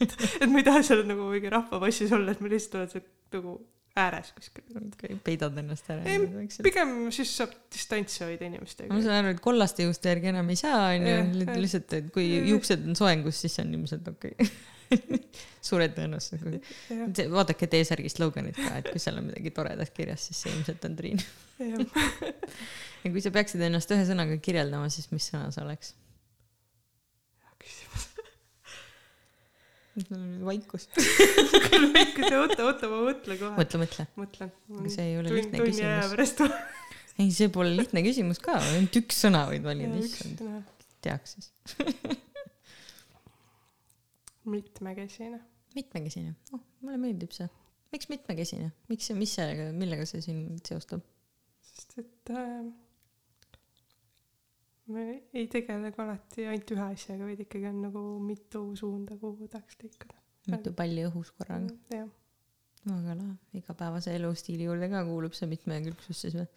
et, et ma ei taha seal nagu mingi rahvamassis olla, et ma lihtsalt olen seal nagu ääres kuskil. okei, peidad ennast ära. pigem siis saab distantsi hoida inimestega ma. saan aru, et kollaste juuste järgi enam ei saa, onju lihtsalt, et kui Jah. juuksed on soengus, siis on ilmselt okei okay. suure tõenäosusega. see, vaadake T-särgi sloganit ka, et kui seal on midagi toredat kirjas, siis see ilmselt on Triin. ja kui sa peaksid ennast ühe sõnaga kirjeldama, siis mis sõna see oleks? Vaikus. oota, oota, ma mõtlen kohe. mõtle, mõtle. mõtlen. Aga see ei ole lihtne tunni aja küsimus. pärast. ei, see pole lihtne küsimus ka, ainult üks sõna võid valida, issand, teaks siis. mitmekesine. mitmekesine, oh, mulle meeldib see. miks mitmekesine, miks see, mis sellega, millega see sind seostab? sest et äh, me ei tegele ka alati ainult ühe asjaga, vaid ikkagi on nagu mitu suunda, kuhu tahaks liikuda. mitu palli õhus korraga. jah, väga lahe, igapäevase elustiili juurde ka kuulub see mitmekülgsus siis või?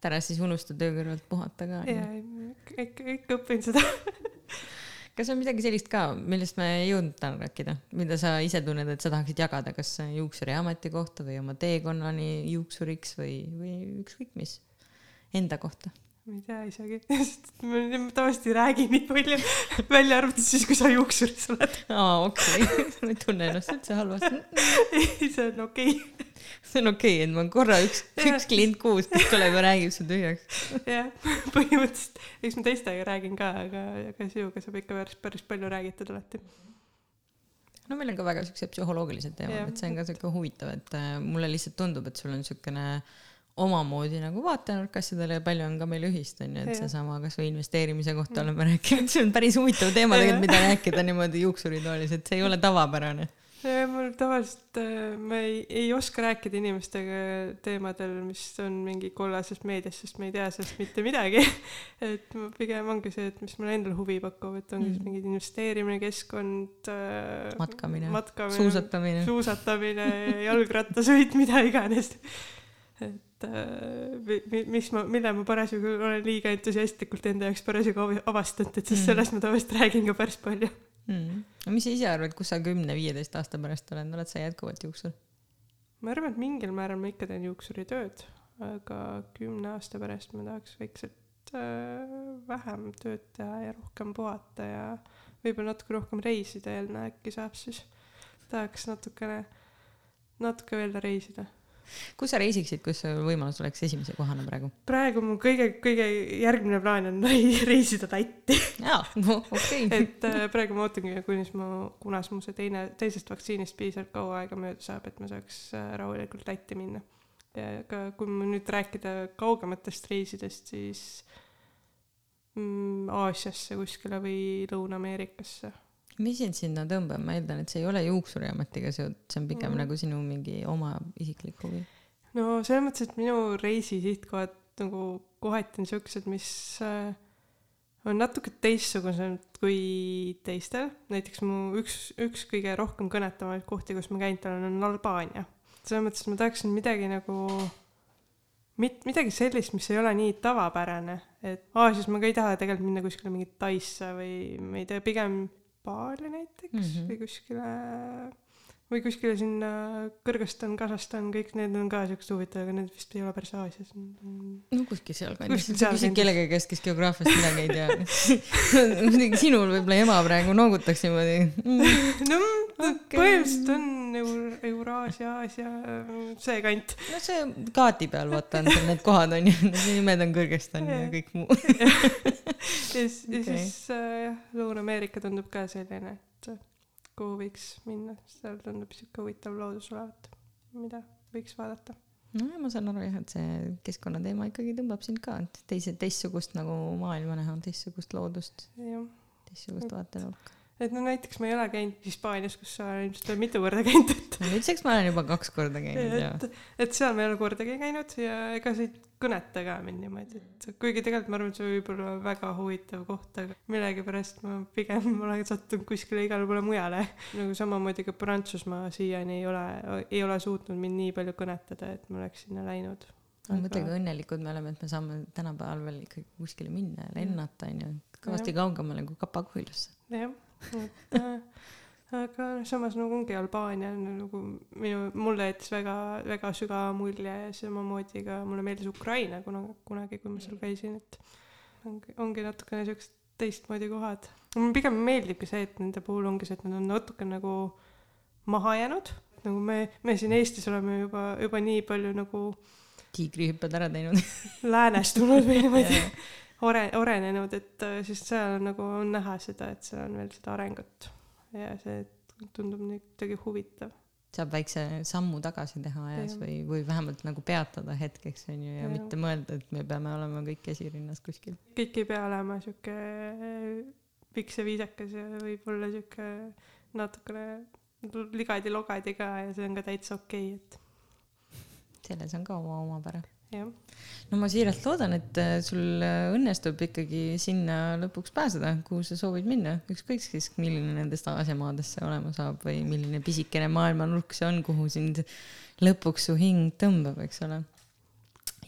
et ära siis unusta töö kõrvalt puhata ka. ja ikka, ikka õpin seda. kas on midagi sellist ka, millest me ei jõudnud täna rääkida, mida sa ise tunned, et sa tahaksid jagada, kas juuksuri ametikohta või oma teekonnani juuksuriks või, või ükskõik mis, enda kohta? Ma ei tea isegi, sest ma tavaliselt ei räägi nii palju, välja arvatud siis, kui sa juuksuris oled. aa, okei okay., ma ei tunne ennast üldse halvasti. ei, see on okei see on okei okay,, et ma korra üks, üks klient kuus, kes tuleb ja räägib su tühjaks. jah, põhimõtteliselt, eks ma teistega räägin ka, aga, aga sinuga saab ikka päris, päris palju räägitud alati. no meil on ka väga siuksed psühholoogilised teemad et see on ka siuke huvitav, et äh, mulle lihtsalt tundub, et sul on siukene omamoodi nagu vaatenurk asjadele ja palju on ka meil ühist, onju, et Jah. seesama kasvõi investeerimise kohta oleme rääkinud, see on päris huvitav teema tegelikult, mida rääkida niimoodi juuksuritoolis, et see ei ole tavapärane. mul tavaliselt, ma ei, ei oska rääkida inimestega teemadel, mis on mingi kollases meedias, sest ma ei tea sellest mitte midagi. et ma pigem ongi see, et mis mulle endale huvi pakub, et ongi Mm. mingid investeerimine, keskkond, matkamine, matkamine, suusatamine. suusatamine, jalgrattasõit, mida iganes. et äh, mi- mi- mis ma, mille ma parasjagu olen liiga entusiastlikult enda jaoks parasjagu av- avastanud, et siis Mm. sellest ma tavaliselt räägin ka päris palju. Mm. no mis sa ise arvad, kus sa kümne-viieteist aasta pärast oled, oled sa jätkuvalt juuksur? ma arvan, et mingil määral ma ikka teen juuksuritööd, aga kümne aasta pärast ma tahaks vaikselt äh, vähem tööd teha ja rohkem puhata ja võib-olla natuke rohkem reisida jälle äkki saab siis. tahaks natukene, natuke veel reisida. Kus sa reisiksid, kus võimalus oleks esimese kohana praegu? praegu mu kõige, kõige järgmine plaan on rei- reisida Lätti, jaa, okei. et äh, praegu ma ootangi, kunis mu, kunas mu see teine, teisest vaktsiinist piisavalt kaua aega mööda saab, et ma saaks äh, rahulikult Lätti minna. ja ka kui nüüd rääkida kaugematest reisidest, siis mm, Aasiasse kuskile või Lõuna-Ameerikasse. Mis sind sinna tõmbab, ma eeldan, et see ei ole juuksuriametiga seotud, see on pigem Mm. nagu sinu mingi oma isiklik huvi. no selles mõttes, et minu reisi sihtkohad nagu kohati on siuksed, mis äh, on natuke teistsugused kui teistel. näiteks mu üks, üks kõige rohkem kõnetavamaid kohti, kus ma käinud olen, on Albaania. selles mõttes, et ma tahaksin midagi nagu, mit-, midagi sellist, mis ei ole nii tavapärane, et Aasias ma ka ei taha tegelikult minna kuskile mingit Taisse või ma ei tea, pigem Bali näiteks mm. -hmm. või kuskile või kuskile sinna Kõrgõzstan, Kasahstan, kõik need on ka siuksed huvitavad, aga need vist ei ole päris Aasias. no kuskil sealkandis, sa küsid kellegi käest, kes geograafiast midagi ei tea. muidugi sinul võib-olla ema praegu noogutaks niimoodi no okay. põhimõtteliselt on Eur-, Euraasia, Aasia, see kant. no see kaardi peal vaata on seal need kohad on ju, nimed on Kõrgõzstan ja kõik muu. ja siis ja Okei. siis äh, jah, Lõuna-Ameerika tundub ka selline, et kuhu võiks minna, seal tundub siuke huvitav loodus olevat, mida võiks vaadata. nojah, ma saan aru jah, et see keskkonnateema ikkagi tõmbab sind ka, et teise, teistsugust nagu maailma näha, teistsugust loodust, teistsugust vaatenurka. Et no näiteks ma ei ole käinud Hispaanias, kus sa ilmselt oled mitu korda käinud, et nüüdseks ma olen juba kaks korda käinud ja et, et seal ma ei ole kordagi käinud ja ega see ei kõneta ka mind niimoodi, et kuigi tegelikult ma arvan, et see võib olla väga huvitav koht, aga millegipärast ma pigem olen sattunud kuskile igale poole mujale. nagu samamoodi ka Prantsusmaa siiani ei ole, ei ole suutnud mind nii palju kõnetada, et ma oleks sinna läinud. no mõtle, kui õnnelikud me oleme, et me saame tänapäeval veel ikkagi kuskile minna ja lennata onju, kõvasti kaugemale kui Kapa-Kohilasse. jah, et äh, aga samas nagu ongi Albaania on nagu minu, mulle jättis väga, väga sügava mulje ja samamoodi ka mulle meeldis Ukraina kunagi, kunagi, kui ma seal käisin, et ongi, ongi natukene siuksed teistmoodi kohad. mulle pigem meeldibki see, et nende puhul ongi see, et nad on natuke nagu maha jäänud, nagu me, me siin Eestis oleme juba, juba nii palju nagu tiigrihüpped ära teinud. Läänestunud või niimoodi ore-, arenenud, et äh, siis seal on nagu on näha seda, et seal on veel seda arengut ja see tundub kuidagi huvitav. saab väikse sammu tagasi teha ajas ja. või, või vähemalt nagu peatada hetkeks onju ja, ja mitte mõelda, et me peame olema kõik esirinnas kuskil. kõik ei pea olema sihuke piks ja viisakas ja võib-olla sihuke natukene ligadi-logadi ka ja see on ka täitsa okei okay,, et. selles on ka oma omapära jah no ma siiralt loodan, et äh, sul äh, õnnestub ikkagi sinna lõpuks pääseda, kuhu sa soovid minna, ükskõik siis, milline nendest Aasia maadest see olema saab või milline pisikene maailmanurk see on, kuhu sind lõpuks su hing tõmbab, eks ole.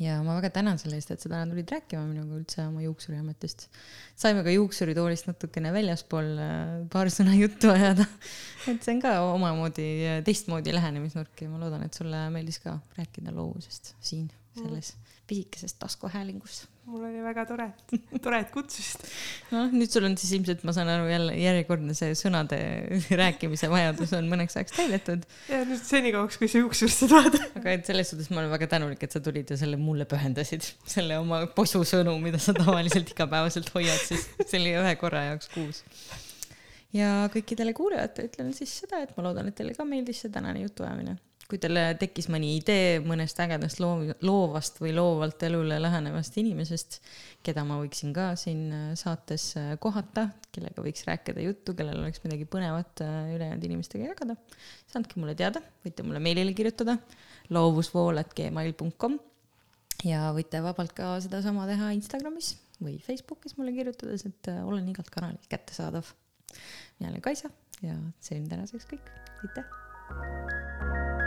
ja ma väga tänan selle eest, et sa täna tulid rääkima minuga üldse oma juuksuriametist. saime ka juuksuritoolist natukene väljaspool äh, paar sõna juttu ajada. et see on ka omamoodi teistmoodi lähenemisnurk ja ma loodan, et sulle meeldis ka rääkida loovusest siin selles pisikeses taskuhäälingus. mul oli väga tore, tore, et kutsusid. noh, nüüd sul on siis ilmselt, ma saan aru, jälle järjekordne see sõnade rääkimise vajadus on mõneks ajaks täidetud. ja nüüd senikauaks, kui sa juuksurisse tuled. aga et selles suhtes ma olen väga tänulik, et sa tulid ja selle mulle pühendasid, selle oma posusõnu, mida sa tavaliselt igapäevaselt hoiad siis selle ühe korra jaoks kuus ja kõikidele kuulajatele ütlen siis seda, et ma loodan, et teile ka meeldis see tänane jutuajamine kui teil tekkis mõni idee mõnest ägedast loov, loovast või loovalt elule lähenevast inimesest, keda ma võiksin ka siin äh, saates äh, kohata, kellega võiks rääkida juttu, kellel oleks midagi põnevat äh, ülejäänud inimestega jagada, siis andke mulle teada, võite mulle meilile kirjutada loovusvool.gmail.com ja võite vabalt ka sedasama teha Instagramis või Facebookis mulle kirjutades, et olen igalt kanalilt kättesaadav. mina olen Kaisa ja see on tänaseks kõik, aitäh!